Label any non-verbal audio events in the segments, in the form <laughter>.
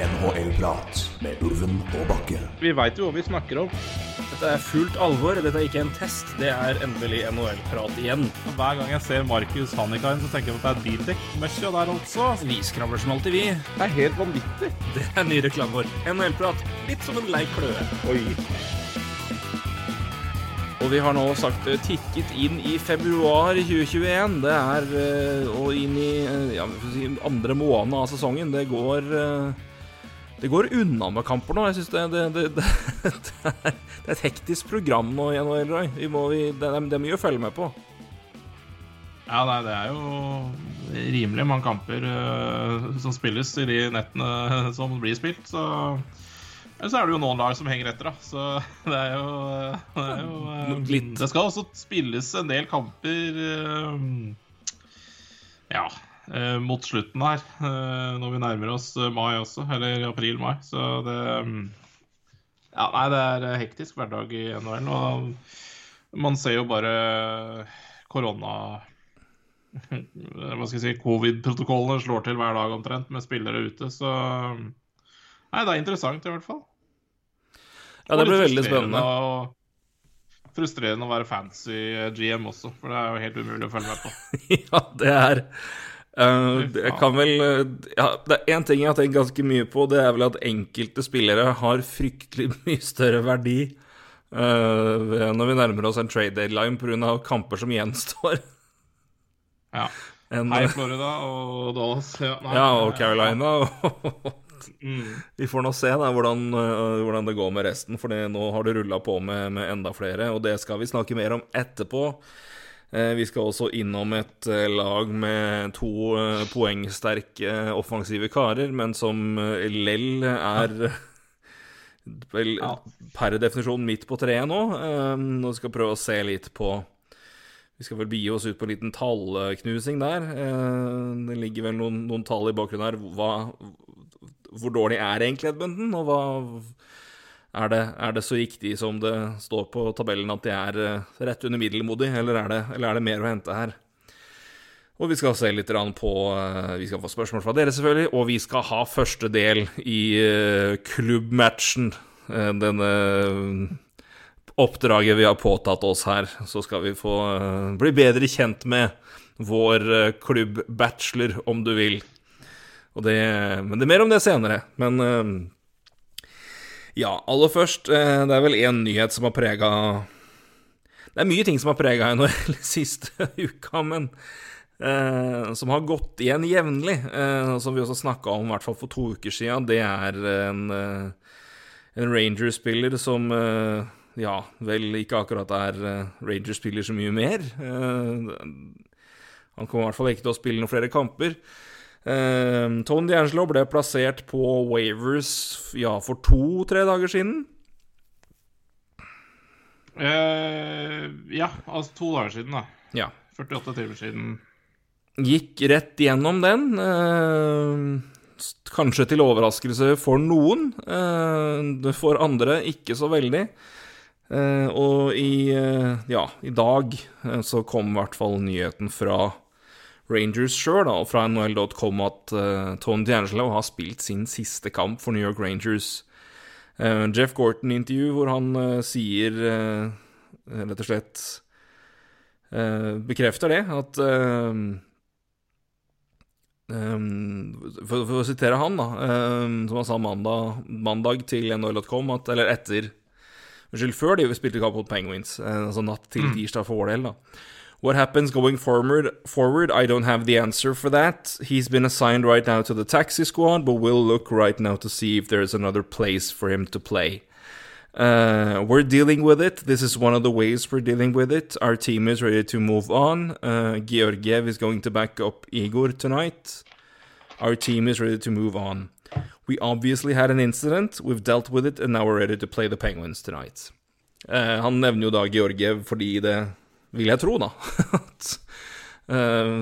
NHL-prat med Ulven og Bakke. Vi veit jo hva vi snakker om. Dette er fullt alvor. Dette er ikke en test. Det er endelig NHL-prat igjen. Hver gang jeg ser Markus Hannikainen, så tenker jeg på at det er bildekk-møkkja der altså. Vi skravler som alltid, vi. Det er helt vanvittig. Det er ny reklame vår. NHL-prat. Litt som en lei kløe. Oi. Og vi har nå sagt eh, tikket inn i februar 2021. Det er eh, og inn i eh, ja, vi får si, andre måned av sesongen. Det går Det går unna med kamper nå. Jeg synes det, det, det, <laughs> det, er, det er et hektisk program nå i NHL, Roy. Vi må, vi, det, det er mye å følge med på. Ja, nei, det er jo rimelig mange kamper uh, som spilles i de nettene <laughs> som blir spilt, så så er det jo noen lag som henger etter, da. Så <laughs> det er jo, det, er jo uh, Det skal også spilles en del kamper uh, Ja, eh, mot slutten her. eh, Når vi nærmer oss eh, mai også. Eller april-mai. Så det mm, Ja, nei, det er eh, hektisk hverdag i NHL. Og man ser jo bare korona <laughs> hva skal jeg si, covid-protokollene slår til hver dag omtrent, med spillere ute, så Nei, det er interessant i hvert fall. Ja, det blir veldig spennende. Og Frustrerende å være fancy GM også, for det er jo helt umulig å følge med på. <laughs> Ja, det er Fy Jeg kan vel eh, ja, Det er én ting jeg har tenkt ganske mye på, det er vel at enkelte spillere har fryktelig <laughs> mye større verdi uh, når vi nærmer oss en trade deadline pga. kamper som gjenstår. <laughs> Ja. <laughs> En, Hei, Florida og Dallas. Ja, nei, ja, og Carolina. Mm. Vi får nå se da hvordan, hvordan det går med resten, for det- nå har det rulla på med, med enda flere, og det skal vi snakke mer om etterpå. Eh, Vi skal også innom et eh, lag med to eh, poengsterke offensive karer, men som lell er <laughs> vel Ja. per definisjon midt på treet nå. Nå skal vi prøve å se litt på vi skal vel begi oss ut på en liten tallknusing der. Det ligger vel noen, noen tall i bakgrunnen her. Hva, hvor dårlig er egentlig Edmundton, og hva er det, er det så riktig som det står på tabellen at de er eh, rett under middelmodig, eller er det, eller er det mer å hente her? Og vi skal se litt på eh, Vi skal få spørsmål fra dere, selvfølgelig. Og vi skal ha første del i eh, klubbmatchen. Denne oppdraget vi har påtatt oss her. Så skal vi få bli bedre kjent med vår klubbbachelor, om du vil. Det, men det er mer om det senere. Men ja, aller først. eh, Det er vel én nyhet som har prega Det er mye ting som har prega <laughs> NHL siste uka, men eh, som har gått igjen jevnlig, eh, som vi også snakka om i hvert fall for to uker siden, det er en, eh, en Ranger-spiller som eh, ja, vel ikke akkurat er eh, Ranger-spiller så mye mer. Han kommer i hvert fall ikke til å spille noen flere kamper. Eh, Tony D'Angelo ble plassert på Wavers ja, for to-tre dager siden. Uh, ja, altså to dager siden, da. Ja. 48 timer siden. Gikk rett gjennom den. Uh, kanskje til overraskelse for noen. eh, for andre ikke så veldig. Eh, og i, eh, ja, i dag så kom i hvert fall nyheten fra Rangers sjøl, og fra NHL.com, at uh, Tony D'Angelo har spilt sin siste kamp for New York Rangers. Uh, Jeff Gorton-intervju hvor han uh, sier rett og slett Bekrefter det, at Um, for, for å sitere han, da, som han sa mandag, mandag til NHL.com, at Eller etter Unnskyld, før de spilte kamp mot Penguins, altså natt til tirsdag for vår del, da. What happens going forward, forward? I don't have the answer for that. He's been assigned right now to the taxi squad, but we'll look right now to see if there's another place for him to play. Uh, we're dealing with it. This is one of the ways we're dealing with it. Our team is ready to move on. Uh, Georgiev is going to back up Igor tonight. Our team is ready to move on. We obviously had an incident. We've dealt with it, and now we're ready to play the Penguins tonight. Eh, han nevner jo da Georgiev fordi det vil jeg tro, da. <laughs> at eh,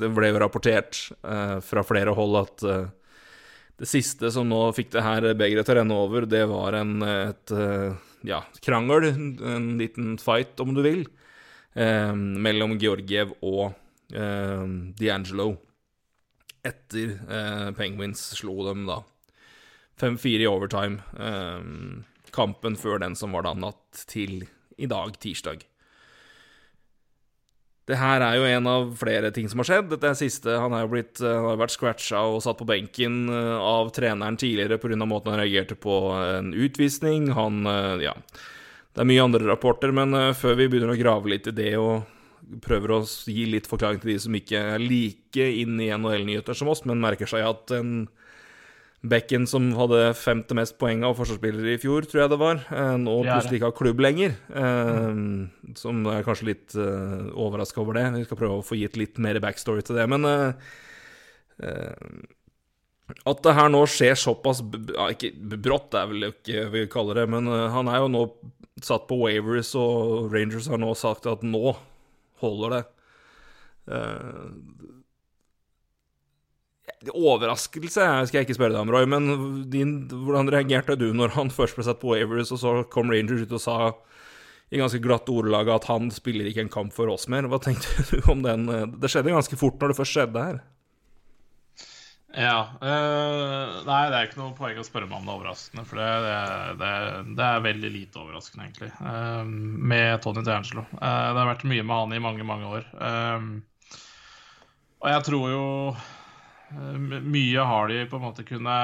Det ble jo rapportert eh, fra flere hold at eh, det siste som nå fikk det her begeret til å renne over, det var en et, ja, krangel, en liten fight, om du vil, mellom Georgiev og D'Angelo etter Penguins slo dem da 5-4 i overtime. Kampen før den som var da natt til i dag, tirsdag. Det her er jo en av flere ting som har skjedd. Dette er siste. Han har jo blitt, har vært scratcha og satt på benken av treneren tidligere pga. måten han reagerte på en utvisning. Han Ja. Det er mye andre rapporter, men før vi begynner å grave litt i det og prøver å gi litt forklaring til de som ikke er like inn i NHL-nyheter som oss, men merker seg at en Becken som hadde femte mest poeng av forsvarsspillere i fjor, tror jeg det var, nå plutselig ikke har klubb lenger. Mm. Som er kanskje litt uh, overraska over det. Vi skal prøve å få gitt litt mer backstory til det. Men uh, uh, at det her nå skjer såpass ja, Ikke brått, er vel ikke vi kaller det, men han er jo nå satt på Wavers, og Rangers har nå sagt at nå holder det. Overraskelse skal jeg ikke spørre deg om, Roy, men din, hvordan reagerte du når han først ble satt på Avers, og så kom Rangers ut og sa i ganske glatt ordelag at han spiller ikke en kamp for oss mer? Hva tenkte <laughs> du om den? Det skjedde ganske fort når det først skjedde her. Ja. Øh, nei, det er ikke noe poeng å spørre meg om det er overraskende. For det, det, det, det er veldig lite overraskende, egentlig, uh, med Tony D'Angelo. Uh, det har vært mye med han i mange, mange år. Uh, og jeg tror jo mye har de på en måte kunne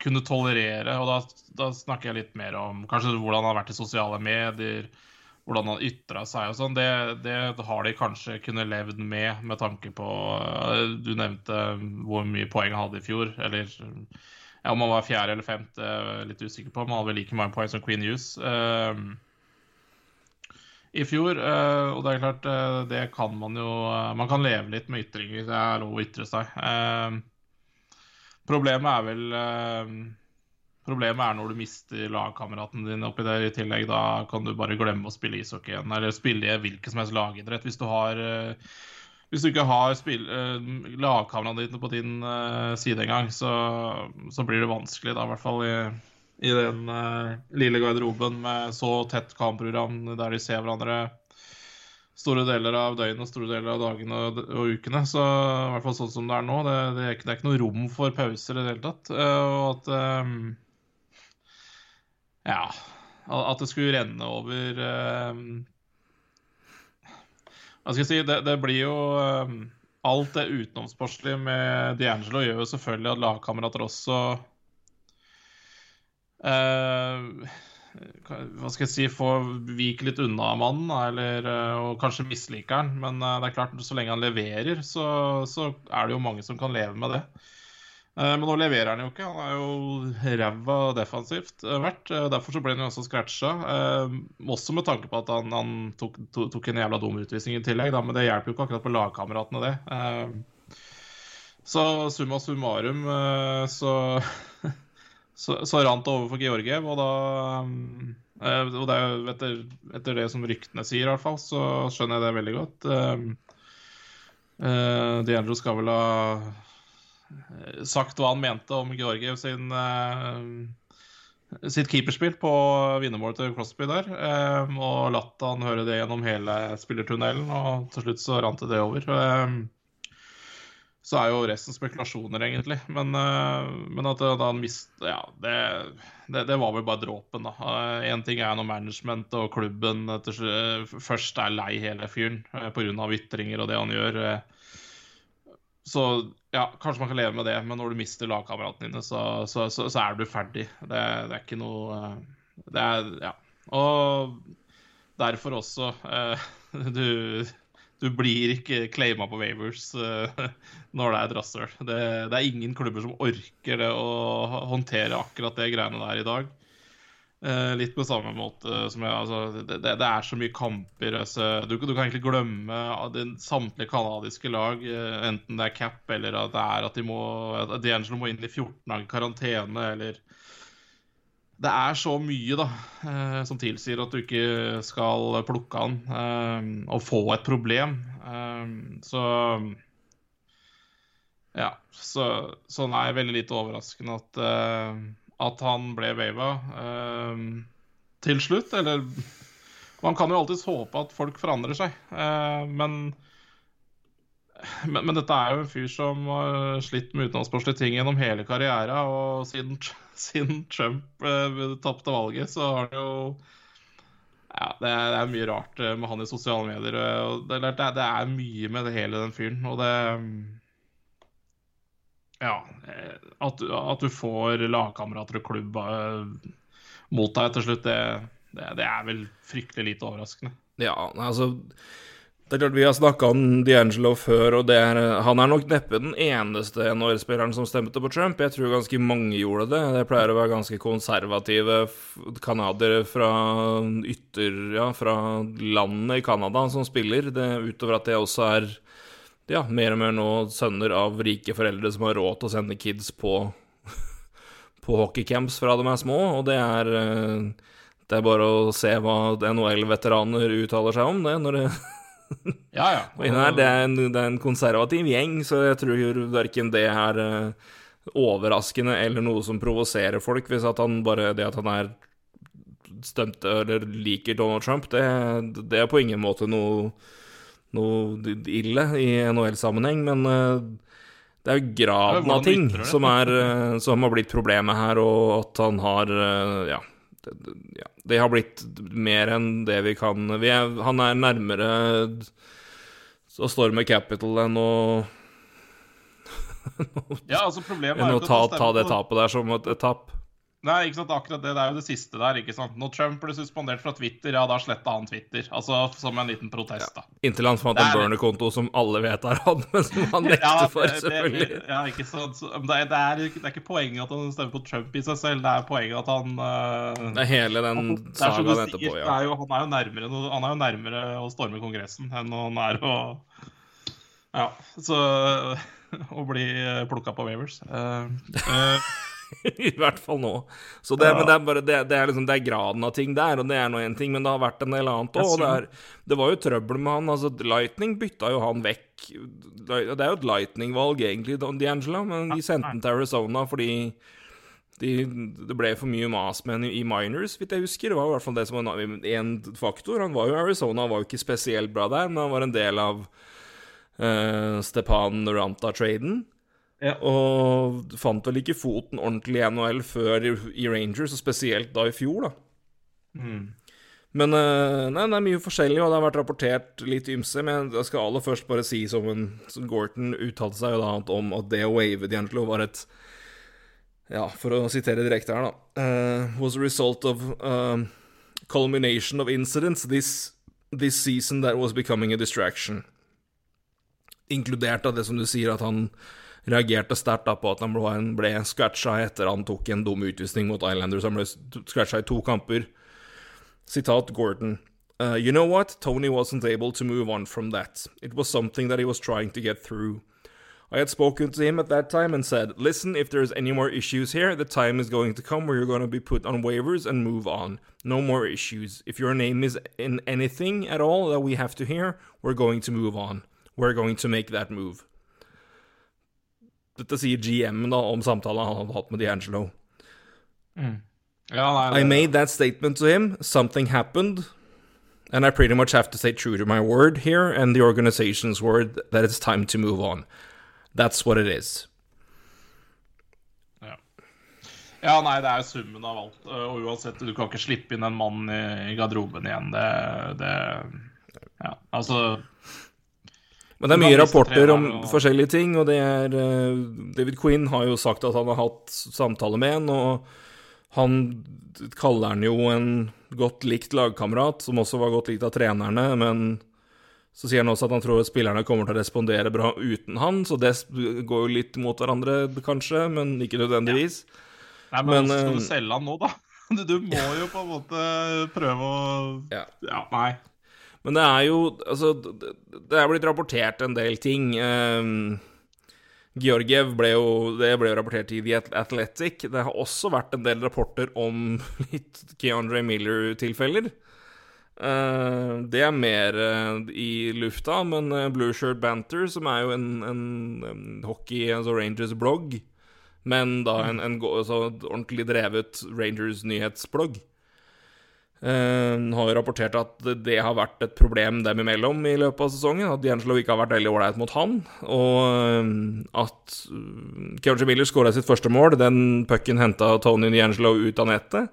kunne tolerere. Og da, da, snakker jeg litt mer om kanskje hvordan han har vært i sosiale medier, hvordan han ytra seg og sånn. Det, det, har de kanskje kunnet levd med, med tanke på Du nevnte hvor mye poeng han hadde i fjor. Eller ja, om han var fjerde eller femte, litt usikker på. Men han hadde vel like mange poeng som Queen Hughes. Uh, i fjor. Uh, og det er klart, uh, det kan man jo uh, Man kan leve litt med ytringer. Det er lov å ytre seg. problemet er vel Problemet er når du mister lagkameraten din oppi der i tillegg. Da kan du bare glemme å spille ishockey igjen, eller spille i hvilken som helst lagidrett. Hvis du har hvis du ikke har uh, lagkameraene dine på din side engang, så, så blir det vanskelig, da, i hvert fall i i den uh, lille garderoben med så tett kampprogram der de ser hverandre store deler av døgnet, store deler av dagene og, og, ukene. Så i hvert fall sånn som det er nå, det, det, er, ikke, det er, ikke, noe rom for pauser i det hele tatt. Uh, og at um, Ja. At det skulle renne over um, Hva skal jeg si, det, det blir jo um, Alt det utenomsportslige med D'Angelo gjør jo selvfølgelig at lagkamerater også Uh, hva skal jeg si, få vike litt unna mannen, eller, uh, og kanskje misliker han. Men uh, det er klart, så lenge han leverer, så, så, er det jo mange som kan leve med det. men nå leverer han jo ikke. Han er jo ræva defensivt vært. derfor så ble han jo også scratcha. også med tanke på at han, han tok, tok, en jævla dum utvisning i tillegg, men det hjelper jo ikke akkurat på lagkameratene, det. så summa summarum så <laughs> så, så rant det over for Georgiev, og da eh, og det er, etter, etter, det som ryktene sier, i hvert fall, så skjønner jeg det veldig godt. Uh, uh, D'Angelo skal vel ha sagt hva han mente om Georgiev sin sitt keeperspill på vinnermålet til Crosby der. Og latt han høre det gjennom hele spillertunnelen, og til slutt så rant det over. Um, så er jo resten spekulasjoner, egentlig. Men, uh, men at da han mist Ja, det, det, det, var vel bare dråpen, da. Én uh, ting er når management og klubben etter, først er lei hele fyren pga. ytringer og det han gjør. så ja, kanskje man kan leve med det, men når du mister lagkameratene dine, så, så, så, så, er du ferdig. Det, det er ikke noe Det er Ja. Og derfor også <laughs> du du blir ikke claima på Wavers uh, <laughs> når det er et. Det, det, er ingen klubber som orker det å håndtere akkurat det greiene der i dag. Uh, litt på samme måte som jeg altså, det, det, er så mye kamper. Altså, du, du, kan egentlig glemme den, samtlige canadiske lag, uh, enten det er cap eller at det er at de må at D'Angelo må inn i 14 dager karantene eller det er så mye da, eh, som tilsier at du ikke skal plukke han eh, og få et problem. Eh, så Ja. Så, er jeg veldig lite overraskende at, at han ble wava til slutt. Eller Man kan jo alltids håpe at folk forandrer seg, men men, men dette er jo en fyr som har slitt med utenlandssportslige ting gjennom hele karrieren. Og siden, <laughs> siden Trump eh, tapte valget, så har han jo Ja, det er, det er, mye rart eh, med han i sosiale medier. Og det, det, det, er mye med det hele den fyren. Og det Ja. Eh, at, at du får lagkamerater og klubb eh, mot deg til slutt, det, det er vel fryktelig lite overraskende. Ja, altså det er klart Vi har snakka om D'Angelo før, og er, han er nok neppe den eneste NHL-spilleren som stemte på Trump. Jeg tror ganske mange gjorde det. Det pleier å være ganske konservative canadiere fra ytter... Ja, fra landet i Canada som spiller. Det, utover at det også er ja, mer og mer nå sønner av rike foreldre som har råd til å sende kids på, <laughs> på hockeycamps fra de er små, og det er det er bare å se hva NHL-veteraner uttaler seg om, det. når det <laughs> ja, ja. Og her, det, er en, det er en konservativ gjeng, så jeg tror verken det er uh, overraskende eller noe som provoserer folk, hvis at han bare Det at han er stemt eller liker Donald Trump, det, det er på ingen måte noe, noe ille i NHL-sammenheng, men uh, det er jo graden av ting som, er, uh, som har blitt problemet her, og at han har Ja det, ja, det har blitt mer enn det vi kan vi er, Han er nærmere å storme Capital enn å Ja, altså problemet enn å ta, ta det tapet der som et, et tap. Nei, ikke sant, akkurat det. Det er jo det siste der. ikke sant? Når Trump ble suspendert fra Twitter, ja, da sletta han Twitter. Altså som en liten protest, da. Ja. Inntil han fant en burner-konto som alle vet er han, men som han <laughs> nekter ja, for, selvfølgelig. Det, ja, ikke sant. Det er, det, er, det er, ikke poenget at han stemmer på Trump i seg selv, det er poenget at han uh, Det er hele den sagaen etterpå, ja. Er jo, han, er jo nærmere, han er jo nærmere å storme Kongressen enn han er å Ja, så <laughs> Å bli plukka på Wavers. Uh, uh, <laughs> <laughs> I hvert fall nå. Så det, ja. det, er bare, det, det, er liksom, det er graden av ting der, og det er nå én ting, men det har vært en del annet òg. Det, det, var jo trøbbel med han. altså Lightning bytta jo han vekk. Det er jo et Lightning-valg, egentlig, D'Angelo, men de sendte han til Arizona fordi de, det ble for mye mas med henne i minors, hvis jeg husker. Det var i hvert fall det som var en faktor. Han var jo Arizona, han var jo ikke spesielt bra der, men han var en del av uh, Stepan Ranta-traden. Ja. Og fant vel ikke foten ordentlig i NHL før i Rangers, og spesielt da i fjor, da. Mm. Men eh, nei, det er mye forskjellig, og det har vært rapportert litt ymse. Men jeg skal aller først bare si, som, en, som Gorton uttalte seg jo da om at det å wave D'Angelo var et Ja, for å sitere direkte her, da uh, Was a result of uh, culmination of incidents this, this season that was becoming a distraction. Inkludert av det som du sier, at han reagerte sterkt på at han ble, ble scratcha etter han tok en dum utvisning mot Islanders. Han ble scratcha i to kamper. Sitat Gordon. Uh, you know what? Tony wasn't able to move on from that. It was something that he was trying to get through. I had spoken to him at that time and said, Listen, if there's any more issues here, the time is going to come where you're going to be put on waivers and move on. No more issues. If your name is in anything at all that we have to hear, we're going to move on. We're going to make that move. Dette sier GM da om samtalen han hadde hatt med D'Angelo. Mm. Ja, I made that statement to him. Something happened. And I pretty much have to stay true to my word here and the organization's word that it's time to move on. That's what it is. Ja. ja, nei, det er summen av alt. Og uansett, du kan ikke slippe inn en mann i, i garderoben igjen. Det, det Ja, altså men det er mye rapporter om forskjellige ting, og det er uh, David Quinn har jo sagt at han har hatt samtale med en, og han kaller han jo en godt likt lagkamerat, som også var godt likt av trenerne, men så sier han også at han tror at spillerne kommer til å respondere bra uten han, så det går jo litt mot hverandre, kanskje, men ikke nødvendigvis. Ja. Nei, men, men skal du eh, selge han nå, da? <laughs> Du må jo på en måte prøve å Ja, ja nei. Men det er jo Altså, det er blitt rapportert en del ting. Um, Georgiev ble jo Det ble jo rapportert i The Athletic. Det har også vært en del rapporter om <laughs> litt Keandre Miller-tilfeller. Uh, det er mer uh, i lufta, men uh, Blue Shirt Banter, som er jo en, en, en hockey, altså Rangers-blogg, men da en, en altså, ordentlig drevet Rangers-nyhetsblogg, eh, har rapportert at det har vært et problem dem imellom i løpet av sesongen. At D'Angelo ikke har vært veldig ålreit mot han. Og eh, at Kevin Miller skåra sitt første mål. Den pucken henta Tony D'Angelo ut av nettet.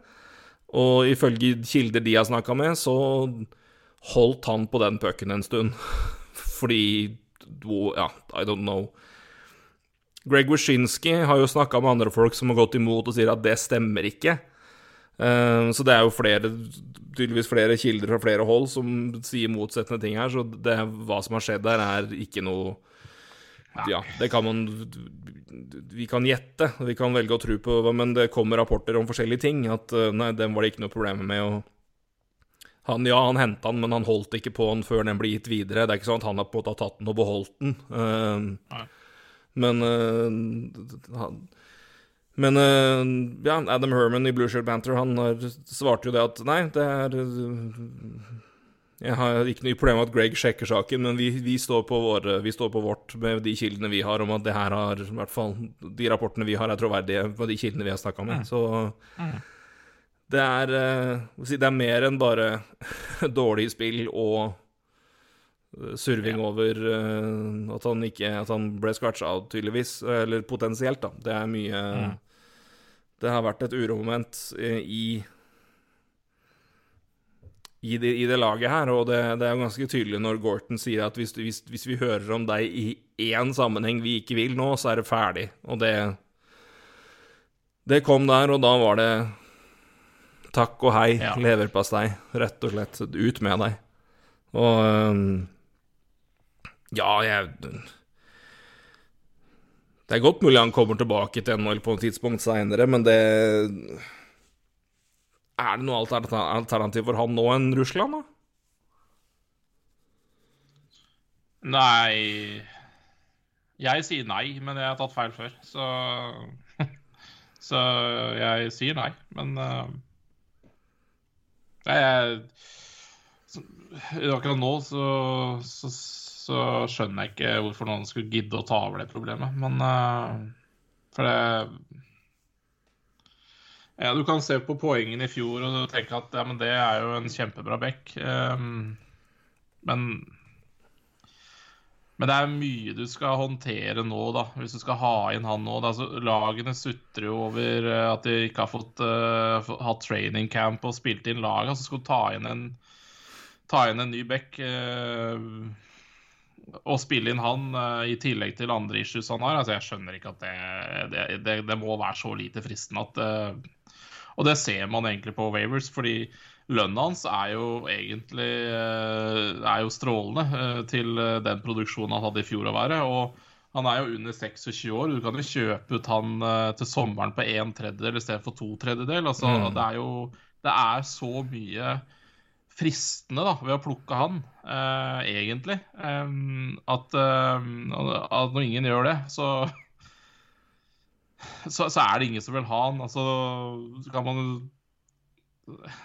Og ifølge kilder de har snakka med, så holdt han på den pucken en stund. <laughs> Fordi Ja, I don't know. Greg Wyszynski har jo snakka med andre folk som har gått imot og sier at det stemmer ikke. Uh, så det er jo flere, tydeligvis flere kilder fra flere hold som sier motsettende ting her, så det, hva som har skjedd der, er ikke noe Ja, det kan man Vi kan gjette, vi kan velge å tro på, men det kommer rapporter om forskjellige ting. At uh, nei, den var det ikke noe problem med. å han, ja, han henta den, men han holdt ikke på den før den ble gitt videre. Det er ikke sånn at han har på en måte tatt den og beholdt den. Uh, men uh, Men uh, ja, Adam Herman i Blue Shirt Banter Han svarte jo det at nei, det er Jeg har ikke noe problem med at Greg sjekker saken, men vi, vi, står våre, vi, står på vårt med de kildene vi har om at det her har I hvert fall de rapportene vi har, er troverdige på de kildene vi har snakka med. Mm. Så mm. det er Det er mer enn bare <laughs> dårlig spill og surving over uh, at han ikke At han ble scratcha out, tydeligvis. Eller potensielt, da. Det er mye mm. Det har vært et uromoment i i det, i det, laget her, og det, det, er ganske tydelig når Gorton sier at hvis, hvis, hvis, vi hører om deg i én sammenheng vi ikke vil nå, så er det ferdig. Og det Det kom der, og da var det takk og hei, ja. leverpastei, rett og slett. Ut med deg. Og ja, jeg Det er godt mulig han kommer tilbake til NHL på et tidspunkt seinere, men det Er det noe alternativ for han nå enn Russland, da? Nei Jeg sier nei, men jeg har tatt feil før, så <laughs> Så jeg sier nei, men uh, jeg, Akkurat nå så, så så skjønner jeg ikke hvorfor noen skulle gidde å ta over det problemet. Men uh, For det ja, Du kan se på poengene i fjor og tenke at ja, men det er jo en kjempebra back. Um, men men det er mye du skal håndtere nå, da, hvis du skal ha inn han nå. Altså, lagene sutrer jo over eh, at de ikke har fått uh, hatt training camp og spilt inn lag. Altså skal du ta inn en, ta inn en ny back uh, å spille inn han uh, i tillegg til andre issues han har, altså jeg skjønner ikke at det, det, det, det må være så lite fristende at uh, Og det ser man egentlig på Wavers, fordi lønna hans er jo egentlig uh, er jo strålende til den produksjonen han hadde i fjor å være. og han er jo under 26 år. Du kan jo kjøpe ut han til sommeren på en tredjedel istedenfor to tredjedel. Altså, mm. Det er jo det er så mye fristende da, ved å plukke han, uh, egentlig. Um, at, uh, at, når ingen gjør det, så, så, så er det ingen som vil ha han. Altså, så kan man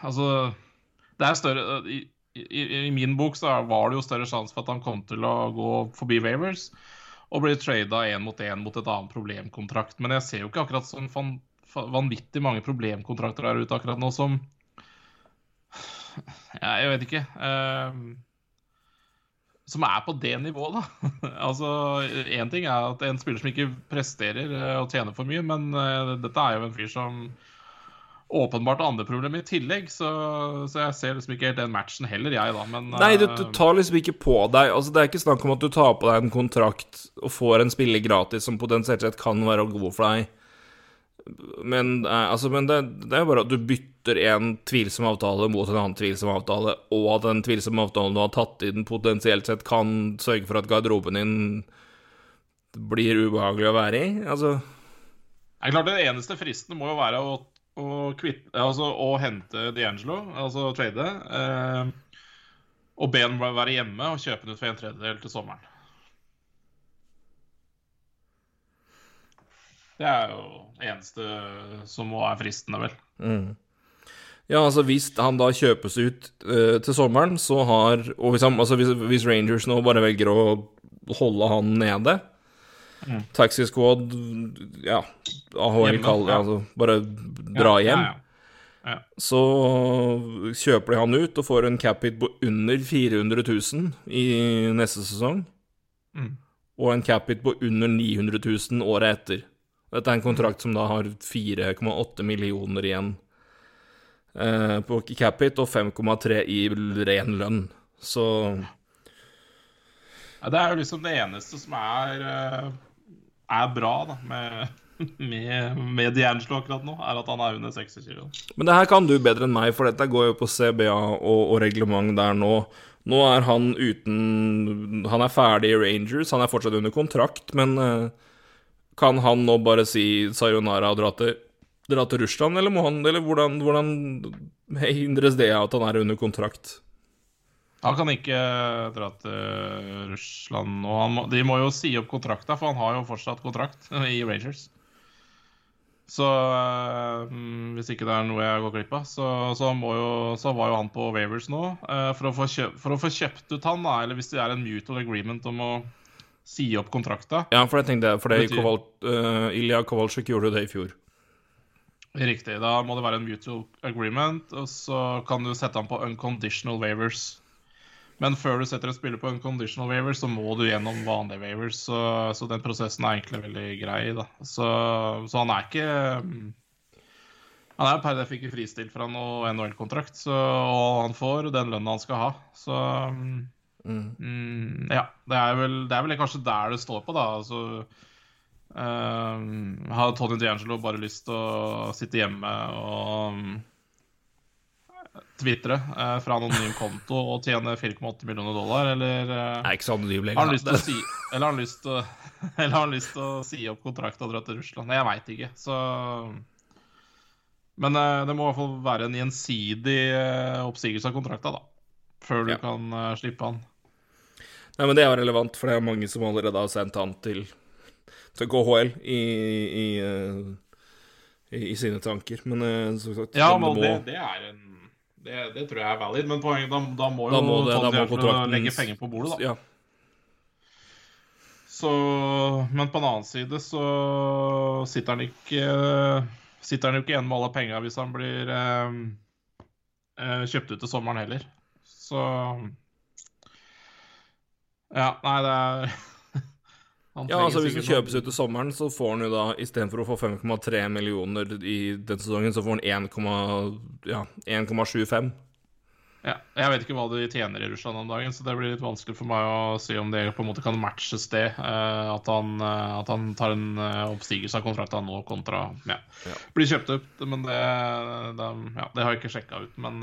Altså, det er større i, i, i, min bok så var det jo større sjanse for at han kom til å gå forbi Wavers og bli trada én mot én mot et annet problemkontrakt. Men jeg ser jo ikke akkurat sånn vanvittig mange problemkontrakter der ute akkurat nå som jeg vet ikke. Uh, som er på det nivået, da. <laughs> altså, Én ting er at en spiller som ikke presterer uh, og tjener for mye, men uh, dette er jo en fyr som åpenbart har andre problemer i tillegg, så, så, jeg ser liksom ikke helt den matchen heller, jeg, da. Men, Nei, du, du, tar liksom ikke på deg Altså, Det er ikke snakk om at du tar på deg en kontrakt og får en spiller gratis som potensielt sett kan være god for deg men, eh, altså, men det, det, er jo bare at du bytter en tvilsom avtale mot en annen tvilsom avtale, og at den tvilsomme avtalen du har tatt inn, potensielt sett kan sørge for at garderoben din blir ubehagelig å være i. Altså Det er klart Det eneste fristende må jo være å, å, kvitte, altså, å hente D'Angelo, altså trade, eh, og be ham være hjemme og kjøpe den ut for en tredjedel til sommeren. Det er jo det eneste som må være fristende, vel. Mm. Ja, altså hvis han da kjøpes ut uh, til sommeren, så har Og hvis, han, altså, hvis, hvis, Rangers nå bare velger å holde han nede mm. Taxi Squad, ja AHL det, ja. altså bare dra ja, hjem. Ja, så kjøper de han ut og får en cap hit på under 400 000 i neste sesong. Mm. Og en cap hit på under 900 000 året etter. Dette er en kontrakt som da har 4,8 millioner igjen eh, på Capit og 5,3 i ren lønn. Så Ja, det er jo liksom det eneste som er, eh, er bra da, med, <laughs> med, med D'Angelo akkurat nå, er at han er under 60 kilo. Men det her kan du bedre enn meg, for dette går jo på CBA og, og reglement der nå. Nå er han uten Han er ferdig i Rangers, han er fortsatt under kontrakt, men eh, kan han nå bare si sayonara og dra til, dra til Russland, eller må han Eller hvordan, hvordan hindres det av at han er under kontrakt? Han kan ikke dra til Russland. Han må, de må jo si opp kontrakta, for han har jo fortsatt kontrakt <laughs> i Rangers. Så øh, hvis ikke det er noe jeg går glipp av, så, så, så var jo han på Wavers nå. øh, for, å kjøpt, for å få kjøpt ut han, da, eller hvis det er en mutual agreement om å si opp kontrakta Ja, for jeg tenkte For det Koval, uh, Ilja Kowalczyk gjorde det i fjor. Riktig. Da må det være en mutual agreement, og så kan du sette han på unconditional waivers. Men før du setter en spiller på unconditional waivers, så må du gjennom vanlige waivers. Så, så den prosessen er egentlig veldig grei, da. Så, så han er ikke mm, Han er per def ikke fristilt fra noe NHL-kontrakt, og han får den lønna han skal ha. Så mm, ja, det er, vel, det er vel kanskje der det står på, da. Altså, um, har Tony D'Angelo bare lyst til å sitte hjemme og um, tvitre uh, fra anonym konto og tjene 4,8 millioner dollar, eller uh, er ikke så anonym har han lenger. lyst til å si Eller har han lyst til å, <laughs> eller har han lyst til å si opp kontrakten og dra til Russland? Jeg veit ikke, så Men eh, det må i hvert fall være en gjensidig oppsigelse av kontrakta, da. Før du Ja. kan slippe han. Nei, men det er relevant, for det er mange som allerede har sendt han til, til KHL i, i, eh, i, i sine tanker. Men eh, som sagt, Ja, men det, det er en det, det tror jeg er valid, men poenget, da, da må jo Da må det- da må legge penger på bordet, da. Ja. Så, men på den annen side så sitter han ikke Sitter han jo ikke igjen med alle penga hvis han blir eh, eh, kjøpt ut til sommeren heller. Så Ja, nei, det er <laughs> Ja, altså Hvis det kjøpes ut til sommeren, så får han jo da istedenfor å få 5,3 millioner i den sesongen, så får han 1,7-1,75. Ja, Ja, jeg vet ikke hva de tjener i Russland om dagen, så det blir litt vanskelig for meg å si om det på en måte kan matches det. eh, at, han, eh, at han tar en eh, oppstigelse av kontrakten nå kontra ja, blir kjøpt opp. Men det, det, ja, det har jeg ikke sjekka ut. Men,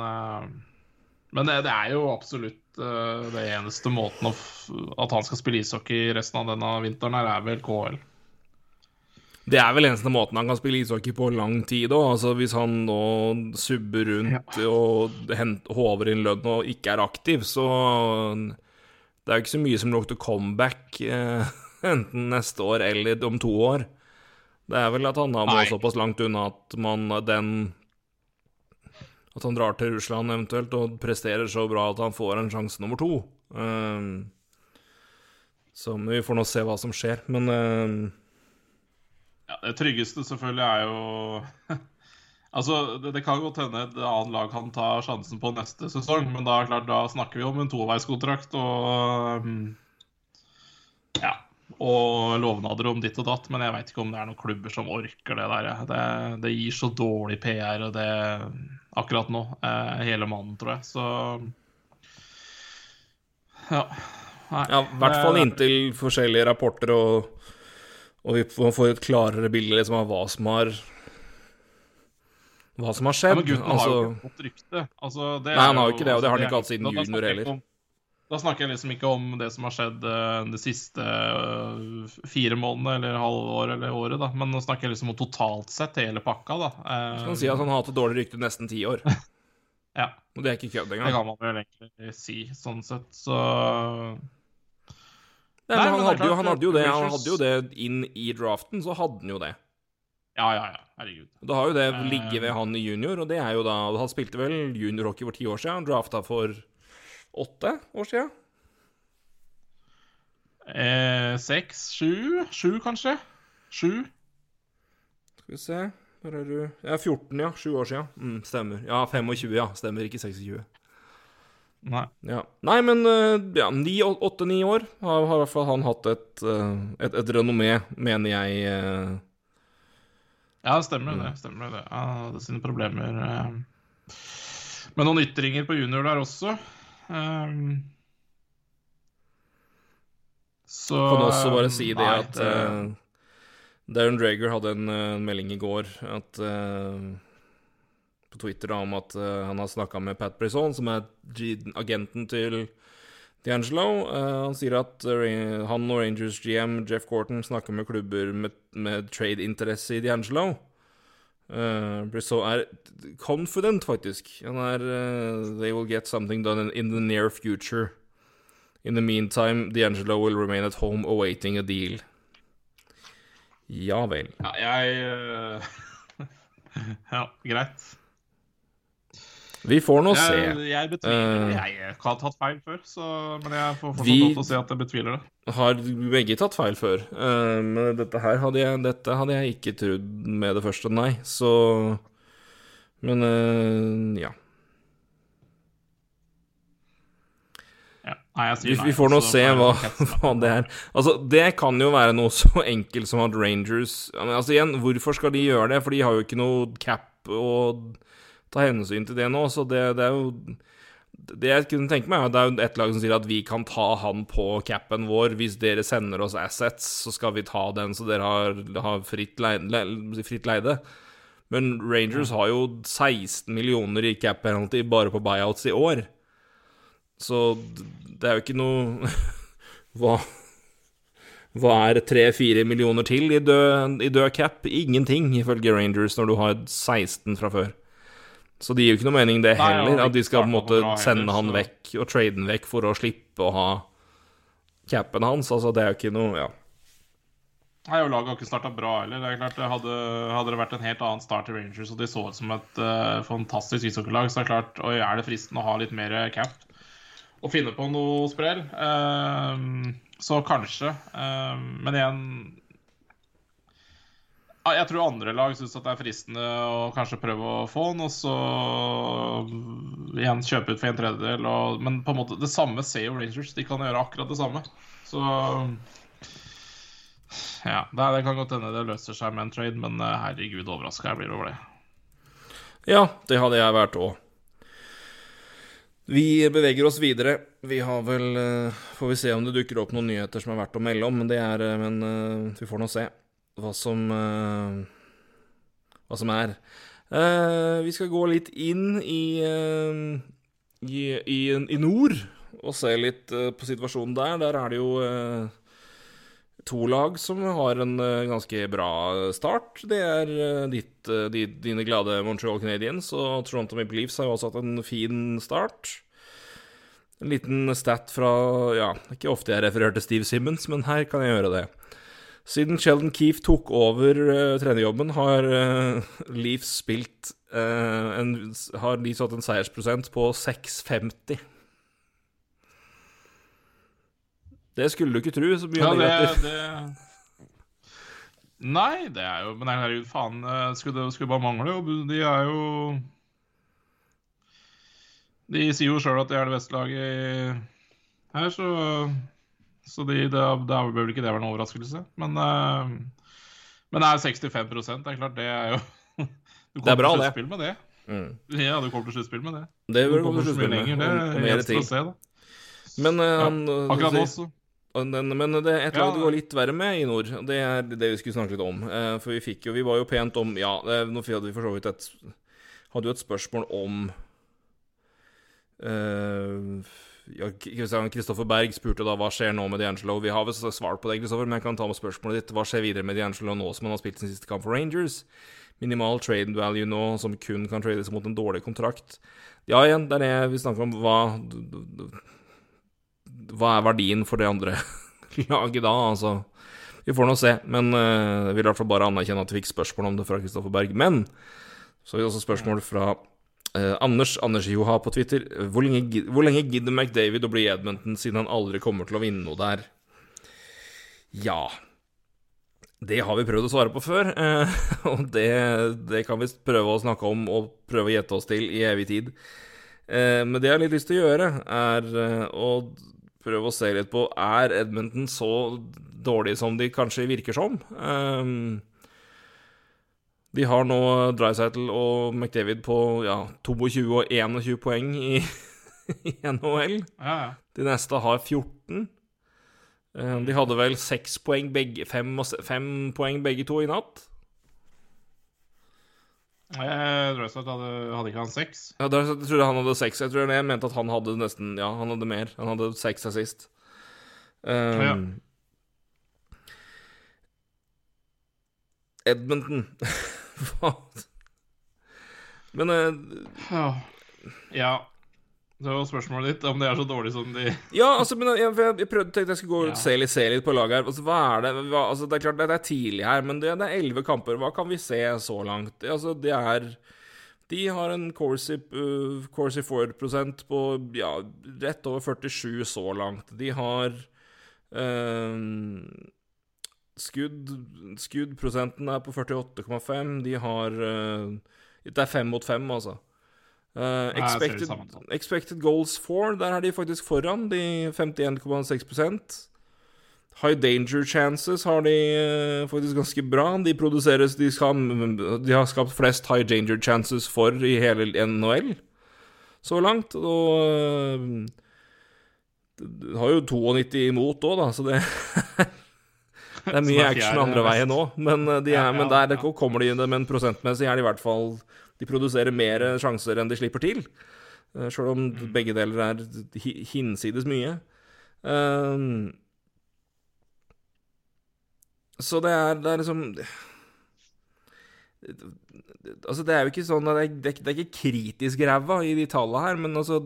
men det, det er jo absolutt uh, det eneste måten at han skal spille ishockey resten av denne vinteren, her er vel KL. Det er vel eneste måten han kan spille ishockey på lang tid òg. Altså, hvis han nå subber rundt og hent, håver inn lønn og ikke er aktiv, så Det er jo ikke så mye som lukter comeback, eh, <laughs> enten neste år eller om to år. Det er vel at han da må såpass langt unna at man den At han drar til Russland eventuelt og presterer så bra at han får en sjanse nummer to. Um, så vi får nå se hva som skjer. Men um, Ja, det tryggeste selvfølgelig er jo <laughs> Altså, det, det kan godt hende et annet lag kan ta sjansen på neste sesong, men da, klart, da snakker vi om en toveiskontrakt og um, Ja. Og lovnader om ditt og datt, men jeg veit ikke om det er noen klubber som orker det der. Det, det gir så dårlig PR og det akkurat nå. Eh, hele mannen, tror jeg. Så Ja. Nei, Ja, i hvert fall inntil forskjellige rapporter og, og vi får et klarere bilde liksom, av hva som har Hva som har Ja, skjedd. men gutten har jo altså, ikke fått rykte. Altså, det Nei, han har jo ikke det, og det har han altså, ikke hatt siden junior heller. Da snakker jeg liksom ikke om det som har skjedd eh, de siste eh, fire månedene eller halvåret eller året, da. Men nå snakker jeg liksom om totalt sett hele pakka, da. Du kan si at han har hatt et dårlig rykte nesten ti år. <laughs> Ja, Og det er ikke kødd det kan man vel egentlig si, sånn sett. Så Nei, Nei, men han hadde, jo, han, hadde jo det, han hadde jo det inn i draften, så hadde han jo det. ja, ja, ja. Herregud. Da har jo det Eh. ligget ved han i junior, og det er jo da Han spilte vel juniorhockey for ti år siden, drafta for åtte år siden. Eh, seks, sju? Sju, kanskje? Sju? Skal vi se Hvor er du? Ja, 14, ja. Sju år siden. Mm, stemmer. Ja, 25, ja. Stemmer, ikke 26. Nei. Ja. Nei, men eh, ja, åtte-ni år har, har i hvert fall han hatt et, eh, et, et renommé, mener jeg. eh. Ja, stemmer det. Stemmer det. Han hadde sine problemer eh, med noen ytringer på junior der også. Um, så Kan også bare si det nei, at uh, Darren Drager hadde en uh, melding i går at uh, på Twitter da, om at han har snakka med Pat Brisson, som er agenten til D'Angelo. Han sier at han og Rangers GM Jeff Corton snakker med klubber med, med trade-interesse i D'Angelo. Uh, Brissot er confident, faktisk. Han er uh, They will get something done in, in the near future. In the meantime, D'Angelo will remain at home awaiting a deal. Ja vel. Ja, jeg uh... <laughs> Ja, greit. Vi får nå se. Jeg, betviler uh, Jeg har tatt feil før, så, men jeg får fortsatt godt lov til å si at jeg betviler det. Har begge tatt feil før. uh, men dette her hadde jeg, dette hadde jeg ikke trodd med det første, nei. Så Men uh, ja. Ja. Nei, jeg sier Vi, nei, vi får nå se hva, <laughs> hva det er. Altså, det kan jo være noe så enkelt som at Rangers Altså, igjen, hvorfor skal de gjøre det? For de har jo ikke noe cap å ta hensyn til det nå, så det, det er jo Det jeg kunne tenke meg, at det er jo et lag som sier at vi kan ta han på capen vår. Hvis dere sender oss assets, så skal vi ta den, så dere har, har fritt, leide, fritt leide. Men Rangers har jo 16 millioner i cap penalty bare på buyouts i år. Så det er jo ikke noe <laughs> Hva Hva er tre-fire millioner til i død, i død cap? Ingenting, ifølge Rangers, når du har 16 fra før. Så det gir jo ikke noe mening, det Nei, og heller, at de skal på en måte sende han vekk og trade han vekk for å slippe å ha capen hans. Altså, det er jo ikke noe Ja. Nei, og Laget har ikke starta bra heller. Det er klart, hadde, hadde det vært en helt annen start til Rangers, og de så ut som et uh, fantastisk ishockeylag, så er det klart Oi, er det fristende å ha litt mer cap og finne på noe sprell? Uh, så kanskje. Uh, men igjen Jeg tror andre lag syns det er fristende å kanskje prøve å få den, og så igjen kjøpe ut for en tredjedel. Og, men på en måte det samme ser jo Rangers. De kan gjøre akkurat det samme. Så ja, det, kan godt hende det løser seg med en trade, men eh, herregud, overraska jeg blir over det. Ja, det hadde jeg vært òg. Vi beveger oss videre. Vi har vel eh, Får vi se om det dukker opp noen nyheter som er verdt å melde om, men det er eh, Men vi får nå se hva som eh, Hva som er. Eh, vi skal gå litt inn i eh, i, i, i nord og se litt på situasjonen der. Der er det jo to lag som har en ganske bra start. Det er ditt, eh, di, dine glade Montreal Canadiens, og Toronto Maple Leafs har jo også hatt en fin start. En liten stat fra Ja, ikke ofte jeg refererer til Steve Simmons, men her kan jeg gjøre det. Siden Sheldon Keefe tok over uh, trenerjobben, har uh, Leafs spilt uh, en, Har Leafs hatt en seiersprosent på 6,50. Det skulle du ikke tro, så mye Ja, det, negativt. det Nei, det er jo Men herregud, faen. Skulle det skulle bare mangle. jo. De er jo De sier jo sjøl at de er det beste laget her, så Så de, det, det bør ikke det være noen overraskelse. Men, uh, men det er 65% Det er klart, det er jo <laughs> Du Det er bra, til det. sluttspill med det. Mm. Ja, du kommer til sluttspill med det. Det Du bør kommer komme til sluttspill med. lenger. Det og, er mer til. se. Men, uh, Ja, Akkurat nå, så- men det er et lag det går litt verre med i nord. Det er det vi skulle snakke litt om. Eh, For vi fikk jo Vi var jo pent om Ja, nå hadde vi for så vidt et Hadde jo et spørsmål om eh, Kristian Kristoffer Berg spurte da hva skjer nå med D'Angelo. Vi har vel svart på det, Kristoffer, men jeg kan ta med spørsmålet ditt. Hva skjer videre med D'Angelo nå som han har spilt sin siste kamp for Rangers? Minimal trade value nå, som kun kan trades mot en dårlig kontrakt. Ja, igjen, det er det vi snakker om. Hva hva er verdien for det andre <laughs> laget da, altså? Vi får nå se, men uh, jeg vil i hvert fall bare anerkjenne at vi fikk spørsmål om det fra Kristoffer Berg. Men så har vi også spørsmål fra eh, Anders Anders Joha på Twitter. Hvor lenge, hvor lenge gidder McDavid å bli Edmonton siden han aldri kommer til å vinne noe der? Ja Det har vi prøvd å svare på før, eh, <laughs> og det, det kan vi prøve å snakke om og prøve å gjette oss til i evig tid. Eh, men det jeg har litt lyst til å gjøre, er å prøve å se litt på Er Edmonton så dårlig som de kanskje virker som? De har nå Drycytle og McDavid på ja, 22 og 21 poeng i, <laughs> i NHL. Ja, ja. De neste har 14. Eh, De hadde vel seks poeng begge, fem, fem poeng begge to i natt. Jeg Drøsat hadde, hadde ikke han seks. Ja, jeg trodde han hadde seks. Jeg tror jeg mente at han hadde nesten Ja, han hadde mer. Han hadde seks assist. Um, Ja. Edmonton Hva <laughs> Men uh, Ja. ja. Det var spørsmålet ditt, om det er så dårlig som de Ja, altså, men jeg, jeg, prøvde tenkte jeg skulle gå og Ja. se, litt, se litt på laget her. Altså, hva er det hva, altså, Det er klart det er tidlig her, men det, det er elleve kamper. Hva kan vi se så langt? Altså, det er De har en Corsi, uh, Corsi Ford-prosent på ja, rett over 47 så langt. De har eh, skudd Skuddprosenten er på 48,5. De har eh, Det er fem mot fem, altså. Det expected, expected goals for, der er de faktisk foran, de 51,6% High danger chances har de uh, faktisk ganske bra. De produseres de, skal, de har skapt flest high danger chances for i hele NHL så langt. Og uh, har jo 92 imot òg, da, så det <laughs> Det er mye er action andre veien nå, men, eh, de er, men der kommer de inn Men prosentmessig er de i hvert fall De produserer mer sjanser enn de slipper til. Sjøl Selv om Mm. begge deler er hinsides mye. Um, så det er, det er liksom Altså, det er jo ikke sånn at det det er, det er ikke kritisk ræva i de tallene her, men altså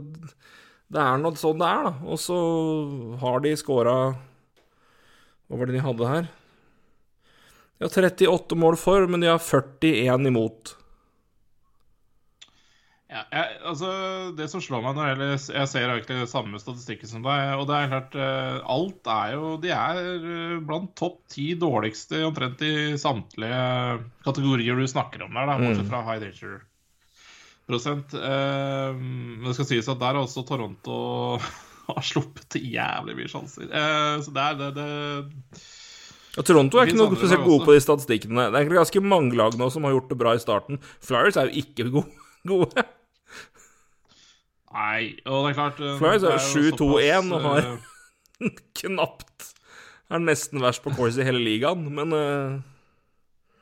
Det er nå sånn det er, da. Og så har de scora Hva var det de hadde her? De har 38 mål for, men de har 41 imot. Ja, jeg, altså, det som slår meg når jeg, Jeg ser egentlig samme statistikken som deg. Og det er klart, eh, alt er jo De er eh, blant topp ti dårligste omtrent i samtlige kategorier du snakker om der, da, bortsett fra high danger prosent. Eh, Men det skal sies at der er også Toronto <laughs> har sluppet jævlig mye sjanser. Uh, Så det er det, det Og Toronto er ikke noe spesielt gode på de statistikkene. Det er ganske mange lag nå som har gjort det bra i starten. Flyers er jo ikke go <laughs> gode. Nei, og det er klart eh, Flyers er jo 7-2-1 og har- eh, <laughs> Knapt. Er nesten verst på course i hele ligaen, men uh...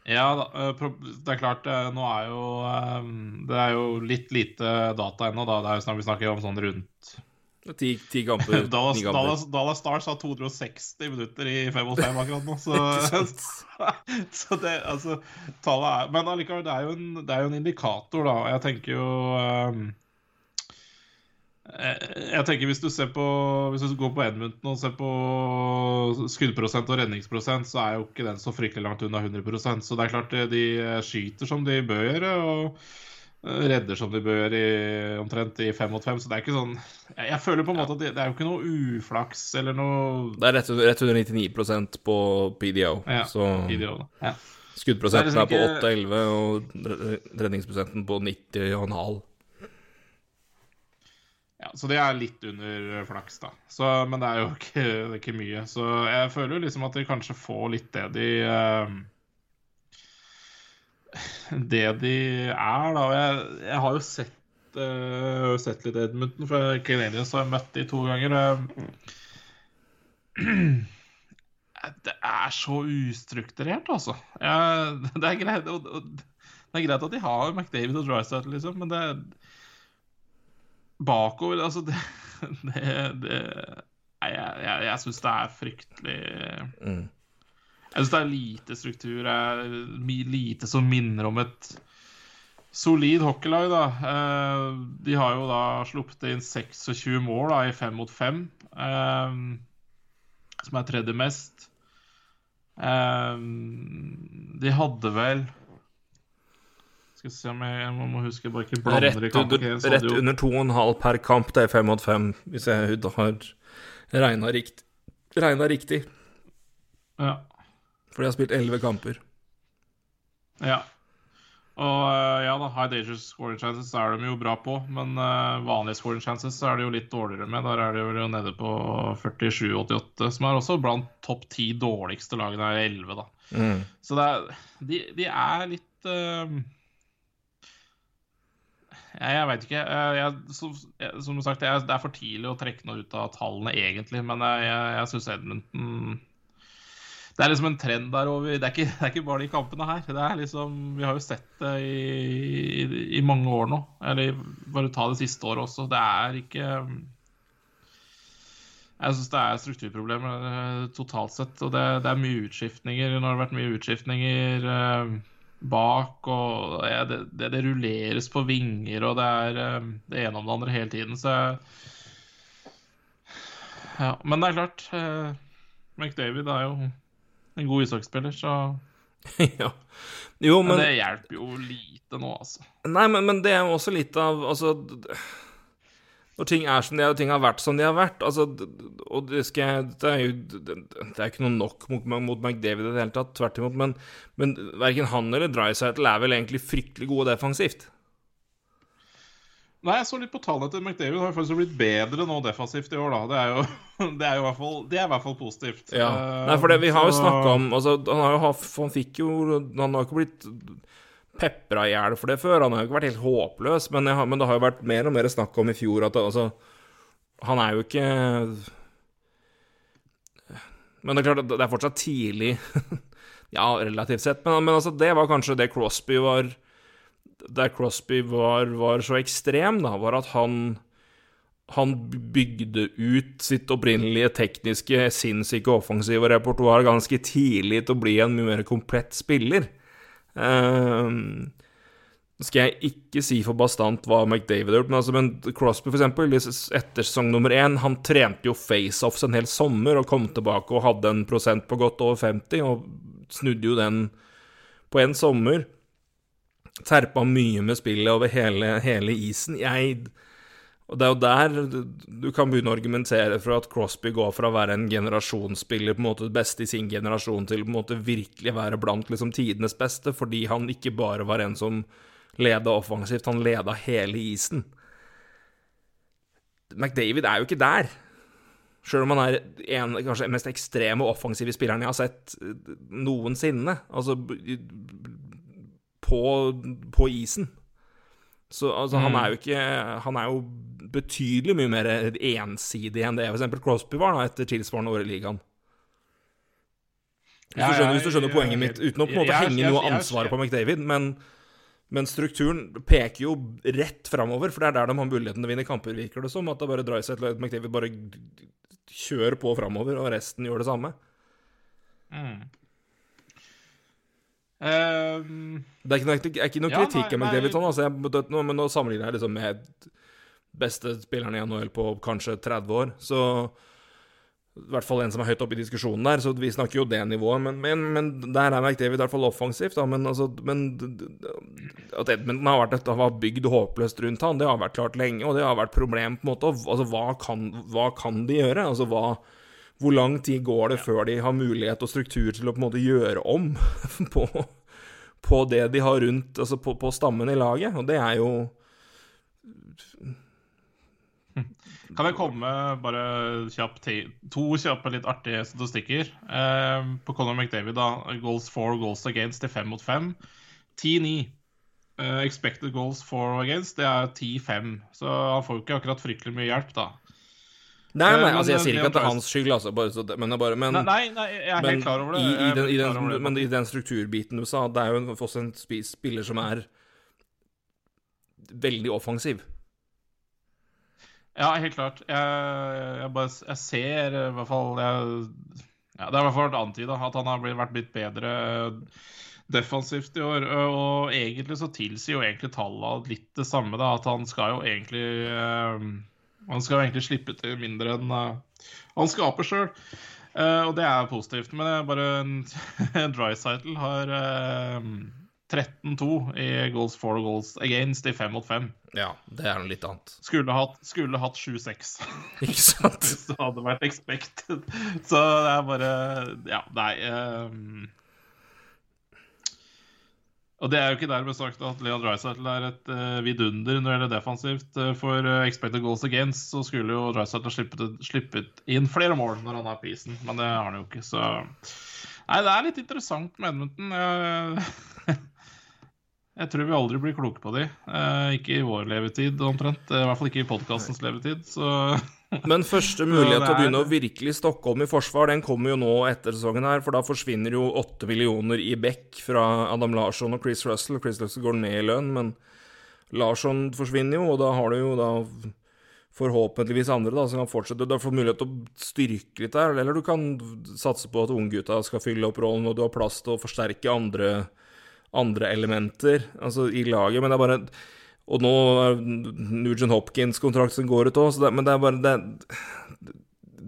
Ja, det er klart Nå er jo Det er jo litt lite data ennå, da. Det er jo snart vi snakker om sånn rundt ti, ti kamper. <laughs> Dallas, kamper. Dallas, Dallas Stars har 260 minutter i 5 mot 5 akkurat nå, så, <laughs> <laughs> så det Altså, tallet er Men allikevel, det er jo en, det er jo en indikator, da. Jeg tenker jo eh, jeg tenker Hvis du ser på Hvis du går på Edmundton og ser på skuddprosent og redningsprosent, så er jo ikke den så fryktelig langt unna 100% Så det er klart eh, de skyter som de bør gjøre, og redder som de bør i, omtrent i fem mot fem. Så det er ikke sånn Jeg, jeg føler på en måte at det, det er jo ikke noe uflaks eller noe Det er rett rett under 99% på PDO. Ja, så idiot. Ja. skuddprosenten er, er liksom på 8-11, og re- redningsprosenten på 90,5. Ja, så det er litt under flaks, da. Så, men det er jo ikke, det er ikke mye. Så jeg føler jo liksom at de kanskje får litt det de eh, Det de er, da. Jeg, jeg har jo sett uh, sett litt Edmundton, for Canadians har jeg møtt de to ganger. <clears throat> Det er så ustrukturert, altså. Jeg, det, er greit, og- og- det er greit at de har McDavid og Drysdale, liksom, men det bakover Altså, det, <laughs> det, det jeg, jeg, jeg syns det er fryktelig Mm. Jeg syns det er lite struktur, er lite som minner om et solid hockeylag, da. Eh, De har jo da sluppet inn 26 mål da, i fem mot fem, eh, som er tredje mest. Eh, De hadde vel Skal vi se om jeg, jeg må huske jeg bare ikke blander Rett, i kamp. under, Så rett jo- under 2,5 per kamp. Det er 5 mot 5, hvis jeg har regna riktig. Regnet riktig. Ja. For de har spilt elleve kamper. Ja. Og eh, ja da, high dangerous scoring chances er de jo bra på, men uh, vanlige scoring chances er det jo litt dårligere med. Der er de jo nede på 47-88, som er også blant topp ti dårligste lagene, er 11, da. Mm. Så det er, de, de er litt uh, jeg, jeg veit ikke. Jeg, som, jeg, som sagt, det er for tidlig å trekke noe ut av tallene, egentlig. Men jeg, jeg, jeg syns Edmonton Det er liksom en trend der over. Det er, ikke, det er ikke bare de kampene her. Det er liksom, Vi har jo sett det i, i, i mange år nå. Eller bare ta det siste året også. Det er ikke Jeg syns det er strukturproblemer eh, totalt sett. Og det, det er mye utskiftninger. Nå har det vært mye utskiftninger eh, bak, og ja, det, det, rulleres på vinger, og det er eh, det ene om det andre hele tiden, så Ja, men det er klart eh, McDavid er jo en god ishockeyspiller, så <laughs> ja. Jo, men, men det hjelper jo lite nå, altså. Nei, men, men det er jo også litt av Altså når ting er som de er, og ting har vært som de har vært. Altså, og det, skal, det er jo det, er ikke noe nok mot, mot McDavid i det hele tatt, tvert imot. Men, men verken han eller Drycytle er vel egentlig fryktelig gode defensivt. Nei, jeg så litt på tallene til McDavid. Har faktisk blitt bedre nå defensivt i år, da. Det er jo, <laughs> det er jo i, hvert fall, det er i hvert fall positivt. Ja. Nei, for det, vi har jo snakka om altså, han, har jo, han fikk jo Han har ikke blitt pepra i hjel for det før. Han har jo ikke vært helt håpløs, men, jeg, men, det har jo vært mer og mer snakk om i fjor at altså Han er jo ikke Men det er klart, det er fortsatt tidlig. <laughs> ja, relativt sett, men, men, altså, det var kanskje det Crosby var Der Crosby var, var så ekstrem, da, var at han han bygde ut sitt opprinnelige tekniske, sinnssyke offensive repertoar ganske tidlig til å bli en mye mer komplett spiller. Uh, skal jeg ikke si for bastant hva McDavid har gjort, men, altså, men Crosby, for eksempel, etter sesong nummer én, han trente jo faceoffs en hel sommer og kom tilbake og hadde en prosent på godt over 50, og snudde jo den på en sommer. Terpa mye med spillet over hele, hele isen. Jeg og det er jo der du kan begynne å argumentere for at Crosby går fra å være en generasjonsspiller, på en måte best i sin generasjon, til på en måte virkelig være blant liksom tidenes beste, fordi han ikke bare var en som leda offensivt, han leda hele isen. McDavid er jo ikke der. Sjøl om han er en kanskje mest ekstreme offensive spilleren jeg har sett noensinne. Altså på, på isen. Så altså, mm. han er jo ikke Han er jo betydelig mye mer ensidig enn det f.eks. Crosby var da etter tilsvarende år i ligaen. Hvis, du skjønner, hvis du skjønner poenget mitt, uten å på en måte henge noe ansvar på McDavid, men, men strukturen peker jo rett framover, for det er der de har muligheten til å vinne kamper, virker det som. At det bare til at McDavid bare kjører på framover, og resten gjør det samme. Mm. Um, det er ikke noe, er ikke noe ja, kritikk av McDavid, sånn, altså, jeg, men nå sammenligner jeg liksom med beste spilleren i NHL på kanskje 30 år. Så i hvert fall en som er høyt oppe i diskusjonen der, så vi snakker jo det nivået. Men, men, men der er McDavid i hvert fall offensivt, da. Men, altså, men at Edmundton har, vært, har bygd håpløst rundt han, det har vært klart lenge, og det har vært problem, på en måte. Altså, hva kan, hva kan de gjøre? Altså, hva hvor lang tid går det før de har mulighet og struktur til å på en måte gjøre om <laughs> på, på det de har rundt, altså på, på stammen i laget? Og det er jo Kan jeg komme bare kjapt to kjappe, litt artige statistikker? Eh, på Conor McDavid, da. Goals for, goals against til fem mot fem. 10-9. Eh, expected goals for against, det er 10-5. Så han får jo ikke akkurat fryktelig mye hjelp, da. Nei, nei, eh, altså jeg sier ikke at det er hans skyld, altså, bare, så, men, bare, men, nei, nei, jeg er helt klar over det. I, i den, i den, men i den strukturbiten du sa, det er jo også en spiller som er veldig offensiv. Ja, helt klart. Jeg, jeg, bare, jeg ser i hvert fall jeg, ja, Det har i hvert fall vært antyda at han har vært blitt bedre defensivt i år. Og egentlig så tilsier jo egentlig tallene litt det samme. Da, at han skal jo egentlig uh, Han skal jo egentlig slippe til mindre enn uh, han skaper sjøl. Eh, og det er positivt. Men det er bare en, <laughs> en dry cycle har 13-2 i goals for goals against i 5 mot 5. Ja, det er noe litt annet. Skulle hatt, skulle hatt 7-6. <laughs> Ikke sant? <laughs> Hvis det hadde vært expected. Så det er bare Ja, nei um, Og det er jo ikke dermed sagt at Leon Dreisaitl er et uh, vidunder når det gjelder defensivt. Uh, for uh, expected goals against så skulle jo Dreisaitl slippet, slippet inn flere mål når han er på isen, men det har han jo ikke, så Nei, det er litt interessant med Edmundton. Jeg, <laughs> jeg tror vi aldri blir kloke på de. ikke i vår levetid, omtrent. I hvert fall ikke i podkastens levetid, så <laughs> Men første mulighet til å begynne å virkelig stokke om i forsvar, den kommer jo nå etter sesongen her, for da forsvinner jo åtte millioner i bekk fra Adam Larsson og Chris Russell. Chris Russell går ned i lønn, men Larsson forsvinner jo, og da har du jo da forhåpentligvis andre da, som kan fortsette. Du får mulighet til å styrke litt der, eller du kan satse på at unggutta skal fylle opp rollen, og du har plass til å forsterke andre, andre elementer altså, i laget. Men det er bare og nå er Nugent Hopkins-kontrakt som går ut òg, men det er bare det,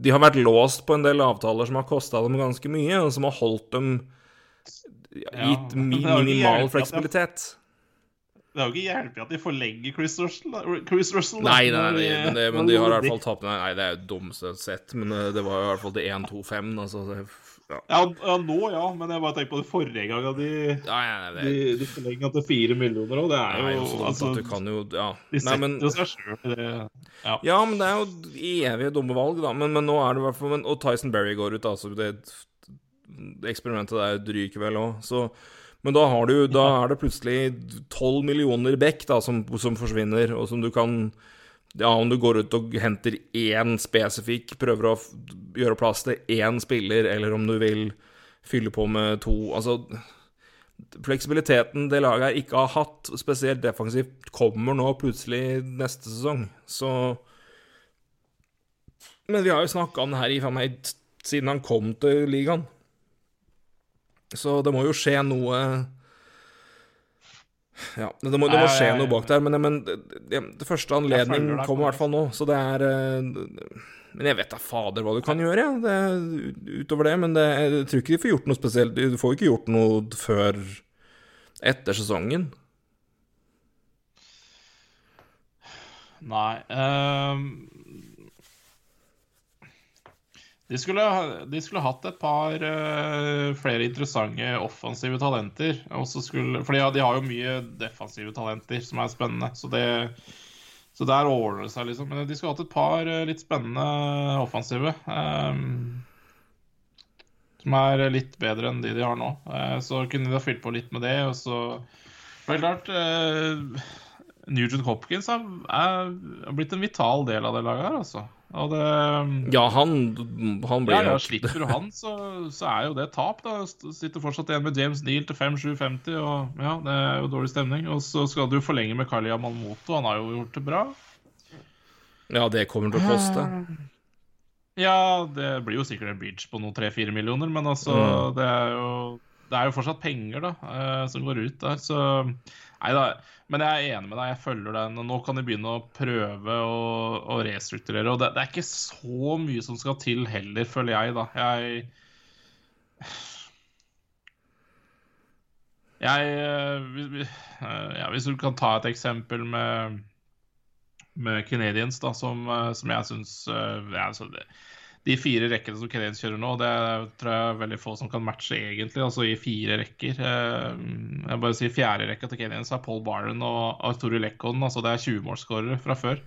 De har vært låst på en del avtaler som har kosta dem ganske mye, og som har holdt dem gitt <laughs> minimal fleksibilitet. Det er jo ikke hjelpelig at de forlenger Chris Russell. Chris Russell nei, nei, nei, men, det, men de har i hvert fall tapt Nei, det er jo dumt sett, men eh, det var i hvert fall til 1-2-5. Altså, ja. Ja, ja. nå ja, men jeg bare tenker på det forrige gang de, ja, ja, det... de, de forlenga til fire millioner òg. Det er jo sånn altså, du kan jo Ja. De setter men, seg sjøl i det. Ja. ja. men det er jo evige dumme valg, da. Men, men nå er det i hvert fall Og Tyson Berry går ut, altså. Det, det eksperimentet der ryker vel òg, så men da, har du, da er det plutselig tolv millioner bekk da, som, som forsvinner, og som du kan ja, om du går ut og henter én spesifikk, prøver å gjøre plass til én spiller, eller om du vil fylle på med to Altså, fleksibiliteten det laget her ikke har hatt, spesielt defensivt, kommer nå plutselig neste sesong. Så Men vi har jo snakka om det her i meg siden han kom til ligaen. Så det må jo skje noe ja, det må, det må skje noe bak der, men, men det, det, første anledning kommer i hvert fall nå, så det er eh, Men jeg vet da fader hva du kan gjøre, ja. det, utover det. Men det, jeg tror ikke de får gjort noe spesielt. Du får jo ikke gjort noe før etter sesongen. Nei um, de skulle, de skulle, hatt et par uh, flere interessante offensive talenter. Skulle, for de har jo mye defensive talenter som er spennende. Så, det, så der ordner det seg, liksom. Men de skulle hatt et par uh, litt spennende offensive. Um, som er litt bedre enn de de har nå. Uh, så kunne de ha fylt på litt med det. Og så helt klart Nugent Hopkins er, blitt en vital del av det laget her, altså. Det, ja, han, han blir ja, ja, Slipper du han, så, så, er jo det tap. da Sitter fortsatt igjen med James Neal til 5-7-50, og ja, det er jo dårlig stemning. Og så skal du forlenge med Kali Malmoto, han har jo gjort det bra. Ja, det kommer til å koste. Ja, det blir jo sikkert en bridge på noen 3-4 millioner, men altså, mm. det er jo det er jo fortsatt penger da, eh, som går ut der. Så Nei da. Men jeg er enig med deg, jeg følger den. og Nå kan de begynne å prøve å, å restrukturere. Og det, det, er ikke så mye som skal til heller, føler jeg, da. Jeg <sighs> Jeg eh, ja, Hvis du kan ta et eksempel med, med Canadians, da, som, eh, som jeg syns ja, altså de fire rekkene som Canadiens kjører nå, det tror jeg er veldig få som kan matche, egentlig. Altså i fire rekker. Eh, jeg bare sier fjerde rekka til Canadiens er Paul Barron og Arturi Lekkonen. Altså det er 20-målsskårere fra før.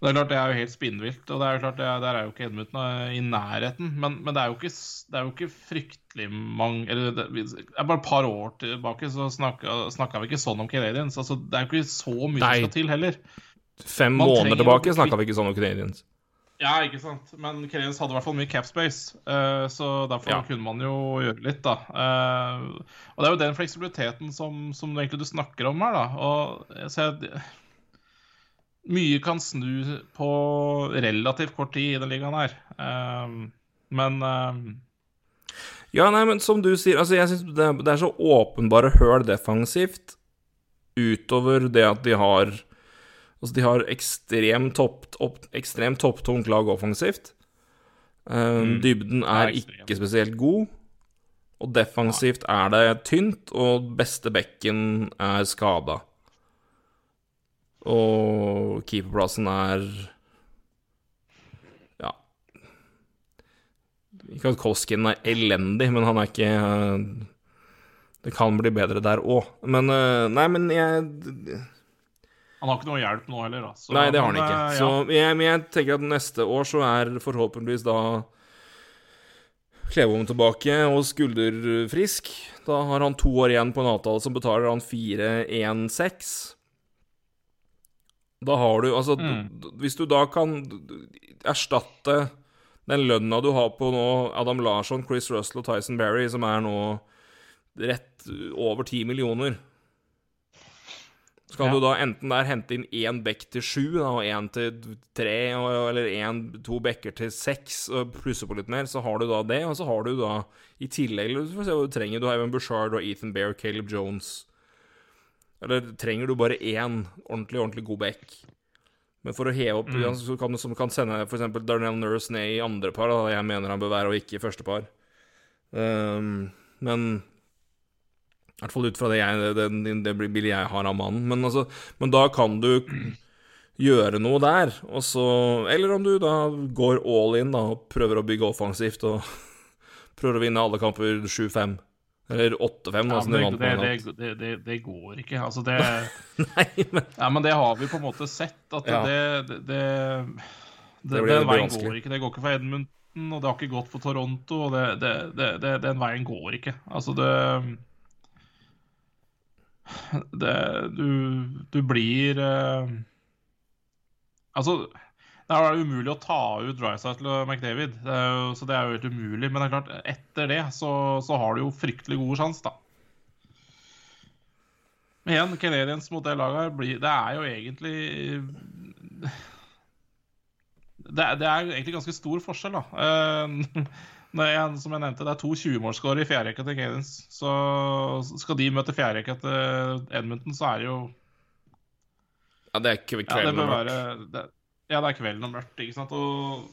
Det er klart det er jo helt spinnvilt, og det er jo klart det er, der er jo ikke Edmundton i nærheten. Men, men det, er ikke, det, er jo ikke, fryktelig mange Eller det, er bare et par år tilbake så snakka vi ikke sånn om Canadiens. Altså, det er jo ikke så mye Nei. som skal til heller. Fem Man måneder tilbake snakka vi ikke sånn om Canadiens. Ja, ikke sant. Men Canadiens hadde i hvert fall mye capspace, uh, så derfor ja. kunne man jo gjøre litt, da. Uh, og det er jo den fleksibiliteten som, som egentlig du snakker om her, da. Og jeg ser Mye kan snu på relativt kort tid i den ligaen her. Uh, men Ja, nei, men som du sier, altså jeg syns det, det er så åpenbare høl defensivt utover det at de har Altså, de har ekstremt topp, opp, ekstremt topptungt lag offensivt. Um, mm. Dybden er ikke spesielt god. Og defensivt er det tynt, og beste bekken er skada. Og keeperplassen er Ja Ikke at Koskin er elendig, men han er ikke det kan bli bedre der òg. Men eh, Nei, men jeg Han har ikke noe hjelp nå heller, da. Så, Nei, det har han men, ikke. eh, Så jeg, men jeg tenker at neste år så er forhåpentligvis da Klevom tilbake og skulderfrisk. Da har han to år igjen på en avtale som betaler han 4-1-6. Da har du Altså, Mm. hvis du da kan erstatte den lønna du har på nå Adam Larsson, Chris Russell og Tyson Berry, som er nå rett over 10 millioner så kan Ja. du da enten der hente inn én bekk til sju, og én til tre, eller en, to bekker til seks, og plusse på litt mer, så har du da det. Og så har du da i tillegg Du får se hva du trenger. Du har Evan Bushard og Ethan Bear, Caleb Jones. Eller trenger du bare én ordentlig, ordentlig god bekk? Men for å heve opp Mm. så kan, Som kan sende f.eks. Darnell Nurse ned i andre par, da jeg mener han bør være, og ikke i første par. Um, men i hvert fall ut fra det, jeg, det, det bildet jeg har av mannen. Men, altså, men da kan du gjøre noe der, og så Eller om du da går all in da, og prøver å bygge offensivt og <laughs> prøver å vinne alle kamper 7-5. Eller 8-5, Ja, det, det, det, det, går ikke. Altså, det <laughs> Nei, men Ja, men det har vi på en måte sett, at Ja. det, det, Den veien går ikke. Det går ikke for Edmundton, og det har ikke gått for Toronto, og det, det, det, det, den veien går ikke. Altså, det Det Du, du blir eh, Altså, det er jo umulig å ta ut Drysight og McDavid, det er jo, så det er jo helt umulig. Men det er klart, etter det så, så har du jo fryktelig gode sjanse, da. Men igjen, Canadiens mot det laget blir Det er jo egentlig det det er egentlig ganske stor forskjell, da. <laughs> Er, som jeg nevnte, det er to 20-målsskårere i fjerderekka til Cadence. Så skal de møte fjerderekka til Edmonton, så er det jo Ja, det er kvelden Ja, og mørkt. det, Ja, det er kvelden og mørkt, ikke sant. Og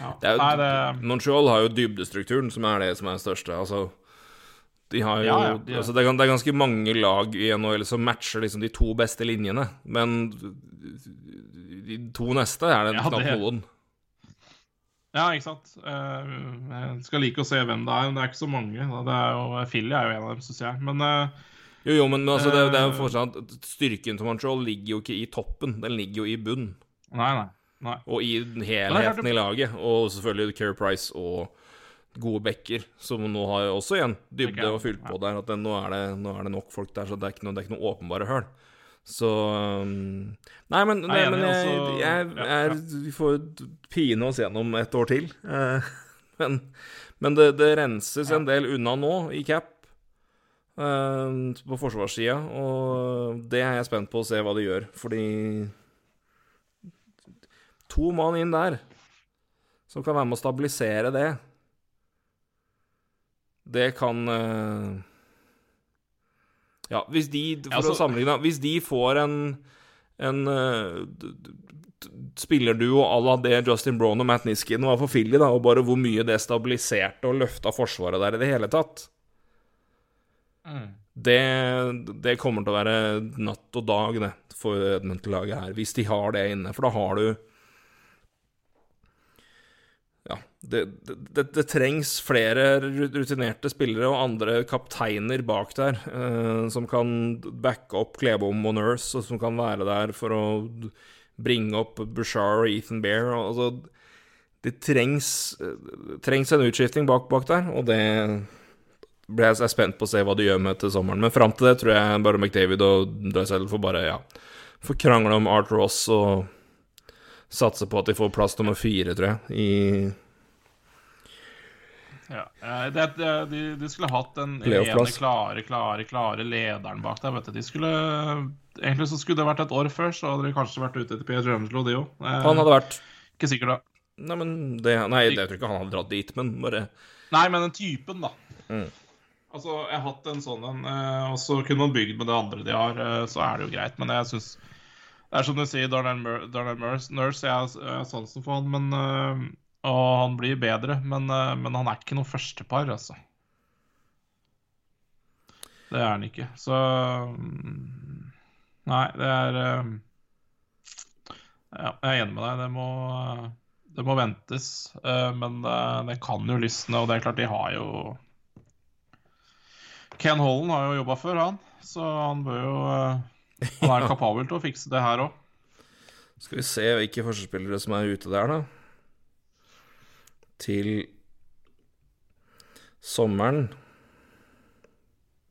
ja. Det er jo, Nei, det Montreal har jo dybdestrukturen, som er det som er det største. Altså, de har jo Ja, ja, de- altså, det, er, det ganske mange lag i NHL som matcher liksom de to beste linjene, men de to neste er det Ja, knapt det- noen. Ja, ikke sant. Eh, jeg skal like å se hvem det er, men det er ikke så mange. Det er jo, Philly er jo en av dem, syns jeg. Men eh, Jo, jo, men altså, det, det er jo Eh. fortsatt Styrken til Montreal ligger jo ikke i toppen, den ligger jo i bunnen. nei, nei. nei. Og i helheten i laget. Og selvfølgelig Care Price og gode bekker, som nå har også igjen dybde okay. og fylt på der. At det, nå, er det, nå er det nok folk der, så det er ikke noe, det er ikke noe åpenbare høl. Så um, Nei, men, nei, men jeg, jeg, også- jeg ja. Vi får pine oss gjennom et år til. Eh, <laughs> men men det, det renses en del unna nå, i cap, eh, på forsvarssida. Og det er jeg spent på å se hva de gjør, fordi To mann inn der som kan være med å stabilisere det. Det kan eh, Ja, hvis de For Ja, så- å sammenligne Hvis de får en en uh, spillerduo à la det Justin Brown og Matt Niskin var for Philly, da, og bare hvor mye det stabiliserte og løfta forsvaret der i det hele tatt det, det kommer til å være natt og dag, det, for Edmonton-laget her, hvis de har det inne. For da har du Ja, det, det, det, trengs flere rutinerte spillere og andre kapteiner bak der, eh, som kan backe opp Klebom og Nurse, og som kan være der for å bringe opp Bushar og Ethan Bear. Altså, det trengs, trengs en utskifting bak, bak der, og det ble jeg spent på å se hva de gjør med til sommeren. Men fram til det tror jeg bare McDavid og Drysdale får bare, ja Får krangle om Art Ross og satse på at de får plass nummer fire, tror jeg, i Ja. eh, Det, det, de, de skulle hatt den ene klare, klare, klare lederen bak der. vet du. De skulle, Egentlig så skulle det vært et år før, så hadde de kanskje vært ute etter Pierre Drumslow, de òg. Han hadde vært Ikke sikkert, da. Nei, men det, nei, jeg tror ikke han hadde dratt dit, men bare Nei, men den typen, da. Mm. Altså, jeg har hatt en sånn en, eh, og så kunne man bygd med det andre de har, eh, så er det jo greit. Men jeg syns Det er som du sier, Darnell Nurse, jeg har sansen for han, men eh, Og han blir bedre, men, eh, men han er ikke noe førstepar, altså. Det er han ikke. Så mm, Nei, det er eh, Ja, jeg er enig med deg. Det må det må ventes, eh, men det, det kan jo lysne. Og det er klart, de har jo Ken Holland har jo jobba før, han. Så han bør jo <laughs> Han er kapabel til å fikse det her òg. Skal vi se hvilke forsvarsspillere som er ute der, da. Til sommeren.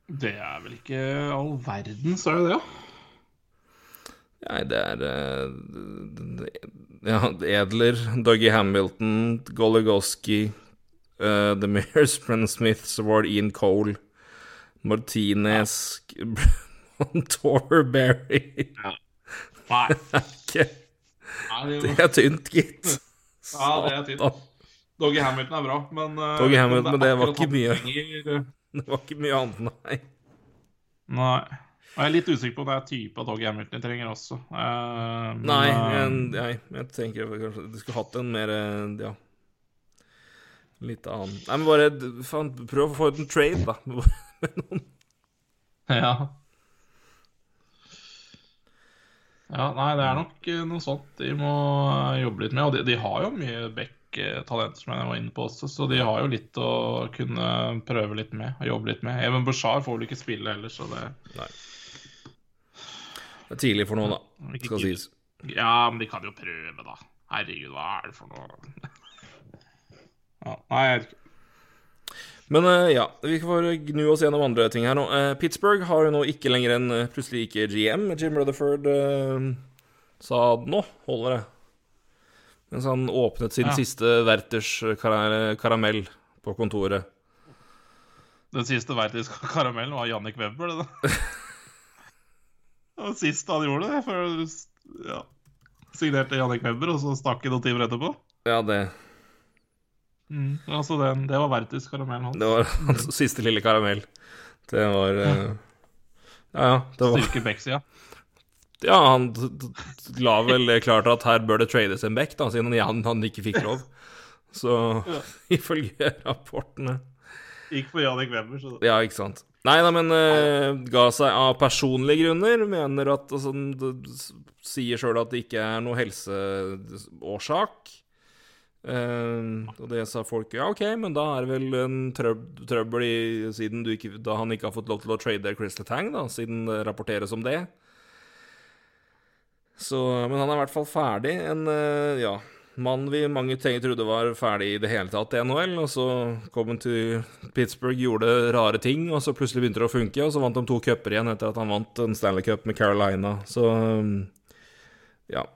Det er vel ikke all verdens, er det det? Ja? Nei, det er eh, Ja, Edler, Dougie Hamilton, Goligoski, uh, The Mears, Brennan Smith, Sward, Ian Cole, Martinez <laughs> Torberry ja. Nei, <laughs> Det det, er tynt, gitt. ja, det er tynt. Doggy Hamilton er bra, men eh, Doggy Hamilton, men det var ikke mye. <laughs> Det var ikke mye annet, nei. Nei. Jeg er litt usikker på om det er type av Doggy Hamilton jeg trenger også. Nei, men, Nei, jeg, nei, jeg tenker kanskje du skulle hatt en mer Ja. Litt annen Nei, men bare faen, prøv å få ut en trade, da. <laughs> Ja. Ja, nei, det er nok noe sånt de må jobbe litt med. Og de, de har jo mye back-talenter, som jeg var inne på også, så de har jo litt å kunne prøve litt med og jobbe litt med. Even Bushar får vel ikke spille heller, så det Det er tidlig for noe, da. Skal sies. Ja, men de kan jo prøve, da. Herregud, hva er det for noe? <laughs> Ja, nei, jeg vet ikke. Men eh, ja, vi får gnu oss gjennom andre ting her nå. Eh, Pittsburgh har jo nå ikke lenger en eh, plutselig ikke GM. Jim Rutherford sa nå holder det. Mens han åpnet sin Ja. siste Werthers kar karamell på kontoret. Den siste verters <laughs> karamellen var Jannik Webber, det da. <laughs> Det var sist han gjorde det, før ja, signerte Jannik Webber, og så stakk han noen timer etterpå. Ja, det, Mm. Altså, den, det var verters karamellen hans. det var <laughs> hans siste lille karamell. Det var uh... Ja, ja. Det var Styrke Bexia. Ja, han d- d- la vel klart at her bør det trades en back, da, siden han, han ikke fikk lov. Så Ja. <laughs> ifølge rapportene Gikk for Janik Webber, så Ja, ikke sant. Nei da, men uh, ga seg av personlige grunner. Mener at altså, Sier sjøl at det ikke er noe helseårsak. Uh, og det sa folk ja, OK, men da er det vel en trøb trøbbel i, siden du ikke, da han ikke har fått lov til å trade Chris Tang, da, siden det rapporteres om det. Så, men han er i hvert fall ferdig. En eh, ja, mann vi mange trodde var ferdig i det hele tatt i NHL, og så kom han til Pittsburgh, gjorde rare ting, og så plutselig begynte det å funke, og så vant de to cuper igjen etter at han vant en Stanley Cup med Carolina. Så um, ja.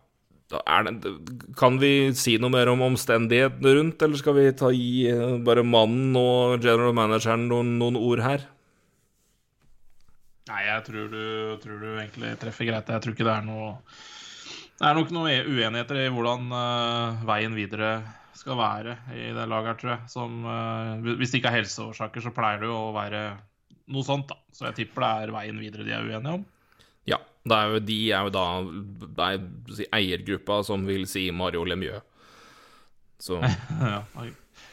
Det, kan vi si noe mer om omstendighetene rundt, eller skal vi ta gi eh, bare mannen og general manageren noen, noen ord her? Nei, jeg tror du, tror du egentlig treffer greit. Jeg tror ikke det er noe Det er nok noen uenigheter i hvordan uh, veien videre skal være i det laget her, tror jeg. Som, uh, hvis det ikke er helseårsaker, så pleier det jo å være noe sånt, da. Så jeg tipper det er veien videre de er uenige om. Ja. Det er jo, de er jo da det er, si, eiergruppa som vil si Mario Lemieux. Så <laughs> ja,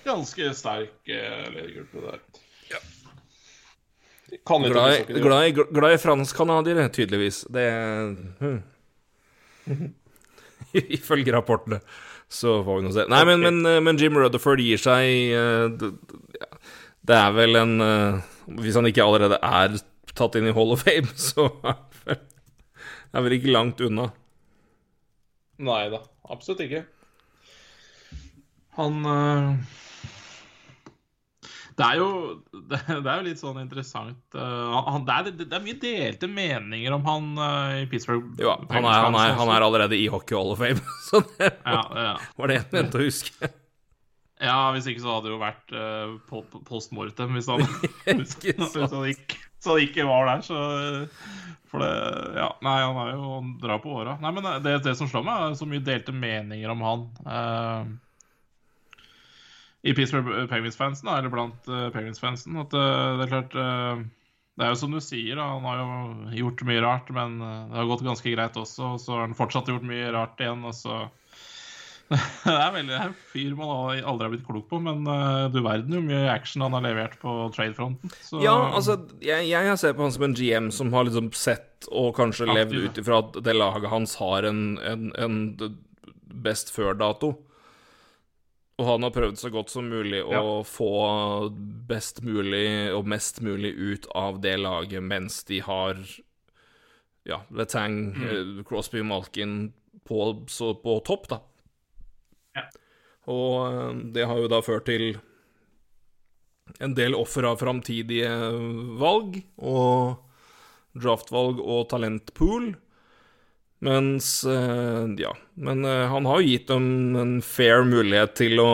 ganske sterk eh, ledergruppe der. Kan litt glad, glad, glad i fransk-canadiere, tydeligvis. Det hm. <laughs> Ifølge rapportene. Så får vi nå se. Nei, men, men, men Jim Rutherford gir seg eh, det, er vel en eh, Hvis han ikke allerede er tatt inn i Hall of Fame, <laughs> så er er vel ikke langt unna. Nei da, absolutt ikke. Han øh, Det er jo <laughs> det, det er jo litt sånn interessant øh, han, det, er, det er mye delte meninger om han øh, i Pittsburgh. Jo, han er, han, er, han er allerede i Hockey Hall of Fame, <laughs> så det ja, ja. var det jeg mente å huske. ja, hvis ikke så hadde det jo vært po- post mortem <laughs> hvis han, hvis, han ikke, så han ikke var der. Så øh, For det Ja, nei, han er jo Han drar på åra. Nei, men det, det som slår meg, er så mye delte meninger om han. eh, i Pittsburgh Penguins-fansen, eller blant uh, Penguins-fansen. At eh, det er klart eh, Det er jo som du sier, da, han har jo gjort mye rart, men eh, det har gått ganske greit også. Og så har han fortsatt gjort mye rart igjen, og så <laughs> Det er veldig en fyr man aldri har blitt klok på, men uh, du verden hvor mye action han har levert på trade-fronten. Så Ja, altså, jeg, jeg ser på han som en GM som har liksom sett og kanskje Aktiv, levd ut ifra at det laget hans har en, en, en best før-dato. Og han har prøvd så godt som mulig å Ja. få best mulig og mest mulig ut av det laget mens de har ja, Letang, mm. Crosby og Malkin på, så på topp, da. Ja. Og eh, det har jo da ført til en del offer av framtidige valg, og draftvalg og talentpool. Mens eh, Ja. Men eh, han har jo gitt dem en fair mulighet til å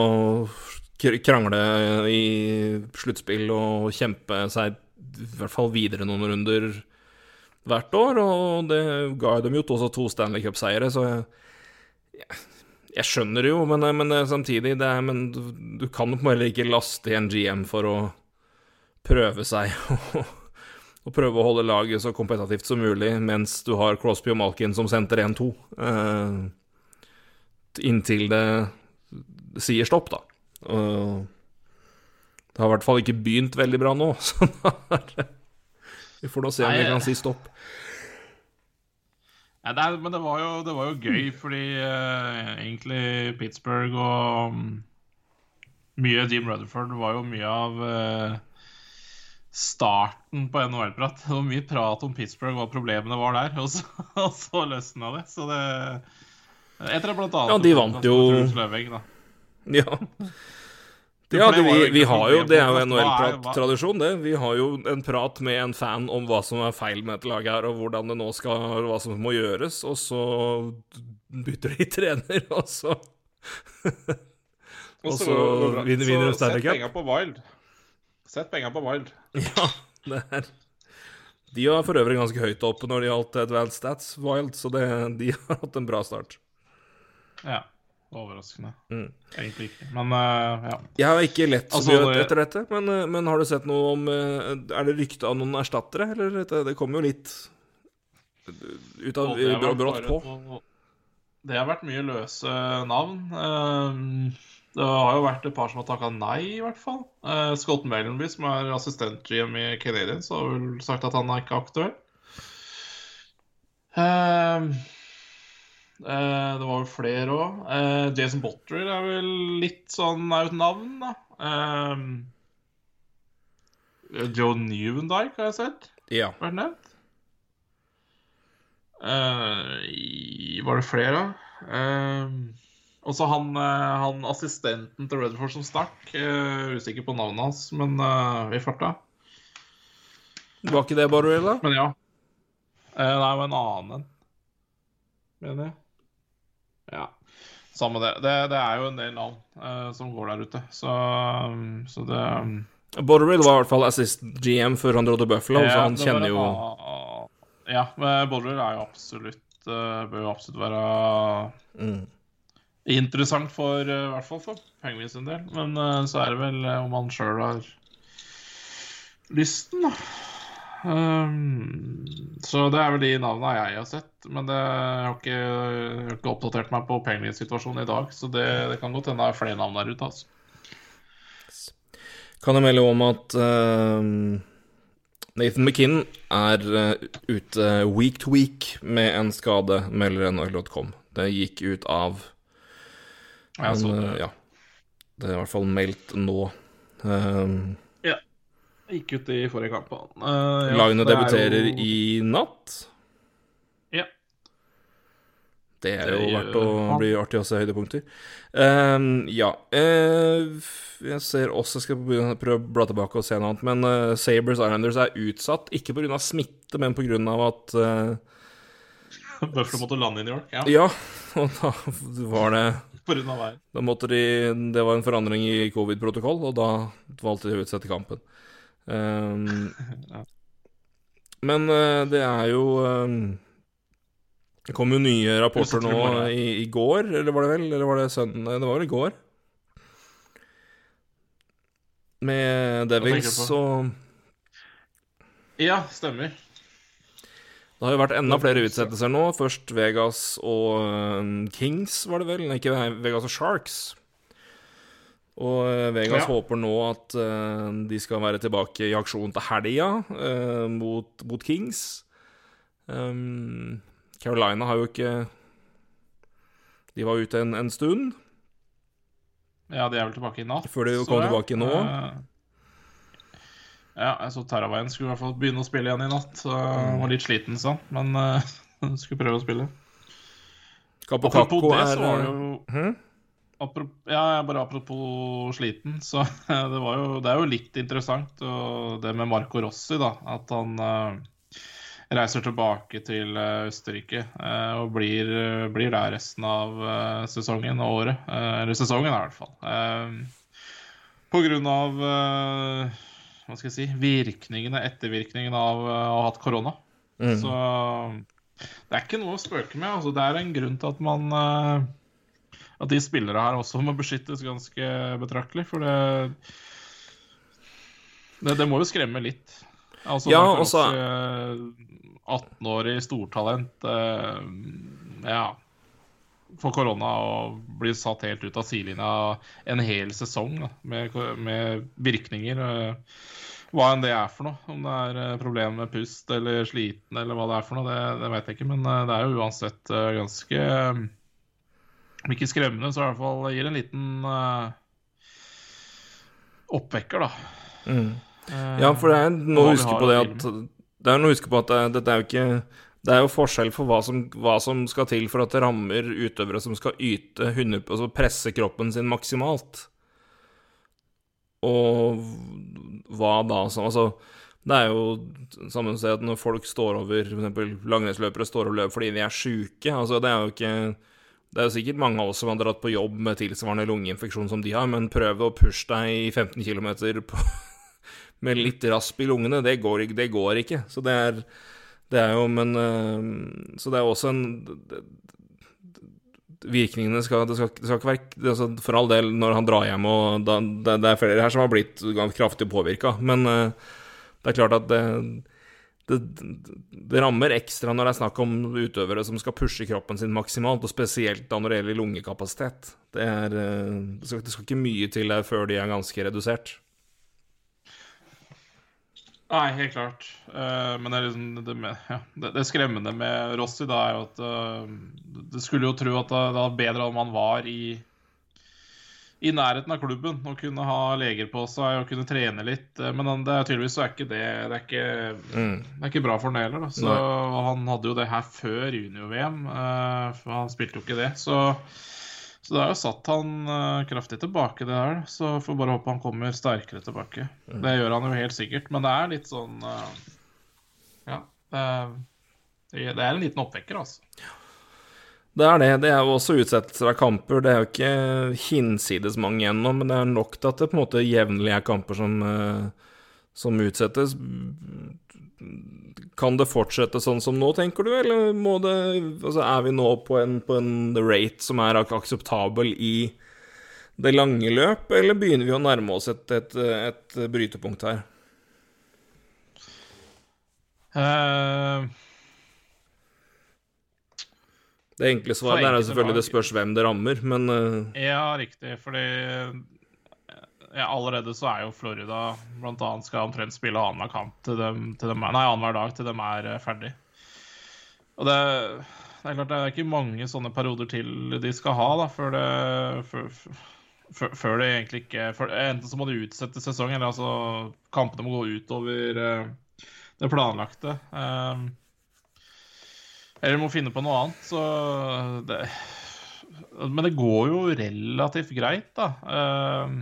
krangle i sluttspill og kjempe seg i hvert fall videre noen runder hvert år, og det ga dem jo også to Stanley Cup-seiere, så jeg, jeg, skjønner det jo, men, men samtidig er, men du, du kan jo på en måte ikke laste en GM for å prøve seg <laughs> og prøve å holde laget så kompetativt som mulig mens du har Crosby og Malkin som senter 1-2. Eh, inntil det sier stopp, da. Og det har i hvert fall ikke begynt veldig bra nå, <laughs> så da er det Vi får nå se om vi kan si stopp. Ja, det er, men det var, jo, det var jo gøy, fordi eh, egentlig Pittsburgh og um, mye Jim Rutherford var jo mye av eh, starten på NHL-prat. Det var mye prat om Pittsburgh, hva problemene var der, og så, <laughs> og så løsna det. Så det Etter blant annet Ja, de vant jo- da. Ja. For Ja, det det, vi, vi har jo, det er jo på at hva hva- NHL-tradisjon, det. Vi har jo en prat med en fan om hva som er feil med dette laget her, og hvordan det nå skal Hva som må gjøres, og så bytter de <laughs> trener, og så Og så vinner- de Stanley Sett Cup. penga på Wild. Sett penga på Wild. <laughs> Ja, det er De var for øvrig ganske høyt oppe når det gjaldt Advanced Stats Wild, så det, de <laughs> har hatt en bra start. Ja. Overraskende. Mm. Egentlig ikke. Men uh, ja. Jeg har ikke lett så Altså, mye etter dette, men, eh, men har du sett noe om eh, Er det rykte av noen erstattere, eller? Det, det kommer jo litt ut av brått på. Det har vært mye løse navn. Eh, Det har jo vært et par som har takka nei, i hvert fall. Uh, Scott Mellonby, som er assistent-GM i Canadiens, har vel sagt at han er ikke aktuell. Uh, uh, det var vel flere òg. Jason Botterer er vel litt sånn er jo et navn, da. Eh, Joe Newendike har jeg sett Ja. vært nevnt. Eh, var det flere, da? Uh, også han, eh, han assistenten til Redford som stakk. Uh, usikker på navnet hans, men uh, vi farta. Var ikke det Barbarella? Men ja. Uh, nei, men en annen en, mener jeg. Ja. Samme det. det. Det er jo en del navn uh, som går der ute, så, um, så det um, Borderell var i hvert fall assist GM før han dro til Buffalo, så han kjenner jo Ja, men Bodler er jo absolutt eh, Bør jo absolutt være mm. Interessant for eh, i hvert fall for Penguins sin del. Men eh, så er det vel eh, om han sjøl har lysten, da. Um, så det er vel de navnene jeg har sett. Men det, jeg, har ikke, jeg har ikke oppdatert meg på Penguins-situasjonen i dag, så det, det kan godt hende det er flere navn der ute. altså. Kan jeg melde om at uh, Nathan McKinn er uh, ute week to week med en skade, melder NHL.com. Det gikk ut av men, det. eh, ja. Det er i hvert fall meldt nå. Um, Gikk ut i forrige kamp. Uh, Lagene debuterer i natt. Ja. Det er Det jo verdt å bli artig å se høydepunkter. Um, ja uh, Jeg ser også Jeg skal prøve å bla tilbake og se noe annet. Men uh, Sabres Islanders er utsatt, ikke pga. smitte, men pga. at uh, <laughs> Buffalo måtte lande i New York. Ja, Ja, <laughs> og da var det grunn været. Da måtte de Det var en forandring i covid-protokoll, og da valgte de å utsette kampen. Um, <laughs> Ja. Men uh, det er jo um, Det kom jo nye rapporter nå i i, i går, eller var det vel? Eller var det søndag? Det var vel i går. Med Devils og Ja, stemmer. Det har jo vært enda flere utsettelser nå. Først Vegas og eh, Kings, var det vel? Nei, ikke Vegas og Sharks. Og eh, Vegas Ja. håper nå at eh, de skal være tilbake i aksjon til helga eh, mot, mot Kings. Um, Carolina har jo ikke De var ute en, en stund. Ja, de er vel tilbake i natt. Før de kom tilbake nå? Eh, Ja, jeg så Terraveien skulle i hvert fall begynne å spille igjen i natt. Så var litt sliten, sånn. Men <laughs> uh, skulle prøve å spille. Apropos det, så var det jo hm? apropos, Ja, bare apropos sliten, <laughs> så det var jo Det er jo litt interessant, og det med Marco Rossi, da. At han uh, reiser tilbake til eh, Østerrike uh, og blir, blir der resten av uh, sesongen og året. Eller sesongen, i hvert fall. Uh, på grunn av hva skal jeg si, virkningene, ettervirkningene av eh, å ha hatt korona. Mm. Så det er ikke noe å spøke med. Altså, det er en grunn til at man eh, At de spillere her også må beskyttes ganske betraktelig. For det Det, det må jo skremme litt. Altså, Ja, også og så- Rossi, eh, 18-årig stortalent Ja. Får korona og blir satt helt ut av sidelinja en hel sesong da, med, med virkninger. eh, hva enn det er for noe. Om det er eh, problemer med pust eller sliten eller hva det er for noe, det, det vet jeg ikke. Men eh, det er jo uansett ganske Om ikke skremmende, så i hvert fall gir en liten uh, oppvekker, da. Mm. Ja, for det er noe å huske på det at Det er noe å huske på at det, dette er jo ikke Det er jo forskjell for hva som, hva som skal til for at det rammer utøvere som skal yte 100 Altså presse kroppen sin maksimalt. Og hva da som Altså, det er jo samme at når folk står over f.eks. langrennsløpere står og løper fordi de er sjuke Altså, det er jo ikke det er jo sikkert mange av oss som har dratt på jobb med tilsvarende lungeinfeksjon som de har, men prøv å pushe deg i 15 km <laughs> med litt rasp i lungene. Det går, det går ikke. Så det er, det er jo Men øh, Så det er også en Virkningene skal Det skal, det skal ikke være altså, For all del, når han drar hjem og da, det, det er flere her som har blitt kraftig påvirka, men øh, det er klart at det det, det rammer ekstra når det er snakk om utøvere som skal pushe kroppen sin maksimalt, og spesielt da når det gjelder lungekapasitet. Det, er, eh, det, skal, det skal ikke mye til før de er ganske redusert. Nei, helt klart. Uh, men det, er liksom, det, med, ja, det, det skremmende med Rossi da er jo at uh, Det skulle jo tro at det, det var bedre om han var i i nærheten av klubben og kunne ha leger på seg og kunne trene litt. Uh, Men det er tydeligvis så er ikke det Det er ikke, Mm. det er ikke bra for ham heller. Da. Så Nei. han hadde jo det her før junior-VM, for han spilte jo ikke det. Så, så det har jo satt han uh, kraftig tilbake, det her. Så får bare håpe han kommer sterkere tilbake. Mm. Det gjør han jo helt sikkert, men det er litt sånn uh, Ja. Det er, det er en liten oppvekker, altså. Det er det. Det er jo også utsettelser av kamper. Det er jo ikke hinsides mange gjennom, men det er nok til at det på en måte jevnlig er kamper som, eh, som utsettes. Kan det fortsette sånn som nå, tenker du, eller må det Altså, er vi nå på en, på en rate som er ak akseptabel i det lange løp, eller begynner vi å nærme oss et, et, et brytepunkt her? Uh, Det enkle svaret er selvfølgelig det spørs hvem det rammer, men uh, Ja, riktig. Fordi ja, allerede så er jo Florida Blant annet skal omtrent spille annenhver kamp til dem, til dem Nei, annenhver dag til dem er eh, ferdig. Og det, det er klart det er ikke mange sånne perioder til de skal ha, da, før det før, før, før det egentlig ikke før, Enten så må de utsette sesongen, eller altså kampene må gå utover uh, det planlagte. Um, eller må finne på noe annet. Så det Men det går jo relativt greit, da. Eh,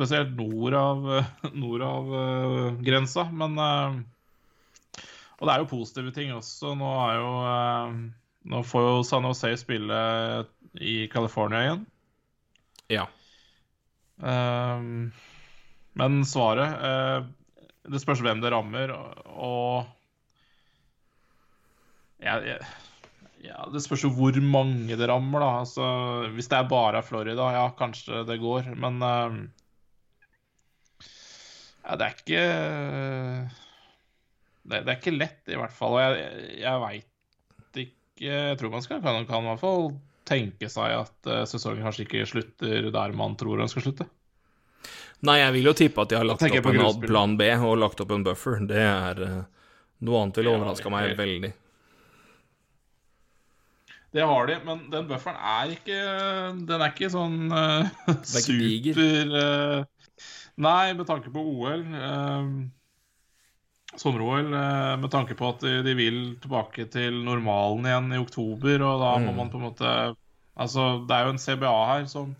spesielt nord av, <laughs> nord av uh, grensa. Men uh, Og det er jo positive ting også. Nå er jo uh, Nå får jo San Jose spille i California igjen. ja. Men svaret Det spørs hvem det rammer, og ja, ja, ja, Det spørs jo hvor mange det rammer, da. Altså, hvis det er bare Florida, ja, kanskje det går. Men ja, det er ikke det, det er ikke lett, i hvert fall. Og jeg, jeg veit ikke Jeg tror man skal, kan, kan i hvert fall tenke seg at eh, sesongen kanskje ikke slutter der man tror den skal slutte. Nei, jeg vil jo tippe at de har lagt opp en plan B og lagt opp en buffer. Det er eh, Noe annet ville Ja, overraska meg veldig. Det har de, men den bufferen er ikke Den er ikke sånn uh, er super uh, Nei, med tanke på OL. eh, Sommer-OL, eh, med tanke på at de, de, vil tilbake til normalen igjen i oktober, og da må Mm. man på en måte Altså, det er jo en CBA her som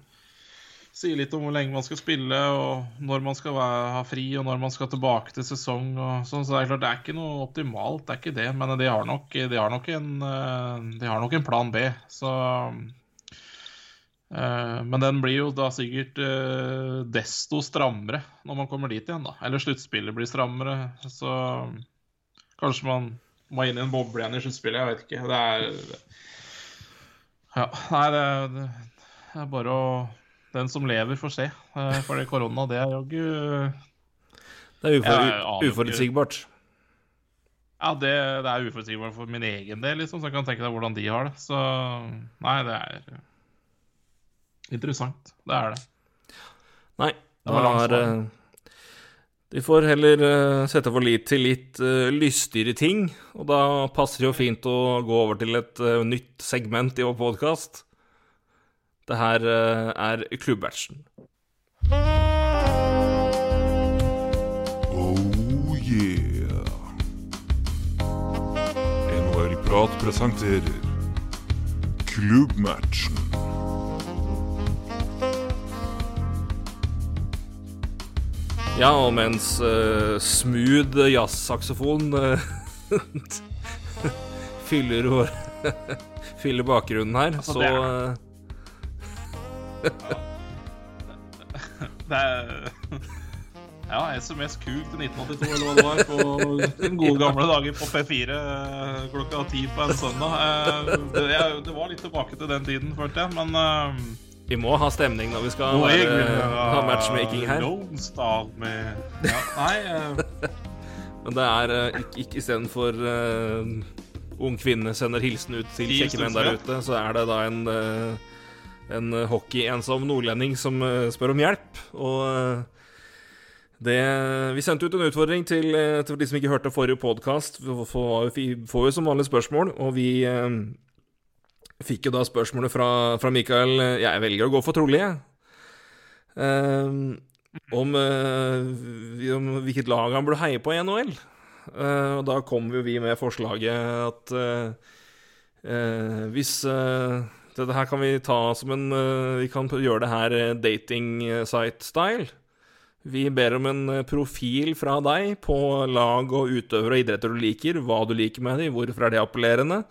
sier litt om hvor lenge man skal spille, og når man skal være, ha fri, og når man skal tilbake til sesong og sånn. Så det er klart, det er ikke noe optimalt, det er ikke det. Men de har nok, de har nok, en, eh, de har nok en plan B. Så Men den blir jo da sikkert eh, desto strammere når man kommer dit igjen, da. Eller sluttspillet blir strammere. Så kanskje man må inn i en boble igjen i sluttspillet. Jeg vet ikke. Det er Ja, nei, det, er bare å Den som lever, får se. Fordi For det korona, det er jaggu Det er ufor, uforutsigbart. Ja, det, det er uforutsigbart for min egen del, liksom, så jeg kan tenke deg hvordan de har det. Så nei, det er interessant. Det er det. Nei, Det var da er eh, får heller eh, sette vår lit til litt eh, lystigere ting, og da passer det jo fint å gå over til et nytt segment i vår podkast. Det her er klubbbatchen. Oh yeah. NHL-prat presenterer Klubbmatchen. Ja, og mens uh, smooth jazzsaksofon uh, <laughs> fyller vår <laughs> Fyller bakgrunnen her, Altså, så det eh, Det er Ja, SMS Kuk til 1982, eller hva det var, på den gode <laughs> gamle dager på P4 eh, klokka ti på en søndag. Eh, Det, var litt tilbake til den tiden, følte jeg, men eh, vi må ha stemning når vi skal Nå være, vil ha matchmaking her. Lone Star med ja, Nei, eh, <laughs> Men det er uh, ikke, ikke istedenfor uh, ung kvinne sender hilsen ut til Ti kjekke menn der ute, så er det da en, uh, en hockey-ensom nordlending som uh, spør om hjelp. Og det Vi sendte ut en utfordring til, til de som ikke hørte forrige podkast. Vi får jo som vanlig spørsmål, og vi fikk jo da spørsmålet fra, fra Mikael uh, Jeg velger å gå for trolig, jeg. Uh, om, uh, om hvilket lag han burde heie på i NHL. Uh, og da kom jo vi med forslaget at eh, eh, hvis eh, Dette her kan vi ta som en eh, Vi kan gjøre det her eh, dating site-style. Vi ber om en eh, profil fra deg på lag og utøvere og idretter du liker, hva du liker med dem, hvorfor er det appellerende.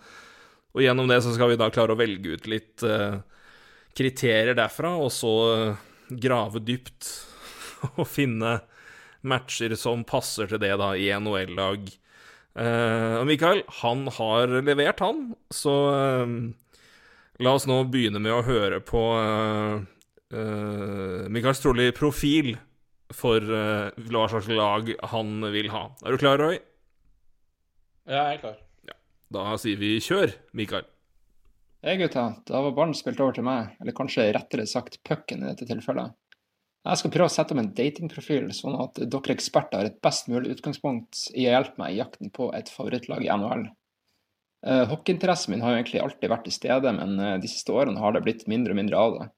Og gjennom det så skal vi da klare å velge ut litt eh, kriterier derfra, og så eh, grave dypt <laughs> og finne matcher som passer til det da i NHL-lag. Eh, og Mikael, han har levert, han. Så la oss nå begynne med å høre på Mikaels trolig profil for hva slags lag han vil ha. Er du klar, Roy? ja, jeg er klar. Da sier vi kjør, Mikael. Hei gutta, da var ballen spilt over til meg, eller kanskje rettere sagt pucken i dette tilfellet. Jeg skal prøve å sette opp en datingprofil, sånn at dere eksperter har et best mulig utgangspunkt i å hjelpe meg i jakten på et favorittlag i NHL. Uh, Hockeyinteressen min har jo egentlig alltid vært til stede, men eh, de siste årene har det blitt mindre og mindre av det.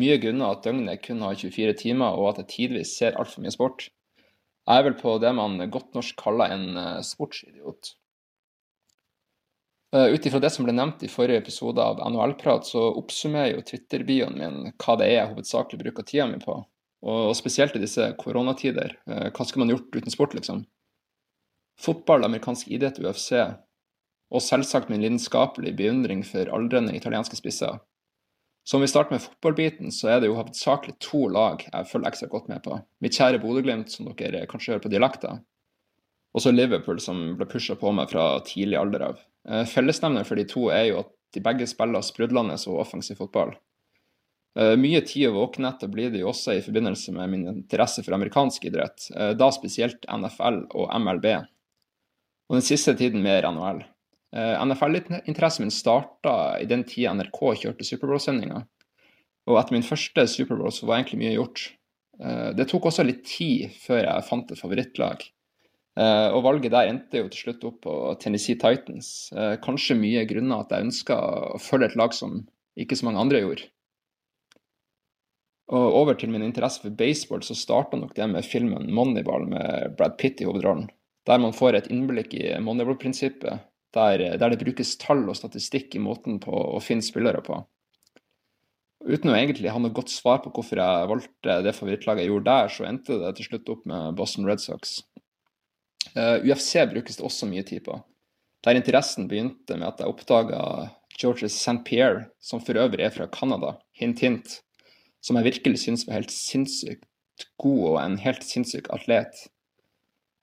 Mye grunnet at døgnet kun har 24 timer, og at jeg tidvis ser altfor mye sport. Jeg er vel på det man godt norsk kaller en eh, sportsidiot. Uh, Ut ifra det som ble nevnt i forrige episode av NHL-prat, så oppsummerer jo Twitter-bioen min hva det er jeg hovedsakelig bruker tida mi på. Og spesielt i disse koronatider. Uh, hva skulle man gjort uten sport, liksom? Fotball, amerikansk idrett, UFC. Og selvsagt min lidenskapelige beundring for aldrende italienske spisser. Så om vi starter med fotballbiten, så er det jo hovedsakelig to lag jeg følger ekstra godt med på. Mitt kjære Bodø-Glimt, som dere kanskje hører på dialekter. Og så Liverpool, som ble pusha på meg fra tidlig alder av. Eh, Fellesnevner for de to er jo at de begge spiller sprudlende og offensiv fotball. Eh, Mye tid å våkne etter blir det jo også i forbindelse med min interesse for amerikansk idrett, eh, da spesielt NFL og MLB. Og den siste tiden mer NHL. NFL-interessen min starta i den tida NRK kjørte Superbowl-sendinga, Og etter min første Superbowl så var egentlig mye gjort. Det tok også litt tid før jeg fant et favorittlag. Eh, og valget der endte jo til slutt opp på Tennessee Titans. Eh, kanskje mye grunner at jeg ønska å følge et lag som ikke så mange andre gjorde. Og over til min interesse for baseball, så starta nok det med filmen 'Moneyball' med Brad Pitt i hovedrollen. Der man får et innblikk i Moneyball-prinsippet, der, der, det brukes tall og statistikk i måten på å finne spillere på. Uten å egentlig ha noe godt svar på hvorfor jeg valgte det favorittlaget jeg gjorde der, så endte det til slutt opp med Boston Red Sox. Uh, eh, UFC brukes det også mye tid på. Der interessen begynte med at jeg oppdaga Georges St. Pierre, som for øvrig er fra Canada, hint hint, som jeg virkelig syns var helt sinnssykt god og en helt sinnssyk atlet.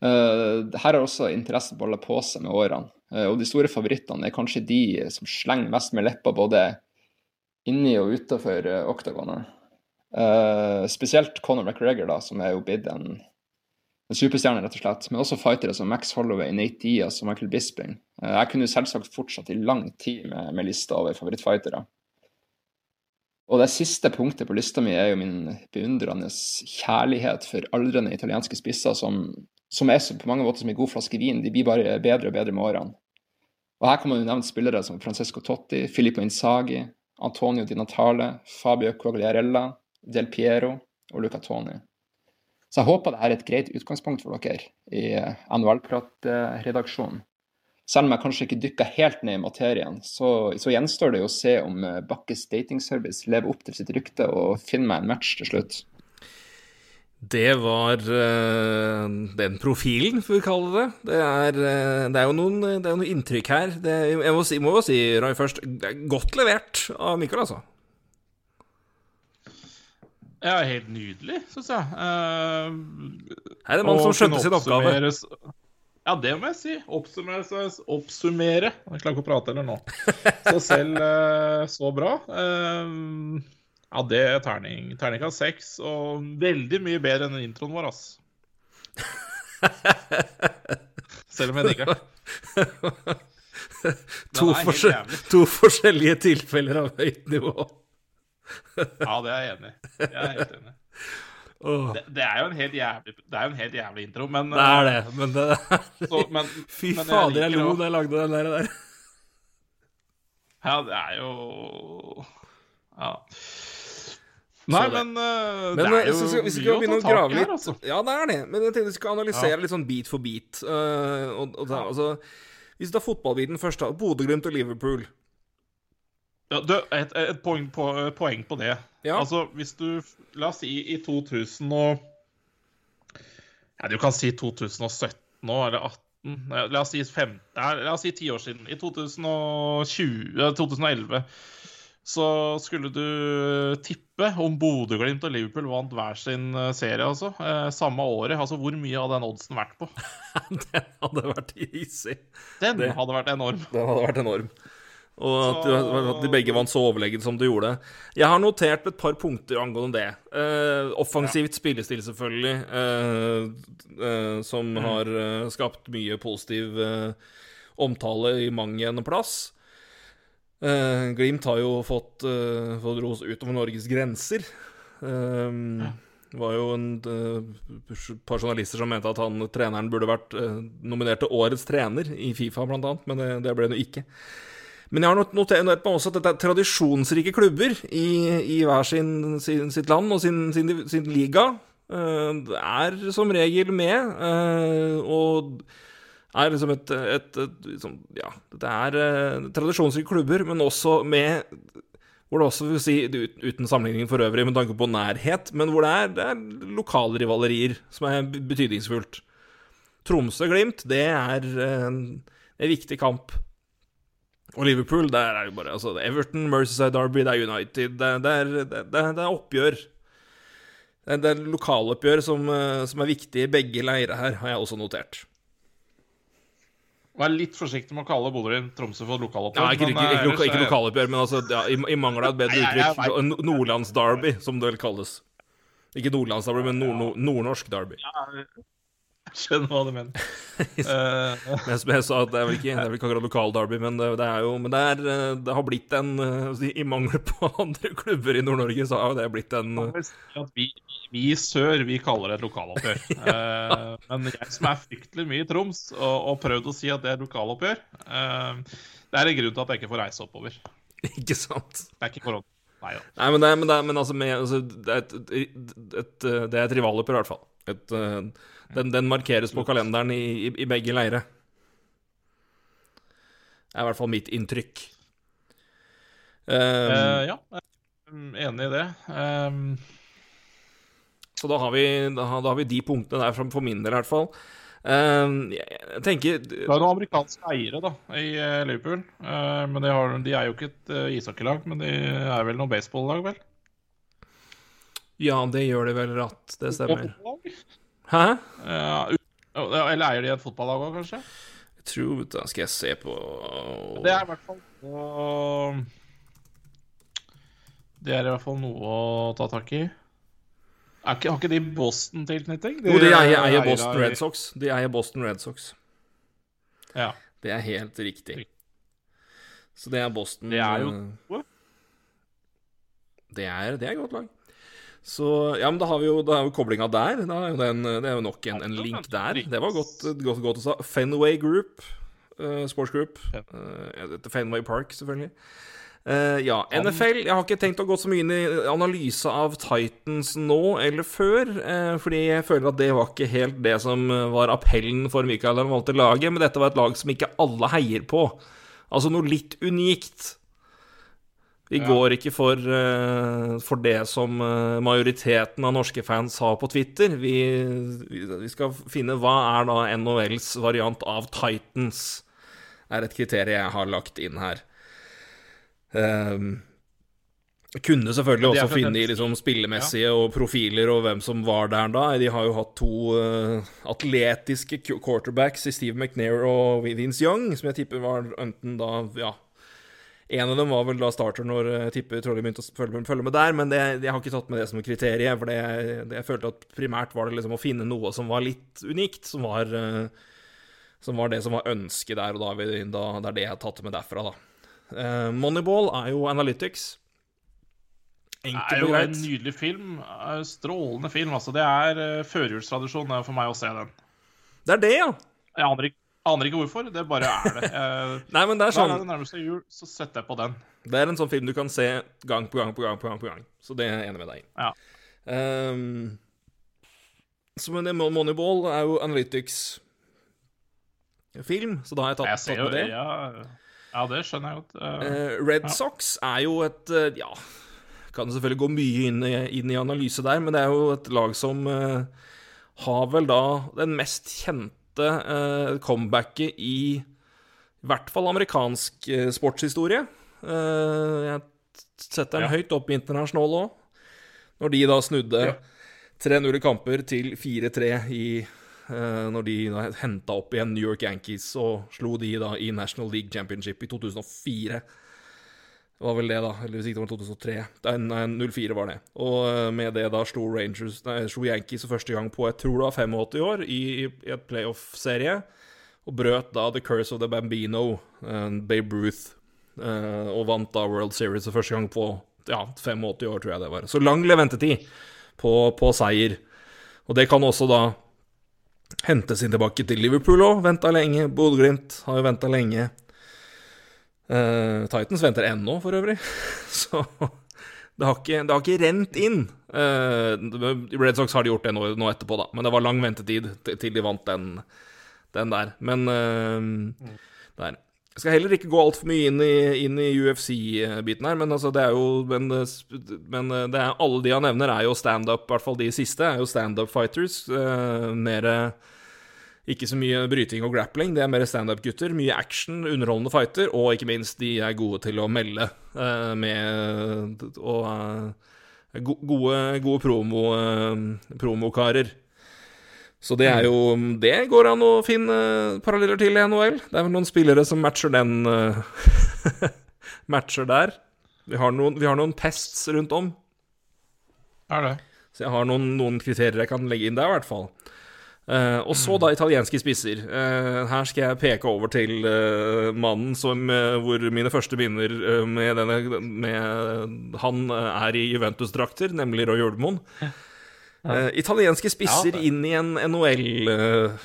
Uh, her har også interessen balla på seg med årene. Uh, og de store favorittene er kanskje de som slenger mest med leppa både inni og utafor oktagonet. Uh, spesielt Conor McGregor, da, som er jo blitt en en superstjerne, rett og slett. Men også fightere som Max Holloway, Nate Diaz og Michael Bisping. Eh, jeg kunne selvsagt fortsatt i lang tid med, med lista over favorittfightere. Og det siste punktet på lista mi er jo min beundrende kjærlighet for aldrende italienske spisser som, som er på mange måter som en god flaske vin. De blir bare bedre og bedre med årene. Og her kan man jo nevne spillere som Francesco Totti, Filippo Inzaghi, Antonio Di Natale, Fabio Coagliarella, Del Piero og Luca Toni. Så jeg håper det er et greit utgangspunkt for dere i NHL-pratredaksjonen. Selv om jeg kanskje ikke dykker helt ned i materien, så, så, gjenstår det jo å se om eh, Bakkes datingservice lever opp til sitt rykte og finner meg en match til slutt. Det var uh, den profilen, får vi kalle det. Det er, uh, det er jo noen, det er noen inntrykk her. Det, jeg må jo si, Roy, først, godt levert av Mikael, altså. Ja, helt nydelig, syns jeg. Uh, Her er det mann som skjønte sin oppgave. Ja, det må jeg si. Oppsummere. oppsummere. Jeg klarer ikke å prate heller nå. Så selv uh, <laughs> så bra. Uh, ja, det er terning. Terningkast seks, og veldig mye bedre enn introen vår, ass. Selv om jeg digger den. <laughs> To, forskjell to forskjellige tilfeller av høyt nivå ja, det er jeg enig i. Jeg er helt enig. Oh. Det, det, er jo en helt jævlig Det er jo en helt jævlig intro, men Det er det, men det <laughs> så, men, Fy men fader, jeg, lo da jeg lagde den der. der. Ja, det er jo Ja. Nei, men, uh, men det er jo vi skal, vi begynne å grave litt. altså. Ja, det er det. Men jeg tenkte vi skal analysere ja. litt sånn bit for bit. Uh, og, og ja. altså, hvis du tar fotballbiten først, da. Bodø-Glimt og Liverpool. Ja, du, et, et poeng, på, poeng, på, det. Ja. Altså, hvis du La oss si i 2000 og Ja, du kan si 2017 nå, eller 18. La oss si 15, la oss si 10 år siden. I 2020, 2011 så skulle du tippe om Bodø-Glimt og Liverpool vant hver sin eh, serie, altså. Eh, samme året. Altså, hvor mye hadde den oddsen vært på? <laughs> den hadde vært easy. Den det, hadde vært enorm. Den hadde vært enorm. Og at, at, de begge vant så overlegent som de gjorde. Jeg har notert et par punkter angående det. Eh, offensivt ja. spillestil, selvfølgelig, eh, eh, som mm. har skapt mye positiv omtale i mang en plass. Glimt har jo fått, fått ros utover Norges grenser. Ja. Det var jo en par journalister som mente at han, treneren burde vært nominert til årets trener i Fifa, blant annet, men det, det ble han jo ikke. Men jeg har notert meg også at dette er tradisjonsrike klubber i, i hver sin, sin, sitt land og sin, sin, liga. Uh, er som regel med, uh, og er liksom et, et, et liksom, Ja, det er uh, tradisjonsrike klubber, men også med hvor det også vil si, uten sammenligning for øvrig med tanke på nærhet, men hvor det er, det er lokale rivalerier som er betydningsfullt. Tromsø-Glimt, det er en, en viktig kamp. Og Liverpool, der er jo bare altså, Everton, Mercyside Derby, det er United. Det, det, er, det, det er, oppgjør. Det er, lokaloppgjør som, eh, som er viktig i begge leirer her, har jeg også notert. Vær litt forsiktig med å kalle Bodø Tromsø for lokaloppgjør. Ja, ikke, ikke, ikke, ikke, ikke lokaloppgjør, men altså, ja, i, i mangel av et bedre uttrykk, Nordlands-derby, som det vel kalles. Ikke Nordlands-derby, men nord, nordnorsk derby. Ja, skjønner hva du mener. <laughs> Eh, Men som jeg sa, det er vel ikke, det er vel ikke akkurat lokalderby, men det, det er jo Men det, er, eh, det har blitt en eh, I mangel på <laughs> andre klubber i Nord-Norge, så har det blitt en vi, vi i sør vi kaller det et lokaloppgjør. <laughs> ja. men jeg som er fryktelig mye i Troms og, og prøvd å si at det er et lokaloppgjør, det er en grunn til at jeg ikke får reise oppover. Ikke sant? Det er ikke korona. Nei da. Nei, men, det, men, det, men altså, med, altså det, er et, et, et, det et rivaloppgjør, i hvert fall. Et, eh, den, den markeres på kalenderen i, i, i begge leire. Det er i hvert fall mitt inntrykk. Um, uh, ja, enig i det. Um, Så da har, vi, da, da har vi de punktene der, for min del i hvert fall. Um, jeg tenker Det er noen amerikanske eiere da, i Liverpool. Uh, men de, har, de er jo ikke et uh, ishockeylag, men de er vel noe baseballag, vel? Ja, det gjør det vel ratt. Det stemmer. Hæ? Ja, eller eier de et fotballag òg, kanskje? Jeg tror Da skal jeg se på Det er i hvert fall Det er i hvert fall noe å ta tak i. Er ikke, har ikke de Boston-tilknytning? Jo, de eier, eier Boston Red Sox. De eier Boston Red Sox. Ja. Det er helt riktig. Så det er Boston Det er jo eh, noe. Det er, det er et godt lag. Så ja, men da har vi jo, da er jo koblinga der. Da er jo den, det er jo nok en, en link der. Det var godt, godt, godt å sa. Fenway Group, Uh, Sports Group. Uh, Fenway Park, selvfølgelig. Uh, ja, NFL Jeg har ikke tenkt å gå så mye inn i analyse av Titans nå eller før, uh, fordi jeg føler at det var ikke helt det som var appellen for Michael han valgte laget, men dette var et lag som ikke alle heier på. Altså noe litt unikt. Vi går ikke for, eh, for det som eh, majoriteten av norske fans har på Twitter. Vi, vi, skal finne hva er da NHLs variant av Titans, er et kriterium jeg har lagt inn her. Um, kunne selvfølgelig også finne i liksom spillemessige og profiler og hvem som var der da. De har jo hatt to uh, atletiske quarterbacks i Steve McNair og Vince Young, som jeg tipper var enten da Ja, en av dem var vel da starter når eh, jeg tipper Trolley begynte å følge, følge med der, men det, jeg har ikke tatt med det som kriterium, for det, det, jeg følte at primært var det liksom å finne noe som var litt unikt, som var, eh, som var det som var ønsket der, og da, vi, da det er det jeg har tatt med derfra, da. Eh, Moneyball er jo analytics. Det er jo en nydelig film. eh, Strålende film. altså. Det er førjulstradisjon eh, for meg å se den. Det er det, ja. Jeg aner ikke, aner ikke hvorfor, det bare er det. Jeg, <laughs> Nei, men det er Hver sånn gang det nærmer seg jul, så setter jeg på den. Det er en sånn film du kan se gang på gang på gang på gang. på gang Så det er jeg enig med deg i. Ja. Um, så men Moneyball er jo analytics-film, så da har jeg tatt, Jeg ser tatt jo med det. Ja, ja, det skjønner jeg godt. Uh, Red Ja. Sox er jo et eh, Ja, kan selvfølgelig gå mye inn i, inn i analyse der, men det er jo et lag som uh, har vel da den mest kjente eh, comebacket i i hvert fall amerikansk eh, sportshistorie. Eh, jeg setter den Ja. høyt opp internasjonal òg. Når de da snudde Ja. 3-0 i kamper til 4-3 i eh, Når de da henta opp igjen New York Yankees og slo de da i National League Championship i 2004. Det var vel det, da. Eller hvis ikke det var 2003. Nei, nei, 04 var det. Og eh, med det da slo Rangers Nei, slo Yankees for første gang på jeg tror det var 85 år i, i et playoff-serie. Og brøt da The Curse of the Bambino, uh, Babe Ruth, uh, og vant da World Series for første gang på ja, 85 år, tror jeg det var. Så lang leventetid på, på seier. Og det kan også da hentes inn tilbake til Liverpool òg. Venta lenge. Bodø-Glimt har jo venta lenge. Eh, Titans venter ennå, for øvrig. <laughs> Så det har ikke, det har ikke rent inn. Uh, Red Sox har de gjort det nå, nå etterpå, da. Men det var lang ventetid til, de vant den, den der. Men uh, der. Jeg skal heller ikke gå altfor mye inn i, i UFC-biten her, men altså, det er jo Men, men det er, alle de han nevner, er jo standup, i hvert fall de siste, er jo standup fighters. Uh, mer Ikke så mye bryting og grappling, det er mer standup-gutter. Mye action, underholdende fighter, og ikke minst, de er gode til å melde uh, med Og uh, gode, gode promo, uh, promokarer. Så det er jo Det går an å finne paralleller til i NHL. Det er vel noen spillere som matcher den <laughs> Matcher der. Vi har, noen, vi har noen pests rundt om, er det. så jeg har noen, noen kriterier jeg kan legge inn der, i hvert fall. Eh, og så da italienske spisser. Uh, her skal jeg peke over til uh, mannen som, hvor mine første eh, med, denne, med Han er i Juventus-drakter, nemlig Roy Ulmoen. Eh, italienske spisser Ja, inn i en NHL-pakke.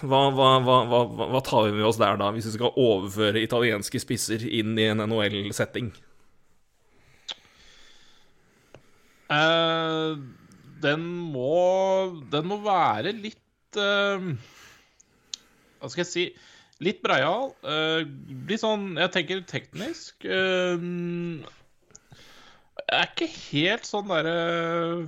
Hva, hva, hva, hva, tar vi med oss der, da, hvis vi skal overføre italienske spisser inn i en NHL-setting? Eh, den må Den må være litt uh, Hva skal jeg si Litt breial. Uh, litt sånn Jeg tenker teknisk. Uh, er ikke helt sånn derre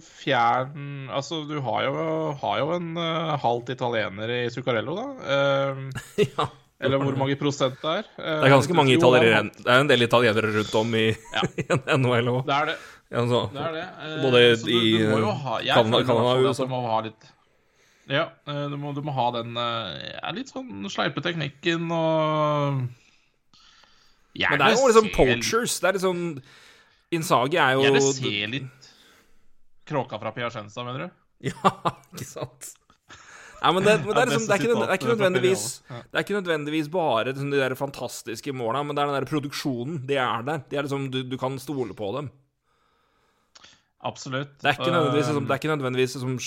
fjern Altså, du har jo, har jo en uh, halvt italiener i Zuccarello, da. Uh, <laughs> ja. eller hvor mange prosent det er. Eh, Det er ganske mange er italienere Det er en del italienere rundt om i, Ja. <laughs> i NHL òg. Det er det. Altså, Det er det. Eh, Både du, i, du må jo ha, jeg Canada- og USA. Du må ha litt Ja, eh, du må, du må ha den eh, ja, litt sånn sleipe teknikken og men det er jo liksom se- poachers. Det er liksom Innsagi er jo Gjerne se litt Kråka fra Piacenza, mener du? <laughs> Ja, ikke sant? Nei, men det, men det, er, liksom, det, er ikke, det er ikke nødvendigvis Det er ikke nødvendigvis bare liksom, de der fantastiske måla, men det er den der produksjonen. De er der. De er liksom, du, du kan stole på dem. Absolutt. Det er ikke nødvendigvis, liksom, det er ikke nødvendigvis liksom,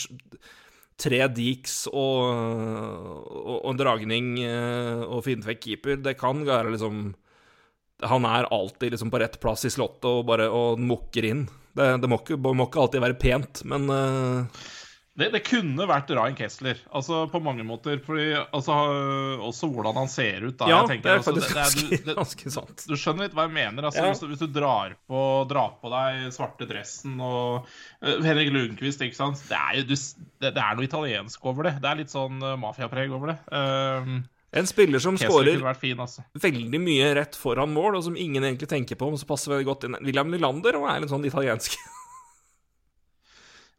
tre deeks og, og, og en dragning eh, og finfekk keeper. Det kan være liksom Han er alltid liksom på rett plass i slottet og bare og mukker inn. Det, det må, ikke, må ikke alltid være pent, men eh, det, det kunne vært Ryan Kessler, altså på mange måter. Fordi, altså, også hvordan han ser ut. da Ja, jeg det tenker, er altså, faktisk det er- ganske, det- ganske sant. Du skjønner litt hva jeg mener. altså Ja. hvis, du, hvis du drar på, drar på deg svarte dressen og uh, Henrik Lundqvist, ikke sant Det er jo du, det, er noe italiensk over det. Det er litt sånn uh, mafiapreg over det. Um, En spiller som skårer altså. veldig mye rett foran mål, og som ingen egentlig tenker på, men som passer veldig godt inn. William Nylander og er litt sånn italiensk. <laughs>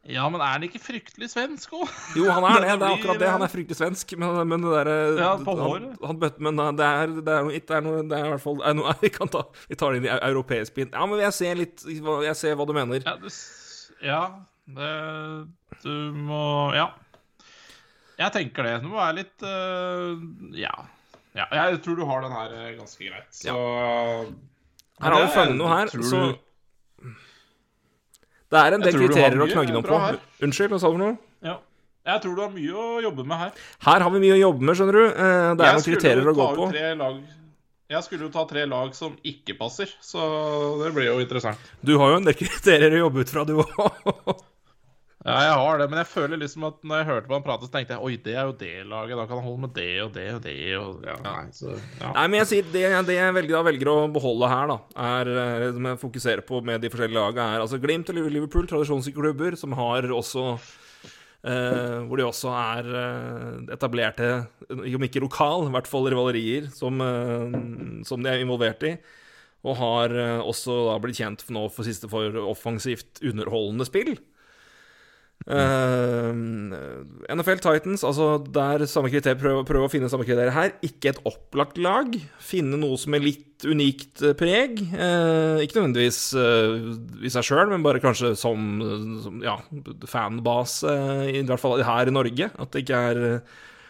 Ja, men er han ikke fryktelig svensk òg? <laughs> Jo, han er det. Det er akkurat det. Han er fryktelig svensk, men, men det derre Ja, på han, han Men det er, det er noe Det er noe Det er i hvert fall noe, <laughs> Vi kan ta Vi tar det inn i europeisk pin. Ja, men jeg ser litt Jeg ser hva du mener. Ja, du, ja, det Du må Ja. Jeg tenker det. Du må være litt uh, Ja. ja. Jeg tror du har den her eh, ganske greit. Så Her har vi funnet noe her, så Det er en del kriterier å knagge noe på. her. Unnskyld, hva sa du for noe? Ja. Jeg tror du har mye å jobbe med her. Her har vi mye å jobbe med, skjønner du. Eh, Det er Jeg noen kriterier å gå på. tre lag- Jeg skulle jo ta tre lag som ikke passer, så det blir jo interessant. Du har jo en del kriterier å jobbe ut fra, du òg. <laughs> Ja, jeg har det, men jeg føler liksom at når jeg hørte på han prate, så tenkte jeg oi, det er jo det laget, da kan han holde med det og det og det og ja, nei, så, ja. Nei, men jeg sier det, det jeg velger, da velger å beholde her, da, er det som jeg fokuserer på med de forskjellige lagene, er altså Glimt og Liverpool, tradisjonsklubber, som har også eh, Hvor de også er eh, etablerte, om ikke lokal, i hvert fall rivalerier, som, eh, som de er involvert i. Og har eh, også da blitt kjent for nå for siste for offensivt underholdende spill. Eh, NFL Titans, altså der samme kriterier, prøv, prøv å finne samme kriterier her. Ikke et opplagt lag. Finne noe som er litt unikt eh, preg. Uh, ikke nødvendigvis uh, i seg sjøl, men bare kanskje som, som ja, fanbase, i hvert fall her i Norge. At det ikke er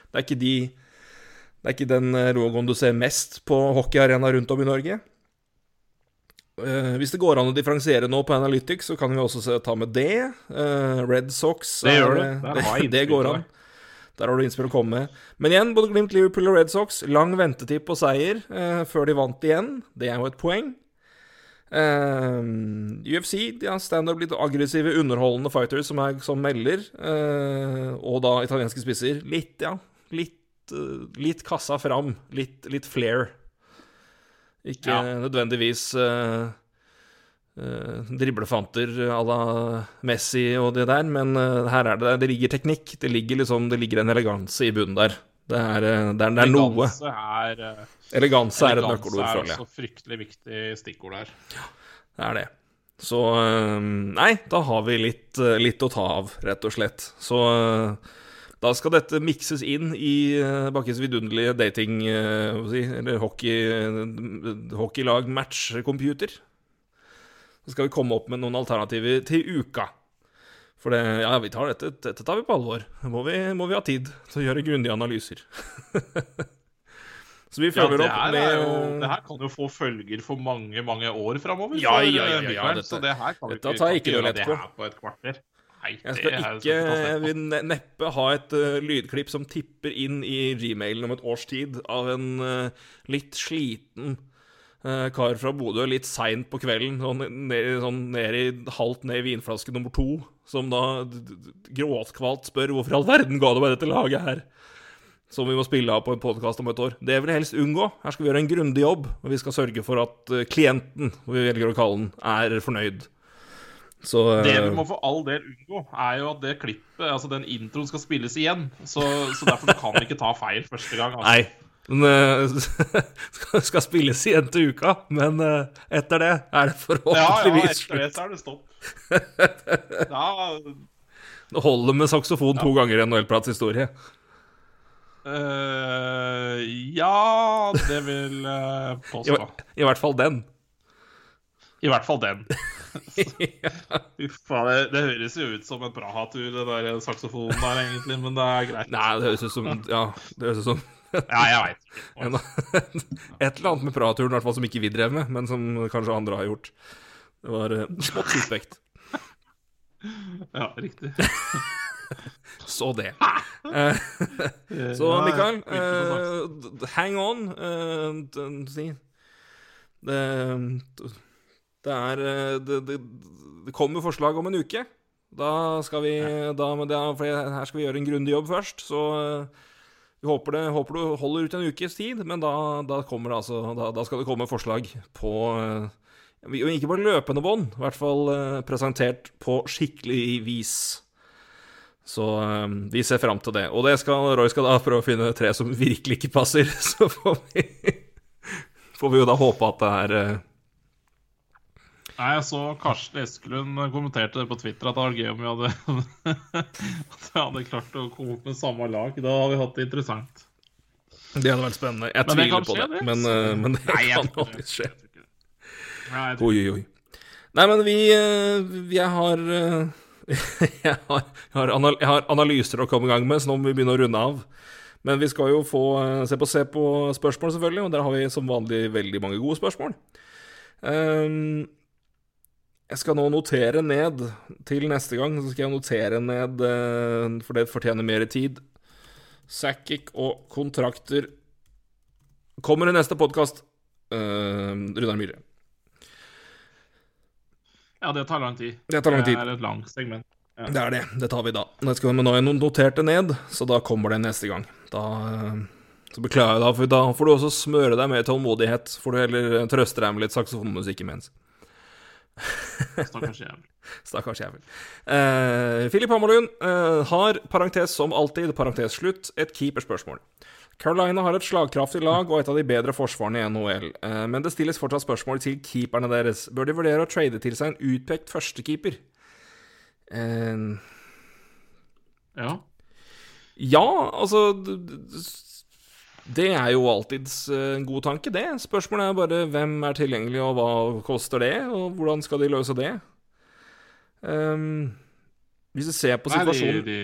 Det er ikke de Det er ikke den logoen du ser mest på hockeyarena rundt om i Norge. Eh, hvis det går an å differensiere nå på Analytics, så kan vi også ta med det. Eh, Red Sox Det gjør er- det. Det, <laughs> det går an. Der har du innspill å komme med. Men igjen, både Glimt, Liverpool og Red Sox, lang ventetid på seier eh, før de vant igjen. Det er jo et poeng. Eh, UFC, de har standup litt aggressive, underholdende fighters som, er, som melder. eh, og da italienske spisser. Litt, ja. Litt, eh, litt kassa fram. Litt, litt flair. Ikke Ja. nødvendigvis uh, driblefanter à la Messi og det der, men uh, her er det Det ligger teknikk. Det ligger liksom Det ligger en eleganse i bunnen der. Det er, det er, det er noe. Eleganse er, Eleganse er et eleganse nøkkelord, er føler jeg. også fryktelig viktig stikkord der. Det er det. Så Nei, da har vi litt, litt å ta av, rett og slett. Så eh, da skal dette mikses inn i uh, Bakkes vidunderlige dating... eh, si, eller hockey, uh, hockeylag match-computer. Så skal vi komme opp med noen alternativer til uka. For det, ja, vi tar dette, dette tar vi på alvor. Må vi, må vi ha tid til å gjøre grundige analyser. <laughs> Så vi følger ja, opp med er jo, det her kan jo få følger for mange, mange år framover. Ja, ja, ja, eh, ja, dette- så det her kan vi ikke, tar jeg ikke gjøre det her på et kvarter. Nei, Jeg skal ikke jeg vil neppe ha et uh, lydklipp som tipper inn i gmailen om et års tid av en uh, litt sliten uh, kar fra Bodø litt seint på kvelden, sånn ned, sånn ned i, halvt ned i vinflaske nummer to, som da gråtkvalt spør hvorfor i all verden ga du meg dette laget her? Som vi må spille av på en podkast om et år. Det vil jeg helst unngå. Her skal vi gjøre en grundig jobb, og vi skal sørge for at klienten, vi velger å kalle den, er fornøyd. Så Det vi eh, må for all del unngå, er jo at det klippet, altså den introen, skal spilles igjen. Så, så derfor kan vi ikke ta feil første gang. Altså. Nei. Men, eh, <laughs> skal- skal spilles igjen til uka, men eh, etter det er det Ja, ja, etter det så er det stopp. Ja, <laughs> Det holder med saksofon to ganger i NHL-prats historie. Uh, ja det vil uh, påstå. I, I hvert fall den. I hvert fall den. Faen, det, det høres jo ut som en Praha-tur, det der saksofonen der, egentlig, men det er greit. Nei, det høres ut som Ja, det høres ut som Ja, jeg veit ikke. <laughs> et eller annet med Praturen, i hvert fall som ikke vi drev med, men som kanskje andre har gjort. Det var uh, smått suspekt. Ja, riktig. <laughs> Så det. Eh, Så Mikael, eh, d- hang on. Uh, Det, det er eh, det, det, det kommer forslag om en uke. Da skal vi da, det, for Her skal vi gjøre en grundig jobb først, så eh, vi håper det, håper du holder ut en ukes tid, men da, da altså da, skal det komme forslag på eh, Ikke på løpende bånd, i hvert fall presentert på skikkelig vis. Så vi ser fram til det. Og det skal, Roy skal da prøve å finne tre som virkelig ikke passer. <laughs> Så får vi, får vi jo da håpe at det er Nei, jeg så Karsten Eskelund kommenterte det på Twitter at det var gøy om vi hadde <laughs> hadde klart å komme opp med samme lag. Da hadde vi hatt det interessant. Det hadde vært spennende. Jeg Men tviler på skje, det, men, uh, men det Nei, kan alltid skje. Nei, Oi, oi. Nei, men vi eh, Jeg har eh, <laughs> jeg har, jeg, har jeg har analyser å komme i gang med, så nå må vi begynne å runde av. Men vi skal jo få se på, se på spørsmål, selvfølgelig, og der har vi som vanlig veldig mange gode spørsmål. Ehm, jeg skal nå notere ned til neste gang. Så skal jeg notere ned, eh, for det fortjener mer tid. Sackic og kontrakter kommer i neste podkast. Runar Myhre. Ja, det tar lang tid. Det tar lang tid. Det er et langt segment. Det er det. Det tar vi da. Skal, men nå har jeg notert det ned, så da kommer det neste gang. Da eh, Så beklager jeg, da, for da får du også smøre deg med tålmodighet. Får du heller trøste deg med litt saksofonmusikk imens. Stakkars jævel. <laughs> Stakkars jævel. Eh, Filip Hammerlund uh, har, parentes som alltid, parentes slutt, et keeperspørsmål. Carolina har et slagkraftig lag og et av de bedre forsvarene i NHL, uh, men det stilles fortsatt spørsmål til keeperne deres. Bør de vurdere å trade til seg en utpekt førstekeeper? Eh, Ja. Ja, altså Det er jo alltids eh, en god tanke, det. Spørsmålet er bare hvem er tilgjengelig, og hva koster det, og hvordan skal de løse det? Um, hvis du ser på Nei, de, situasjonen de,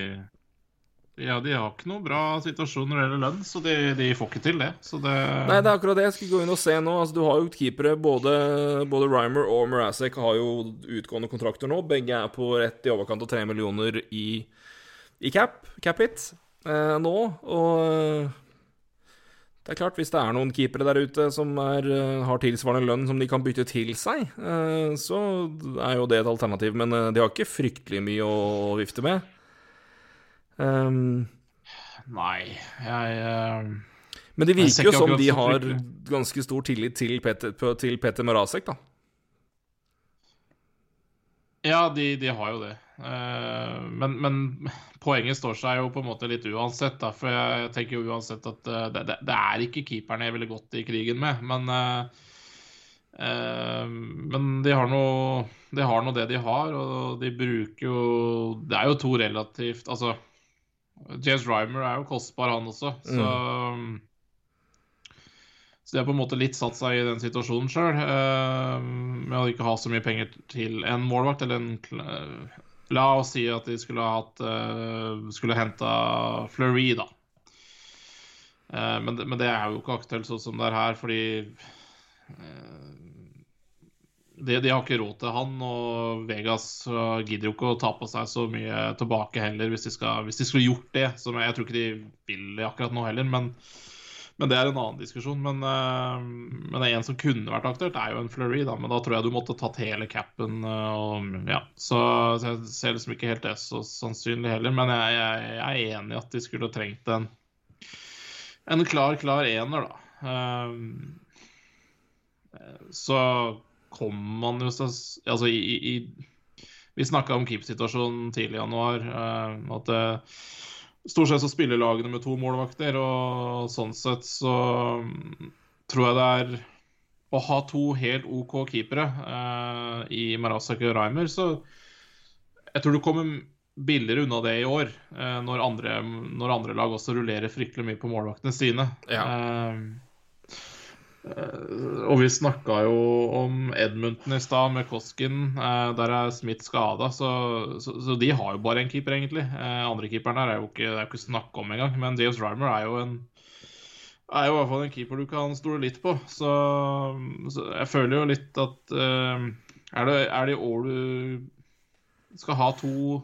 ja, de har ikke noe bra situasjon når det gjelder lønn, så de, de får ikke til det. Så det Nei, det er akkurat det jeg skal gå inn og se nå. Altså, du har jo keepere. Både, både Rymer og Mrazek har jo utgående kontrakter nå. Begge er på rett i overkant av tre millioner i, i cap, cap hit eh, nå. Og det er klart, hvis det er noen keepere der ute som er, eh, har tilsvarende lønn som de kan bytte til seg, eh, så er jo det et alternativ. Men eh, de har ikke fryktelig mye å vifte med. Um, Nei, jeg uh, men det virker jo som de har ganske stor tillit til Peter, til Peter Marasek, da. Ja, de, de har jo det. Eh, men, men poenget står seg jo på en måte litt uansett, da. For jeg tenker jo uansett at eh, det, det, det er ikke keeperne jeg ville gått i krigen med. Men, uh, men de har noe De har noe det de har, og de bruker jo Det er jo to relativt Altså, James Rymer er jo kostbar, han også. Så Så de har på en måte litt satt seg i den situasjonen sjøl, med å ikke ha så mye penger til en målvakt eller en La oss si at de skulle ha hatt uh, Skulle henta Fleury, da. Uh, men, men, det er jo ikke aktuelt sånn som det er her, fordi uh, de, de, har ikke råd til han, og Vegas gidder jo ikke å ta på seg så mye tilbake heller, hvis de, skal, hvis de skulle gjort det. Som jeg tror ikke de vil det akkurat nå heller, men, men det er en annen diskusjon. Men, uh, men en som kunne vært aktuelt, er jo en Fleury, da. Men da tror jeg du måtte tatt hele capen. Og, ja. så, så, jeg ser liksom ikke helt det så sannsynlig heller. Men jeg, jeg, jeg er enig i at de skulle trengt en, en klar, klar ener, da. Uh, så kommer man jo Altså i, i Vi snakka om keepersituasjonen tidlig i januar. At uh, stort sett så spiller lagene med to målvakter, og sånn sett så um, tror jeg det er å ha to helt OK keepere eh, i Marasak og Reimer, så jeg tror du kommer billigere unna det i år, når andre, når, andre, lag også rullerer fryktelig mye på målvaktene sine. Ja. Eh, og vi snakka jo om Edmundton i stad, med Koskin. Eh, der er Smith skada, så, så, så, de har jo bare én keeper, egentlig. Andre Andrekeeperen der er jo ikke, det er jo ikke snakk om engang. Men James Rymer er jo en er jo i hvert fall en keeper du kan stole litt på. Så, så jeg føler jo litt at Er det, er det i år du skal ha to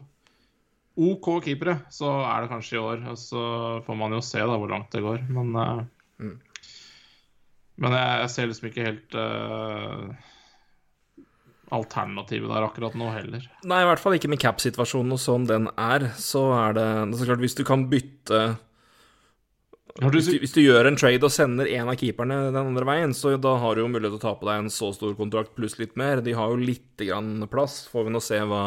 OK keepere, så er det kanskje i år. Og så får man jo se da hvor langt det går. Men mm. Men jeg, jeg, ser liksom ikke helt uh, alternativet der akkurat nå heller. Nei, i hvert fall ikke med cap-situasjonen og sånn den er. Så er det så klart, hvis du kan bytte hvis du, hvis du, gjør en trade og sender en av keeperne den andre veien, så da har du jo mulighet til å ta på deg en så stor kontrakt pluss litt mer. De har jo lite grann plass. Får vi nå se hva,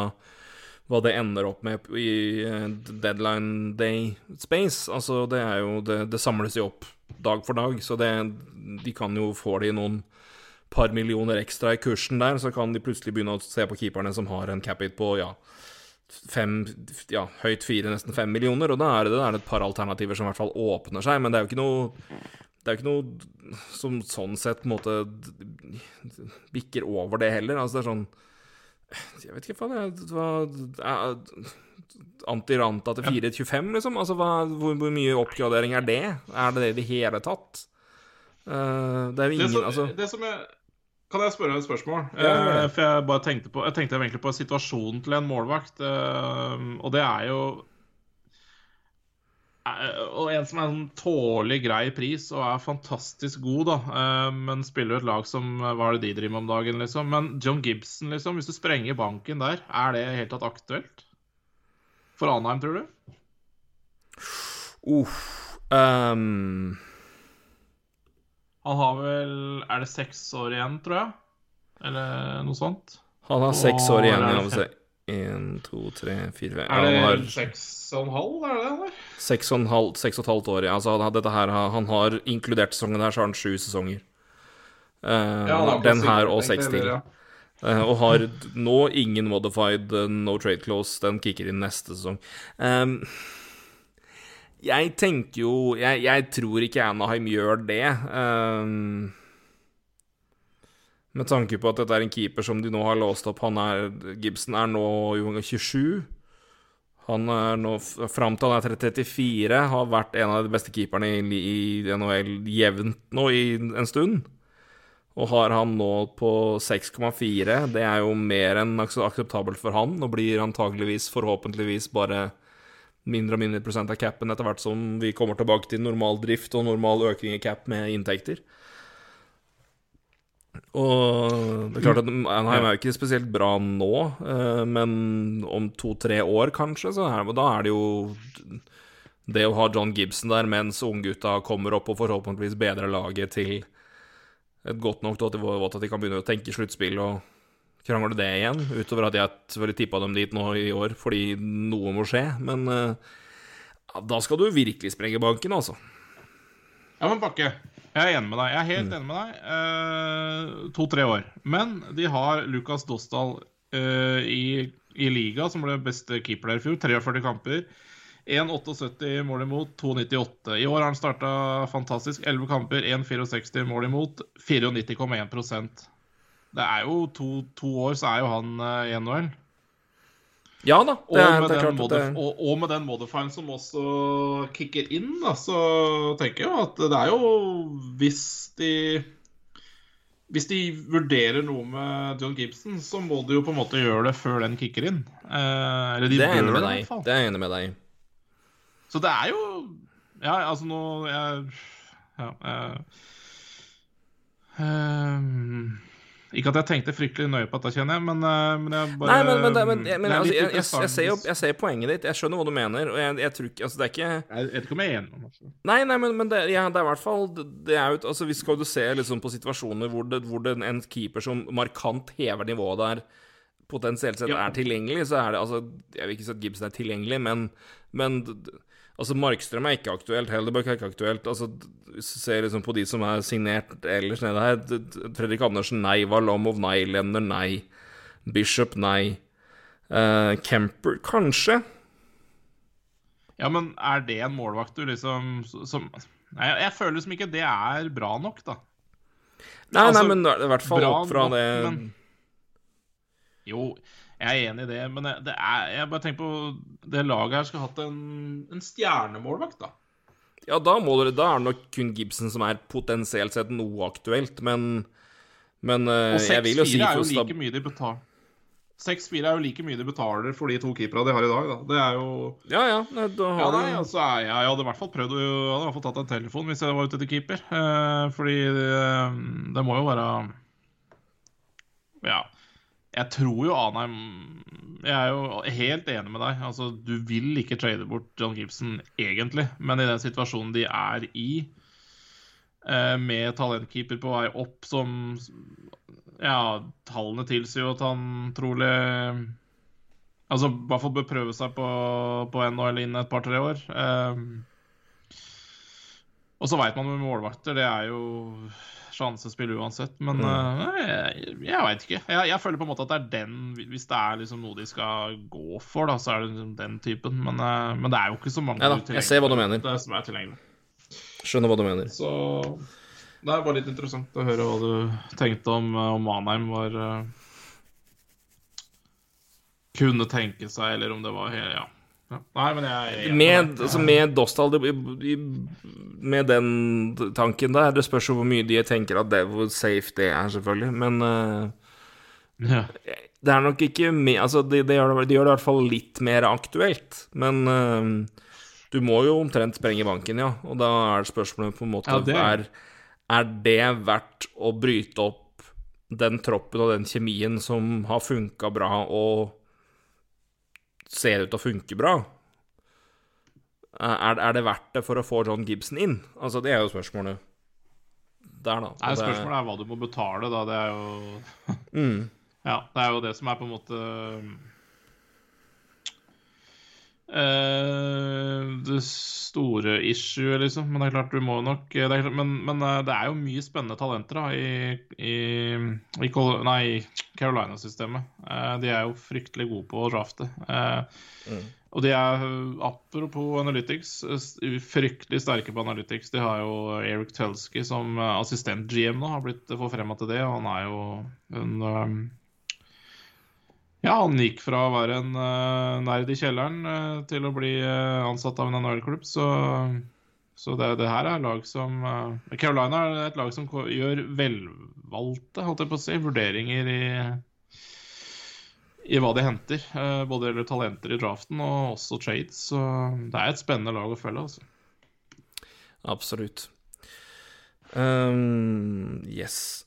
hva det ender opp med i eh, deadline day space. Altså, det er jo Det, det samles jo opp dag for dag, så det, de kan jo få de noen par millioner ekstra i kursen der, så kan de plutselig begynne å se på keeperne som har en cap-it på ja, fem, ja, høyt fire, nesten fem millioner, og da er det, det er et par alternativer som i hvert fall åpner seg, men det er jo ikke noe det er jo ikke noe som sånn sett på en måte bikker over det heller. Altså, det er sånn Jeg vet ikke hva det er Antiranta til 425, liksom? Altså, hva, hvor, hvor, mye oppgradering er det? Er det det i det hele tatt? Uh, det er jo ingen det som, altså det som jeg, Kan jeg spørre et spørsmål? Ja, uh, for jeg bare tenkte på Jeg tenkte egentlig på situasjonen til en målvakt, uh, og det er jo og en som er en tålelig grei pris og er fantastisk god, da, men spiller jo et lag som Hva er det de driver med om dagen, liksom? Men John Gibson, liksom, hvis du sprenger banken der, er det helt tatt aktuelt? For Anheim, tror du? Uff um... Han har vel Er det seks år igjen, tror jeg? Eller noe sånt? Han har seks år igjen. Ja, Én, to, tre, fire Er det har... seks og en halv, er det det? Seks og, en halv, seks og et halvt år, ja. Altså, dette her, han har inkludert sesongen her, så har han sju sesonger. Uh, ja, den her og seks til. Ja. Uh, og har nå ingen modified uh, no trade close. Den kicker inn neste sesong. Um, jeg tenker jo jeg, jeg, tror ikke Anaheim gjør det. Um, med tanke på at dette er en keeper som de nå har låst opp. Han er, Gibson er nå 27. Han er nå fram til han er 34, har vært en av de beste keeperne i, i NHL jevnt nå i en stund. Og har han nå på 6,4, det er jo mer enn akseptabelt for han, og blir antageligvis, forhåpentligvis, bare mindre og mindre prosent av capen etter hvert som vi kommer tilbake til normal drift og normal økning i cap med inntekter. Og det er klart at Anheim er jo ikke spesielt bra nå, eh, men om to-tre år kanskje, så er, da er det jo det å ha John Gibson der mens unggutta kommer opp og forhåpentligvis bedrer laget til godt nok til at de kan begynne å tenke sluttspill og krangle det igjen. Utover at jeg selvfølgelig tippa dem dit nå i år fordi noe må skje. Men uh, da skal du virkelig sprenge banken, altså. Ja, men Bakke, jeg er enig med deg. Jeg er helt mm. enig med deg. Uh, To-tre år. Men de har Lukas Dostal uh, i, i, liga, som ble beste keeper der i fjor. 43 kamper. 1,78 mål imot, 2,98. I år har han starta fantastisk. 11 kamper, 1,64 mål imot, 94,1% Det er jo to, to, år, så er jo han uh, i NHL. Ja da, det er, med det er klart at det og, og med den modifieren som også kicker inn, da, så tenker jeg at det er jo Hvis de hvis de vurderer noe med John Gibson, så må de jo på en måte gjøre det før den kicker inn. Eh, eller de Det er bør det, i deg hvert fall. Det er jeg enig med deg i. Så det er jo Ja, altså nå jeg, Ja. Jeg, um, ikke at jeg tenkte fryktelig nøye på dette, kjenner jeg, men, eh, men jeg bare Nei, men, men, men, men, altså, jeg, jeg, jeg, ser jo, jeg ser poenget ditt. Jeg skjønner hva du mener. Og jeg, tror ikke Altså, det er ikke Jeg vet ikke om jeg er enig med deg. Nei, nei, men, men det, ja, det er i hvert fall det er jo, altså, Vi skal jo se liksom på situasjoner hvor, det, hvor det, en keeper som markant hever nivået der, potensielt sett Ja. er tilgjengelig, så er det altså Jeg vil ikke si at Gibson er tilgjengelig, men, men Altså, Markstrøm er ikke aktuelt, Hellebuck er ikke aktuelt. Altså, Hvis ser liksom på de som er signert ellers nede her Fredrik Andersen, nei. Valomov, nei. Lenner, nei. Bishop, nei. Uh, Kemper, kanskje. Ja, men er det en målvakt du liksom som Nei, jeg, jeg føler liksom ikke det er bra nok, da. Nei, Altså, nei, men i hvert fall opp fra nok, det men- Jo, jeg er enig i det, men det, er, jeg bare tenker på Det laget her skulle hatt en, en stjernemålvakt, da. Ja, da, må dere, da er det nok kun Gibson som er potensielt sett noe aktuelt, men Men eh, Og jeg vil jo 6-4 si er jo like mye de betaler 6-4 er jo like mye de betaler for de to keeperne de har i dag, da. Det er jo Ja, ja, nei, da Ja, nei, altså, jeg, jeg hadde i hvert fall prøvd å Jeg hadde i hvert fall tatt en telefon hvis jeg var ute etter keeper. Eh, fordi det, det må jo være Ja. Jeg tror jo Anheim Jeg er jo helt enig med deg. Altså, du vil ikke trade bort John Gibson egentlig, men i den situasjonen de er i, eh, med talentkeeper på vei opp som Ja, tallene tilsier jo at han trolig Altså, i hvert fall bør prøve seg på, på NHL innen et par-tre år. Ehm, og så veit man med målvakter, det er jo sjansespill uansett. Men Mm. uh, jeg, jeg veit ikke. Jeg, jeg føler på en måte at det er den Hvis det er liksom noe de skal gå for, da, så er det liksom den typen. Men, uh, men det er jo ikke så mange ja, da, jeg ser hva du mener. Det som er tilgjengelig. Skjønner hva du mener. Så det er bare litt interessant å høre hva du tenkte om, eh, om Manheim var uh, Kunne tenke seg, eller om det var Ja. Ja. Nei, men jeg jeg Med, altså, med Dostal i- i- Med den tanken der Det spørs jo hvor mye de tenker at det hvor safe det er, selvfølgelig. Men uh, ja. det er nok ikke med, altså, de, de, gjør det, de, gjør det i hvert fall litt mer aktuelt. Men uh, du må jo omtrent sprenge banken, ja. Og da er det spørsmålet på en måte Ja, det er, er det verdt å bryte opp den troppen og den kjemien som har funka bra og ser ut til å funke bra? Er, er det verdt det for å få John Gibson inn? Altså, det er jo spørsmålet der, da. Nei, spørsmålet er hva du må betale, da. Det er jo Mm. <laughs> Ja, det er jo det som er på en måte Det store issue, liksom. Men det er klart, du må nok det er, klart- men, men eh, det er jo mye spennende talenter da i, i, i Carolina-systemet. Eh, de er jo fryktelig gode på å drafte. Eh, Mm. Og de er, eh, apropos Analytics, eh, fryktelig sterke på Analytics. De har jo Eric Telsky som eh, assistent-GM nå, har blitt forfremma til det. Og han er jo en eh, Ja, han gikk fra å være en uh, nerd i kjelleren uh, til å bli uh, ansatt av en NHL-klubb, så, så det, det her er lag som Carolina er et lag som gjør velvalgte, holdt jeg på å si, vurderinger i i hva de henter. Både gjelder talenter i draften og også trades. Så det er et spennende lag å følge. altså. Absolutt. Um, yes.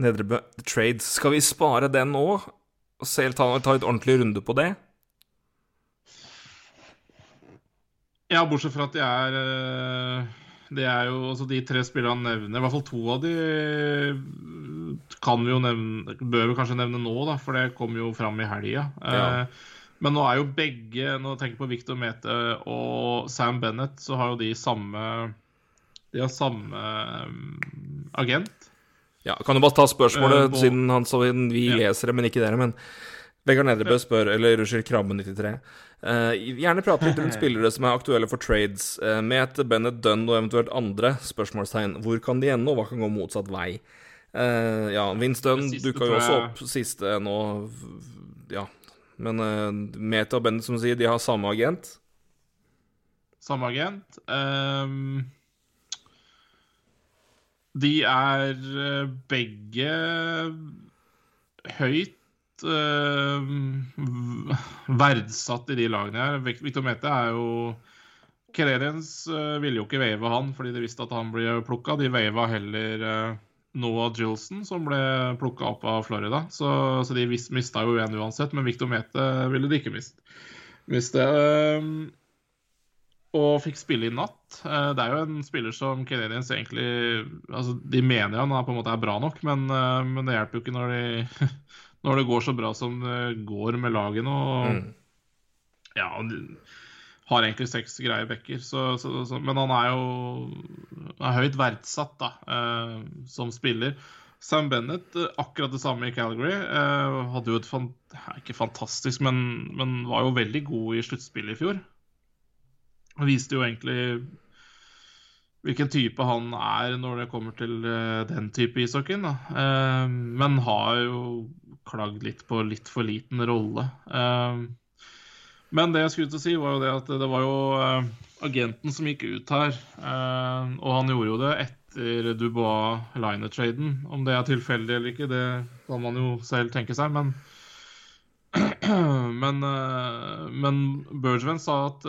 Nedrebø Trades. Skal vi spare den nå? Og selv ta, ta et ordentlig runde på det? Ja, bortsett fra at de er eh, Det er jo altså de tre spillerne han nevner, i hvert fall to av de kan vi jo nevne Bør vi kanskje nevne nå, da, for det kom jo fram i helga. Ja. Eh, Men nå er jo begge Nå tenker jeg på Victor Mete og Sam Bennett, så har jo de samme De har samme eh, agent. Ja, kan du bare ta spørsmålet, uh, siden han så vi Ja. leser det, men ikke dere. Men Vegard Nedrebø spør, eller unnskyld, Krabbe93. Uh, gjerne prate litt rundt <laughs> spillere som er aktuelle for trades. Uh, Mete, Bennett, Dunn og eventuelt andre? Spørsmålstegn. Hvor kan de ende, og hva kan gå motsatt vei? Uh, ja, Vince Dunn dukka jo også opp siste nå, ja, Men uh, Meta og Bennett, som sier, de har samme agent. Samme agent. Um, de er uh, begge høyt uh, verdsatt i de lagene her. Victor Mete er jo Canadiens uh, ville jo ikke veive han fordi de visste at han ble plukka. De veiva heller Noah Gilson, som ble plukka opp av Florida. Så, så de mista jo en uansett, men Victor Mete ville de ikke miste. miste. Og fikk spille i natt. Uh, det er jo en spiller som Canadiens egentlig altså De mener han på en måte er bra nok, men, uh, men det hjelper jo ikke når, de, <laughs> når, det går så bra som det går med laget Og mm. ja, har egentlig seks greie backer. Så, så, så, men han er jo er høyt verdsatt da, eh, som spiller. Sam Bennett, eh, akkurat det samme i Calgary. Eh, hadde jo et fan, Ikke fantastisk, men, men, var jo veldig god i sluttspillet i fjor. Han viste jo egentlig hvilken type han er når det kommer til uh, den type ishockeyen. Uh, men har jo klagd litt på litt for liten rolle. Uh, men det jeg skulle til å si, var jo det at det var jo agenten som gikk ut her. Og han gjorde jo det etter Dubois-liner-traden. Om det er tilfeldig eller ikke, det kan man jo selv tenke seg. Men, <clears throat> men, uh, men Bergevin sa at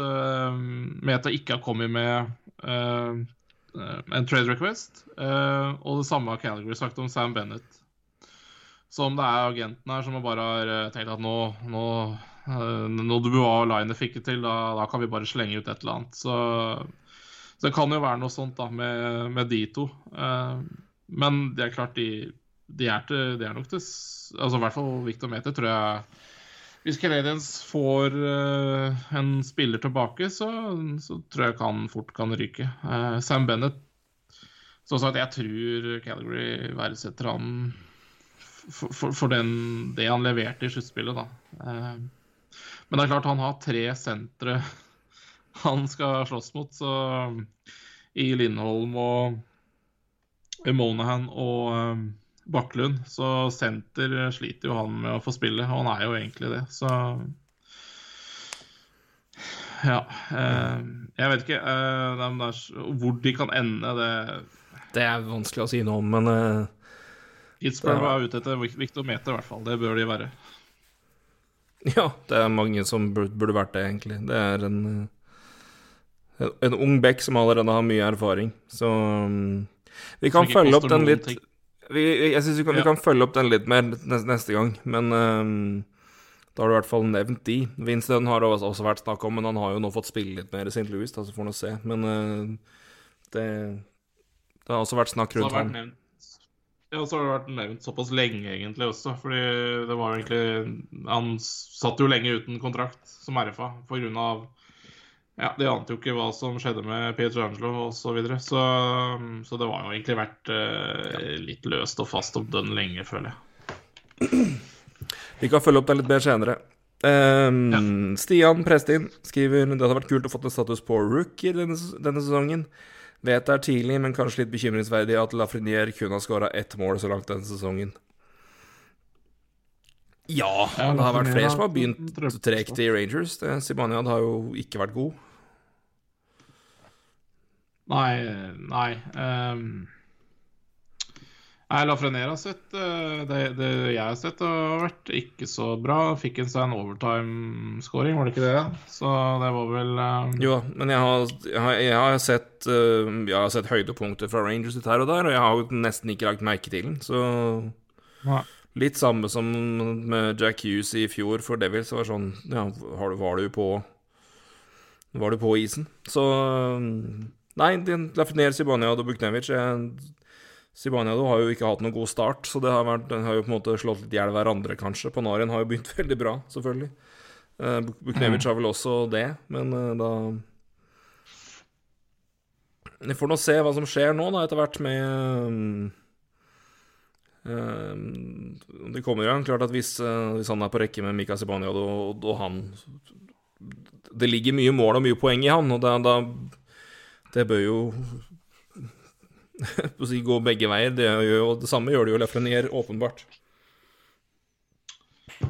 Meta ikke har kommet med en trade request. og det samme har Calgary sagt om Sam Bennett. Så om det er agenten her som bare har tenkt at nå, nå Eh, når Dubois og Line fikk det til, da, da, kan vi bare slenge ut et eller annet. Så, så det kan jo være noe sånt da med, med de to. Eh, men det er klart, de, de, er, til, de er, nok til altså I hvert fall Victor Meter, tror jeg Hvis Canadiens får uh, en spiller tilbake, så, så, tror jeg han fort kan ryke. Uh, Sam Bennett Som sagt, jeg tror Calgary verdsetter han for, for, den, det han leverte i sluttspillet, da. Uh, men det er klart han har tre sentre <laughs> han skal slåss mot. Så i Lindholm og Monahan og Baklund, så senter sliter jo han med å få spille. Og han er jo egentlig det, så Ja. Eh, jeg vet ikke eh, der, hvor de kan ende, det Det er vanskelig å si noe om, men eh, Pittsburgh var ute etter Victor Meter, i hvert fall. Det bør de være. <laughs> Ja, det er mange som burde vært det, egentlig. Det er en, eh, en ung bekk som allerede har mye erfaring, så um, Vi kan følge opp den litt vi, Jeg syns vi, ja. vi, kan følge opp den litt mer neste gang, men um, da har du i hvert fall nevnt de. Winston har også, også vært snakk om, men han har jo nå fått spille litt mer i St. Louis, da, så får han se. Men uh, det, det, har også vært snakk rundt ham. Ja, så har det vært nevnt såpass lenge, egentlig, også. Fordi det var jo egentlig Han satt jo lenge uten kontrakt som RFA av ja, De ante jo ikke hva som skjedde med Peter Angelo osv. Så, videre. så Så det var jo egentlig vært eh, litt løst og fast opp dønn lenge, føler jeg. Vi kan følge opp det litt mer senere. Um, ja. Stian Prestin skriver det hadde vært kult å få en status på rookie denne, denne sesongen. Vet det er tidlig, men kanskje litt bekymringsverdig at Lafreniere kun har skåra ett mål så langt denne sesongen. Ja, det har vært flere som har begynt tregt i Rangers. Sibaniad har jo ikke vært god. Nei, nei. Um Nei, Lafrenera har sett eh, det, det, jeg har sett, har vært ikke så bra. Fikk en seg en overtime-scoring, var det ikke det? Så det var vel um... Jo, men jeg har, jeg har, jeg har sett, uh, jeg har sett høydepunkter fra Rangers litt her og der, og jeg har jo nesten ikke lagt merke til den, så Nei. Litt samme som med Jack Hughes i fjor for Devils. Det var sånn Ja, var du på Var du på isen? Så Nei, Lafreniere, Sibaniad og Buknevic jeg har jo ikke hatt noen god start, så det har, vært, det har jo på en måte slått litt i hjel hverandre, kanskje. Panarin har jo begynt <laughs> veldig bra, selvfølgelig. Uh, Buknevic har vel også det, men uh, da Vi får nå se hva som skjer nå, da, etter hvert med Det kommer jo klart at hvis, hvis, han er på rekke med Mika Sibaniado, og, og, han Det ligger mye mål og mye poeng i han, og da, da Det bør jo <laughs> gå begge veier. Det, gjør, det samme gjør det jo Lefrenier, åpenbart.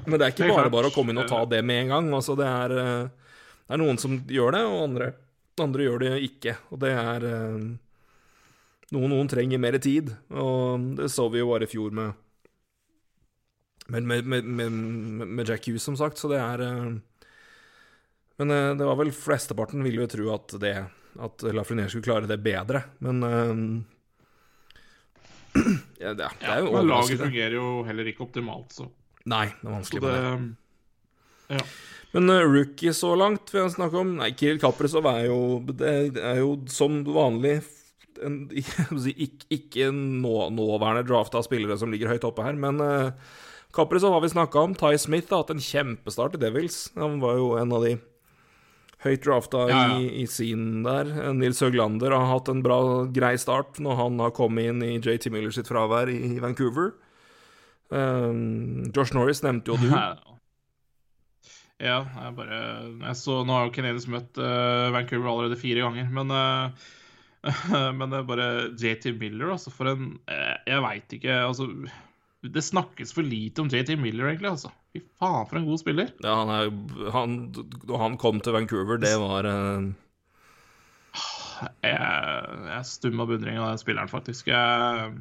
Men det er ikke bare bare å komme inn og ta det med en gang. Altså, det er, eh, det er noen som gjør det, og andre, andre gjør det ikke. Og det er eh, Noen, noen trenger mer tid, og det så vi jo bare i fjor med med, med, med, med, Jack Hughes, som sagt, så det er eh, Men eh, det var vel flesteparten ville jo tro at det At Lafreniere skulle klare det bedre, men eh, <clears throat> ja, det, det er jo Men laget fungerer jo heller ikke optimalt, så, Nei, det er vanskelig det med det. Ja. Men uh, rookie så langt vil jeg snakke om Nei, Kirill Kaprizov er jo Det er jo som vanlig en, <laughs> ikke, ikke nå, nåværende draft av spillere som ligger høyt oppe her, men uh, Kaprizov har vi snakka om. Ty Smith har hatt en kjempestart i Devils. Han var jo en av de høyt drafta Ja, ja. i, i sin der. Nils Høglander har hatt en bra, grei start når han har kommet inn i JT Miller sitt fravær i Vancouver. Um, Josh Norris nevnte jo du. <laughs> Ja, jeg bare jeg så, Nå har jo Canadiens møtt uh, Vancouver allerede fire ganger, men eh, <laughs> Men det er bare JT Miller, altså. For en eh, Jeg veit ikke, altså Det snakkes for lite om JT Miller, egentlig, altså. Fy faen, for en god spiller. Ja, han er han, Da han kom til Vancouver, det var eh, <sighs> Jeg, jeg er stum av beundring av den spilleren, faktisk. Jeg,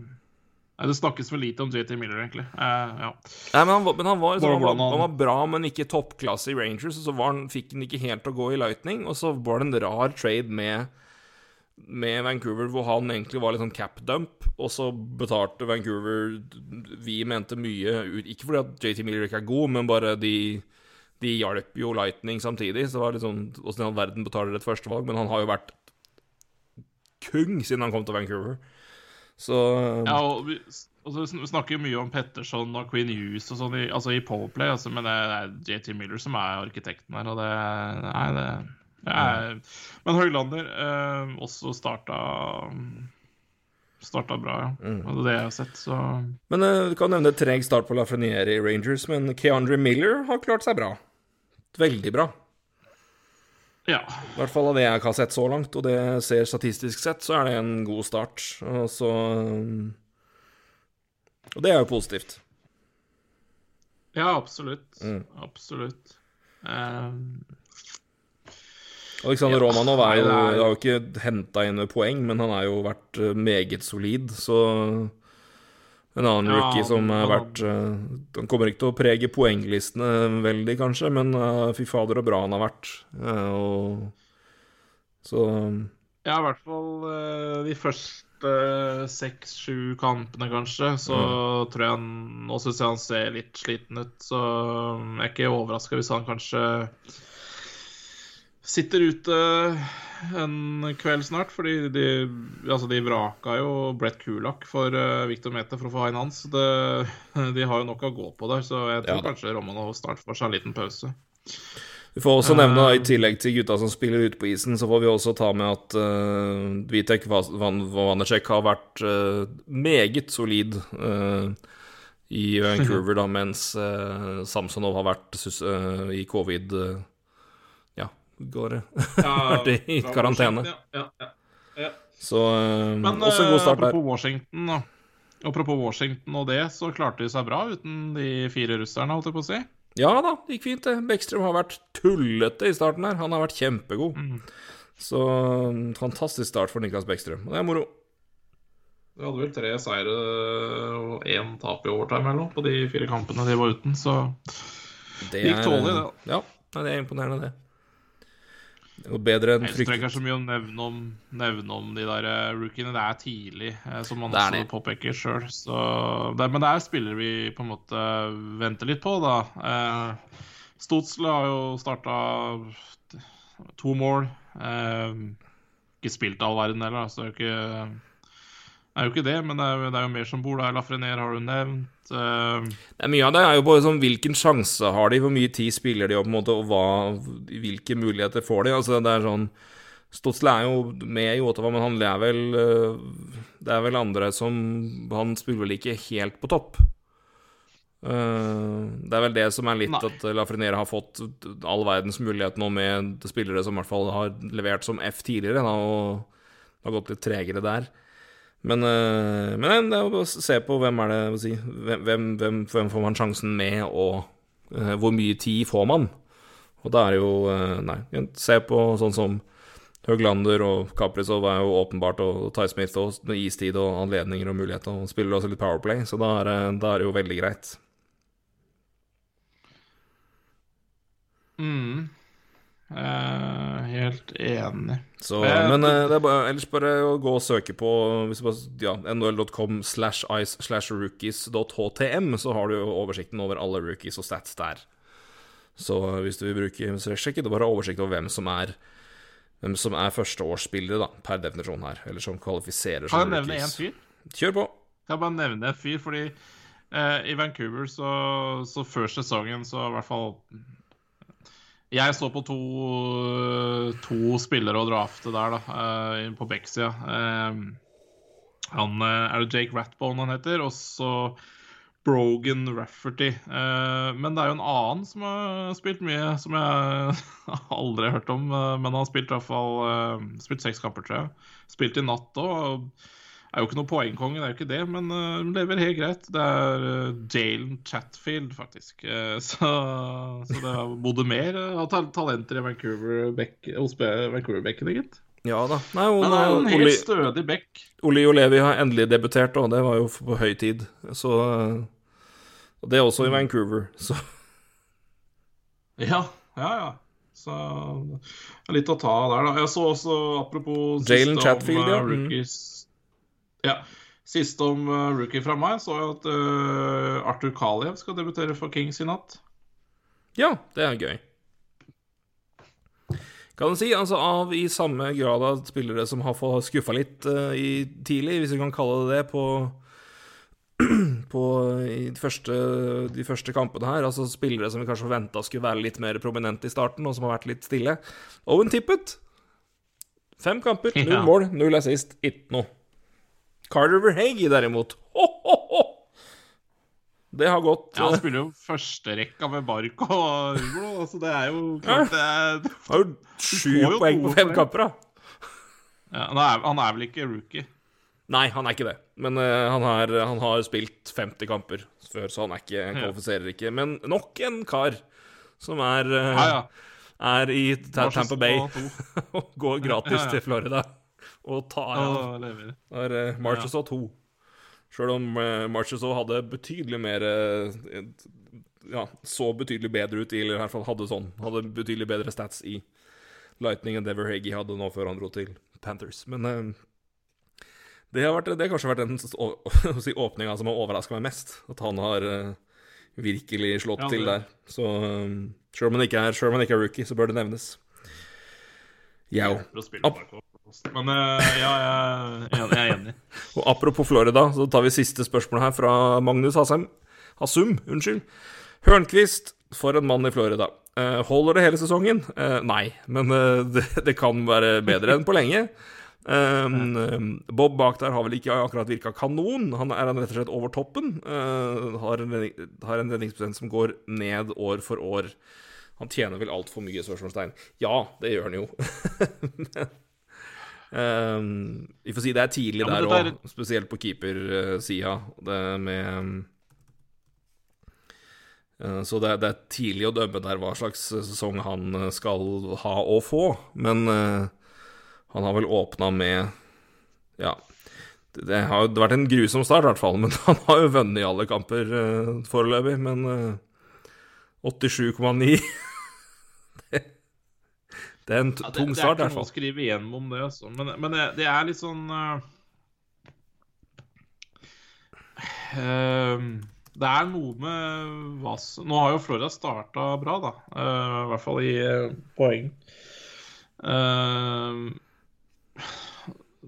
det snakkes for lite om JT Miller, egentlig. Eh, ja. Nei, men han, var- men han, var, Bare han, var, han- han var bra, men ikke toppklasse i Rangers. Og så var han, fikk han ikke helt å gå i Lightning, og så var det en rar trade med, med Vancouver hvor han egentlig var litt sånn cap dump, og så betalte Vancouver Vi mente mye ut Ikke fordi at JT Miller ikke er god, men bare de de hjalp jo Lightning samtidig, så det var litt sånn Åssen i all verden betaler et førstevalg? Men han har jo vært kung siden han kom til Vancouver. Så Ja, og vi, altså, vi snakker jo mye om Petterson og Queen Hughes og sånn, i, altså i Powerplay, altså, men det er JT Miller som er arkitekten her, og det Nei, det er Men Høylander eh, også starta Starta bra, ja. Mm. Og det jeg har sett, så Men eh, du kan nevne treg start på Lafreniere i Rangers, men Keandre Miller har klart seg bra. Veldig bra. Ja. I hvert fall av det jeg har sett så langt, og det jeg ser statistisk sett, så er det en god start. Og så um, Og det er jo positivt. Ja, absolutt. Mm. Absolutt. Eh, Alexander Ja, Romanov er jo, har jo ikke henta inn poeng, men han har jo vært eh, meget solid, så En annen Ja, rookie som har vært eh, Han kommer ikke til å prege poenglistene veldig, kanskje, men eh, fy fader så bra han har vært. Og Så Ja, i hvert fall de første seks-sju kampene, kanskje. Så tror jeg han Nå syns jeg han ser litt sliten ut, så jeg er ikke overraska hvis han kanskje Sitter ute en kveld snart, fordi de, altså de vraka jo Brett Kulak for eh, Victor Mete for å få haien hans. Det, <laughs> de har jo nok å gå på der, så jeg tror ja, kanskje Rommene snart får seg en liten pause. Vi får også nevne, eh. i tillegg til gutta som spiller ute på isen, så får vi også ta med at uh, Vitek Vanacek har vært uh, meget solid uh, i <laughs> Vancouver, da, mens uh, Samsonov har vært i covid-19 gårde eh, ja, <laughs> i karantene. Ja, ja, så eh, Men, også god eh, start apropos. Washington, da. Apropos Washington og det, så klarte de seg bra uten de fire russerne, holdt jeg på å si. Ja da, det gikk fint, det. Bekkstrøm har vært tullete i starten her. Han har vært kjempegod. Mm. Så fantastisk start for Niklas Bekkstrøm, og det er moro. Vi hadde vel tre seire og én tap i overtime eller noe på de fire kampene de var uten, så det gikk tålelig, det. Ja, det er imponerende, det. Det bedre enn jeg tror ikke det er så mye å nevne om, nevne om de der eh, rookiene. Det er tidlig, eh, som man også det. påpeker sjøl. Men det er spillere vi på en måte venter litt på, da. Eh, Stotsle har jo starta to mål. Eh, ikke spilt all verden heller, så det er jo ikke er jo ikke det, men det er, jo- det er jo mer som bor der. Lafrenier har du nevnt. Uh... Det er mye av det er jo bare sånn hvilken sjanse har de, hvor mye tid spiller de, og på en måte, og hva, hvilke muligheter får de. Altså, det er sånn Stotsle er jo med i Ottawa, men han er vel øh, Det er vel andre som Han spiller vel ikke helt på topp. Eh, det er vel det som er litt Nei. at Lafreniere har fått all verdens mulighet nå med spillere som i hvert fall har levert som F tidligere, da, og det har gått litt tregere der. Men, eh, men det er å se på hvem er det si, hvem, hvem, hvem, får man sjansen med, og Eh, hvor mye tid får man? Og da er det jo eh, Nei, se på sånn som Høglander og Kaprizov er jo åpenbart, og Ty Smith og med istid og anledninger og muligheter, og spiller også litt Powerplay, så da er, er det jo veldig greit. Mm. Eh, helt enig. Så, Men- eh, det er bare, ellers bare å gå og søke på bare, ja, nhl.com slash ice slash rookies.htm, så har du jo oversikten over alle rookies og stats der. Så hvis du vil bruke strekksjekk, det er bare oversikt over hvem som er hvem som er førsteårsspillere, da, per definisjon her, eller som kvalifiserer Kan jeg nevne én fyr? Kjør på. Kan jeg bare nevne en fyr, fordi uh, i Vancouver så, så før sesongen så i hvert fall Jeg så på to, to spillere å drafte der, da, eh, på Beck-sida. Eh, han, eh, er det Jake Ratbone han heter? Og så Brogan Rafferty. Men det er jo en annen som har spilt mye, som jeg <laughs> aldri har hørt om. men han har spilt i hvert fall spilt seks kamper, tror jeg. Spilt i natt òg. Er jo ikke noe poengkonge, det er jo ikke det, men uh, lever helt greit. Det er uh, Jalen Chatfield, faktisk. Uh, <laughs> så, så det er både mer uh, talenter i Vancouver Bekken, hos Vancouver Bekken gitt. Ja da. Nei, hun, Men det er en Oli, helt stødig bekk. Oli Olevi har endelig debutert, og det var jo på høy tid. Så Og det er også i Vancouver, så Ja, ja, ja. Så litt å ta der, da. Jeg så også, apropos Jalen Chatfield, om ja. Mm. rookies Ja. Siste om uh, rookie fra meg, så jeg at uh, Arthur Kaliev skal debutere for Kings i natt. Ja, det er gøy. Kan si, altså av i samme grad av spillere som har fått skuffa litt uh, i tidlig, hvis vi kan kalle det det, på, <clears throat> på i de første, de første kampene her. Altså spillere som vi kanskje forventa skulle være litt mer prominente i starten, og som har vært litt stille. Owen Tippet. Fem kamper, null Ja. mål, null assist, ikke noe. Carter Verhage derimot, ho, ho, ho. Det har gått Ja, han eh, spiller jo førsterekka med Barco og Hugo, altså det er jo klart det er Har jo sju poeng på fem kamper, da. ja, han, er, han er vel ikke rookie? Nei, han er ikke det. Men uh, han, har, han har spilt 50 kamper før, så han er ikke, han kvalifiserer ikke. Men nok en kar som er, uh, Ja, ja. er i Tampa Bay <laughs> og går gratis til Florida <laughs> og tar av. Og lever. Der uh, Marches og to. Sjøl om uh, Marches og hadde betydelig mer eh, Ja, så betydelig bedre ut i, eller i hvert fall hadde sånn Hadde betydelig bedre stats i Lightning enn Dever Hagey hadde nå før han dro til Panthers. Men eh, det har, vært, det har kanskje vært den <laughs> si, åpninga som har overraska meg mest. At han har uh, virkelig slått Ja, til der. Så um, sjøl om han ikke er er rookie, så bør det nevnes. Jau. Barco. Men eh, ja, jeg er enig. <laughs> Og apropos Florida, så tar vi siste spørsmål her fra Magnus Hasem. Hassum, unnskyld. Hørnquist, for en mann i Florida. Eh, holder det hele sesongen? Eh, nei, men <laughs> det, det kan være bedre enn på lenge. Um, Bob bak der har vel ikke akkurat virka kanon. Han er rett og slett over toppen. Uh, har en, har en redningsprosent som går ned år for år. Han tjener vel altfor mye, spørsmålstegn. Ja, det gjør han jo. <laughs> Um, vi får si det er tidlig Ja, der òg, der- spesielt på keepersida. Det med um, uh, Så det, det er tidlig å dømme der hva slags sesong han uh, skal ha og få. Men uh, han har vel åpna med Ja. Det, det har jo vært en grusom start, i hvert fall. <laughs> Men han har jo vunnet i alle kamper uh, foreløpig. Men uh, 87,9 det, det er en Ja, det, tung det er ikke noe å skrive igjennom om det, altså. Men, men det, det er litt sånn uh, Det er noe med hva Nå har jo Florida starta bra, da. Uh, I hvert fall i eh, poeng. Eh,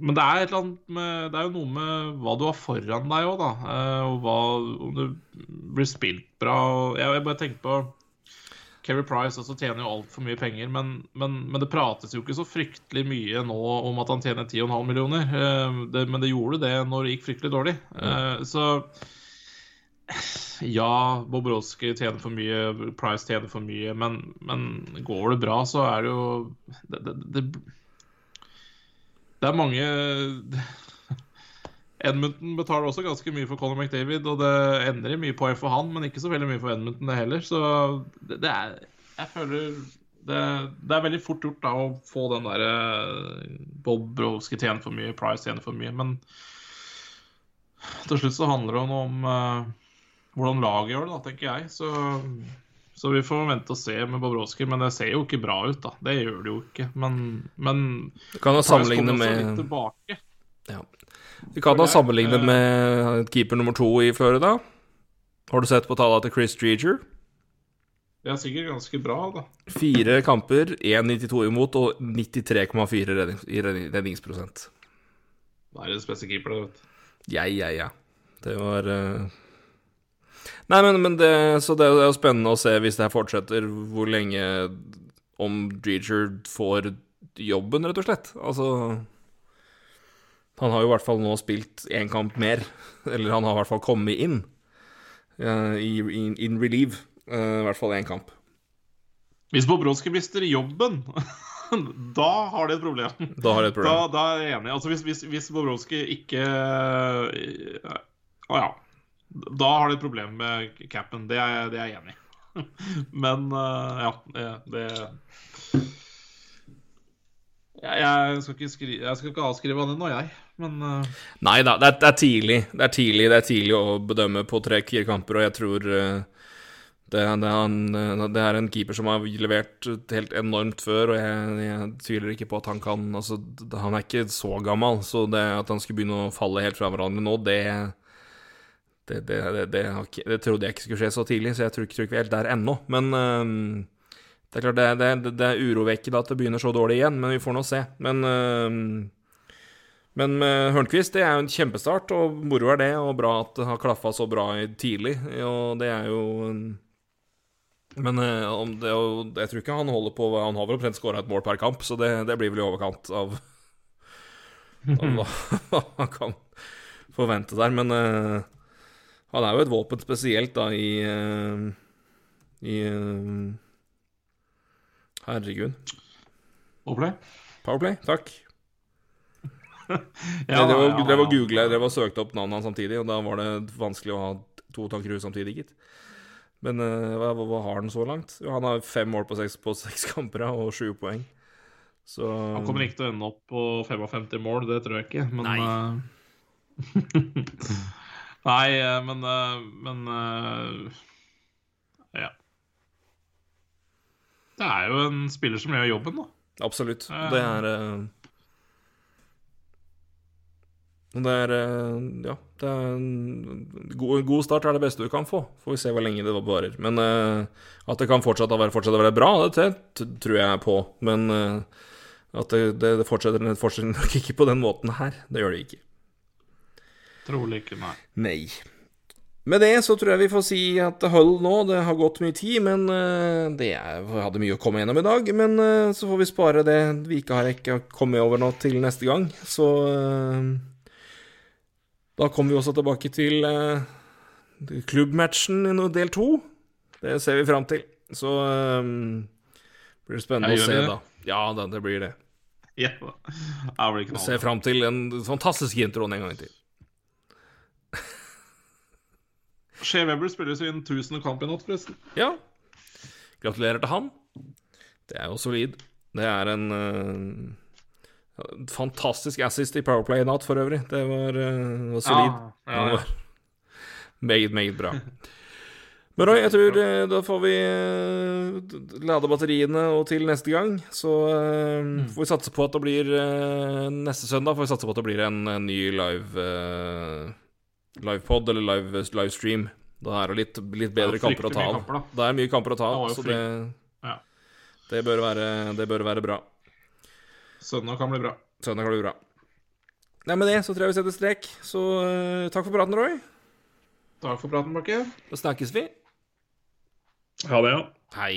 men det er, med, det er jo noe med hva du har foran deg òg, da. og hva, om du blir spilt bra. Jeg, jeg bare tenker på Keri Price også tjener jo altfor mye penger, men, men, men det prates jo ikke så fryktelig mye nå om at han tjener 10,5 millioner. Eh, det, men det gjorde det når det gikk fryktelig dårlig. Eh, så ja, Bobrovskij tjener for mye, Price tjener for mye, men, men går det bra, så er det jo Det, det, det, det er mange Edmonton betaler også ganske mye for Conor McDavid, og det endrer mye poeng for han, men ikke så veldig mye for Edmundton det heller. Så det, det er Jeg føler det, det, er veldig fort gjort da å få den derre Bob Browski tjener for mye, Price tjener for mye, men til slutt så handler det om uh, hvordan laget gjør det, da, tenker jeg. Så, så vi får vente og se med Bobrovskij, men det ser jo ikke bra ut, da. Det gjør det jo ikke. Men, men Du kan jo sammenligne med ja. Vi kan da sammenligne med keeper nummer to i Florida. Har du sett på tallene til Chris Dreger? Det er sikkert ganske bra, da. Fire kamper, 1,92 imot og 93,4 rednings, i redningsprosent. det beste keeper, det, vet du. Ja, ja, ja. Det var uh... Nei, men, men det, Så det er jo spennende å se, hvis det her fortsetter, hvor lenge Om Dreger får jobben, rett og slett. Altså Han har jo i hvert fall nå spilt én kamp mer. <laughs> Eller han har i hvert fall kommet inn uh, i in, in relief. Uh, I hvert fall én kamp. Hvis Bobrovskij mister jobben <laughs> da har de et problem. Da et problem. Da, da er jeg enig. Altså Hvis, hvis, hvis Bobrovskij ikke Å uh, ja. Da har de et problem med capen. Det er, det er jeg enig i. <laughs> Men ja, det, det jeg, skal skal skri jeg, skal ikke avskrive han ennå, jeg. Men uh... Nei da, det, det, er tidlig. Det er tidlig Det er tidlig å bedømme på tre-fire kamper, og jeg tror uh, det, det, han, det, er en keeper som har levert helt enormt før, og jeg, jeg tviler ikke på at han kan altså, Han er ikke så gammel, så at han skulle begynne å falle helt fra hverandre nå, det, det trodde jeg ikke skulle skje så tidlig, så jeg tror ikke, tror ikke vi er helt der ennå. Men uh, det er klart det, det, er urovekkende at det begynner så dårlig igjen, men vi får nå se. Men, øh, men med Hørnquist, det er jo en kjempestart, og moro er det, og bra at det har klaffa så bra tidlig. Og det er jo men uh, det, jeg tror ikke han holder på Han har vel omtrent skåra et mål per kamp, så det, det blir vel i overkant av, <laughs> av hva han kan forvente der. Men øh, han er jo et våpen spesielt da i I Herregud. Powerplay? Powerplay, takk. <laughs> ja, det var, ja, var og googla, jeg drev og søkte opp navnet hans samtidig, og da var det vanskelig å ha to tanker i huet samtidig, gitt. Men uh, hva, hva, har han så langt? Jo, han har fem mål på seks, på seks <laughs> kamper og sju poeng. Så Han kommer ikke til å ende opp på 55 mål, det tror jeg ikke, men Nei. Uh... <laughs> Nei, men, uh, men Ja. Det er jo en spiller som gjør jobben, da. Absolutt. Det er det er Ja, det er en god, god, start er det beste du kan få. Får vi se hvor lenge det varer. Men at det kan fortsette å være, fortsette å være bra, det, tror jeg på. Men at det, det, det fortsetter, fortsetter, nok ikke på den måten her. Det gjør det ikke. Trolig ikke, nei. Nei. Med det så tror jeg vi får si at det holder nå. Det har gått mye tid, men uh, det er, hadde mye å komme gjennom i dag. Men så får vi spare det vi ikke har ikke kommet over nå, til neste gang. Så da kommer vi også tilbake til klubbmatchen i del to. Det ser vi fram til. Så um, blir det spennende å se, det. da. Ja da, det blir det. Ja, det blir knall. Ser fram til en fantastisk introen en gang til. Shea Weber spiller sin tusende kamp i natt, forresten. Ja. Gratulerer til han. Det er jo solid. Det er en uh, Fantastisk assist i Powerplay i natt, for øvrig. Det var, uh, var solid. Ja, ja, ja. Var meget, meget bra. Men Roy, jeg tror uh, da får vi lade batteriene og til neste gang. Så mm. får vi satse på at det blir Neste søndag får vi satse på at det blir en, en ny live livepod eller live, livestream. Da er det litt, litt bedre kamper å ta av. Da er mye kamper å ta av, så det, det, bør være, det bør være bra. Søndag kan bli bra. Søndag kan bli bra. Nei, Med det så tror jeg vi setter strek. Så uh, takk for praten, Roy. Takk for praten, Bakke. Da snakkes vi. Ha det, ja. Hei.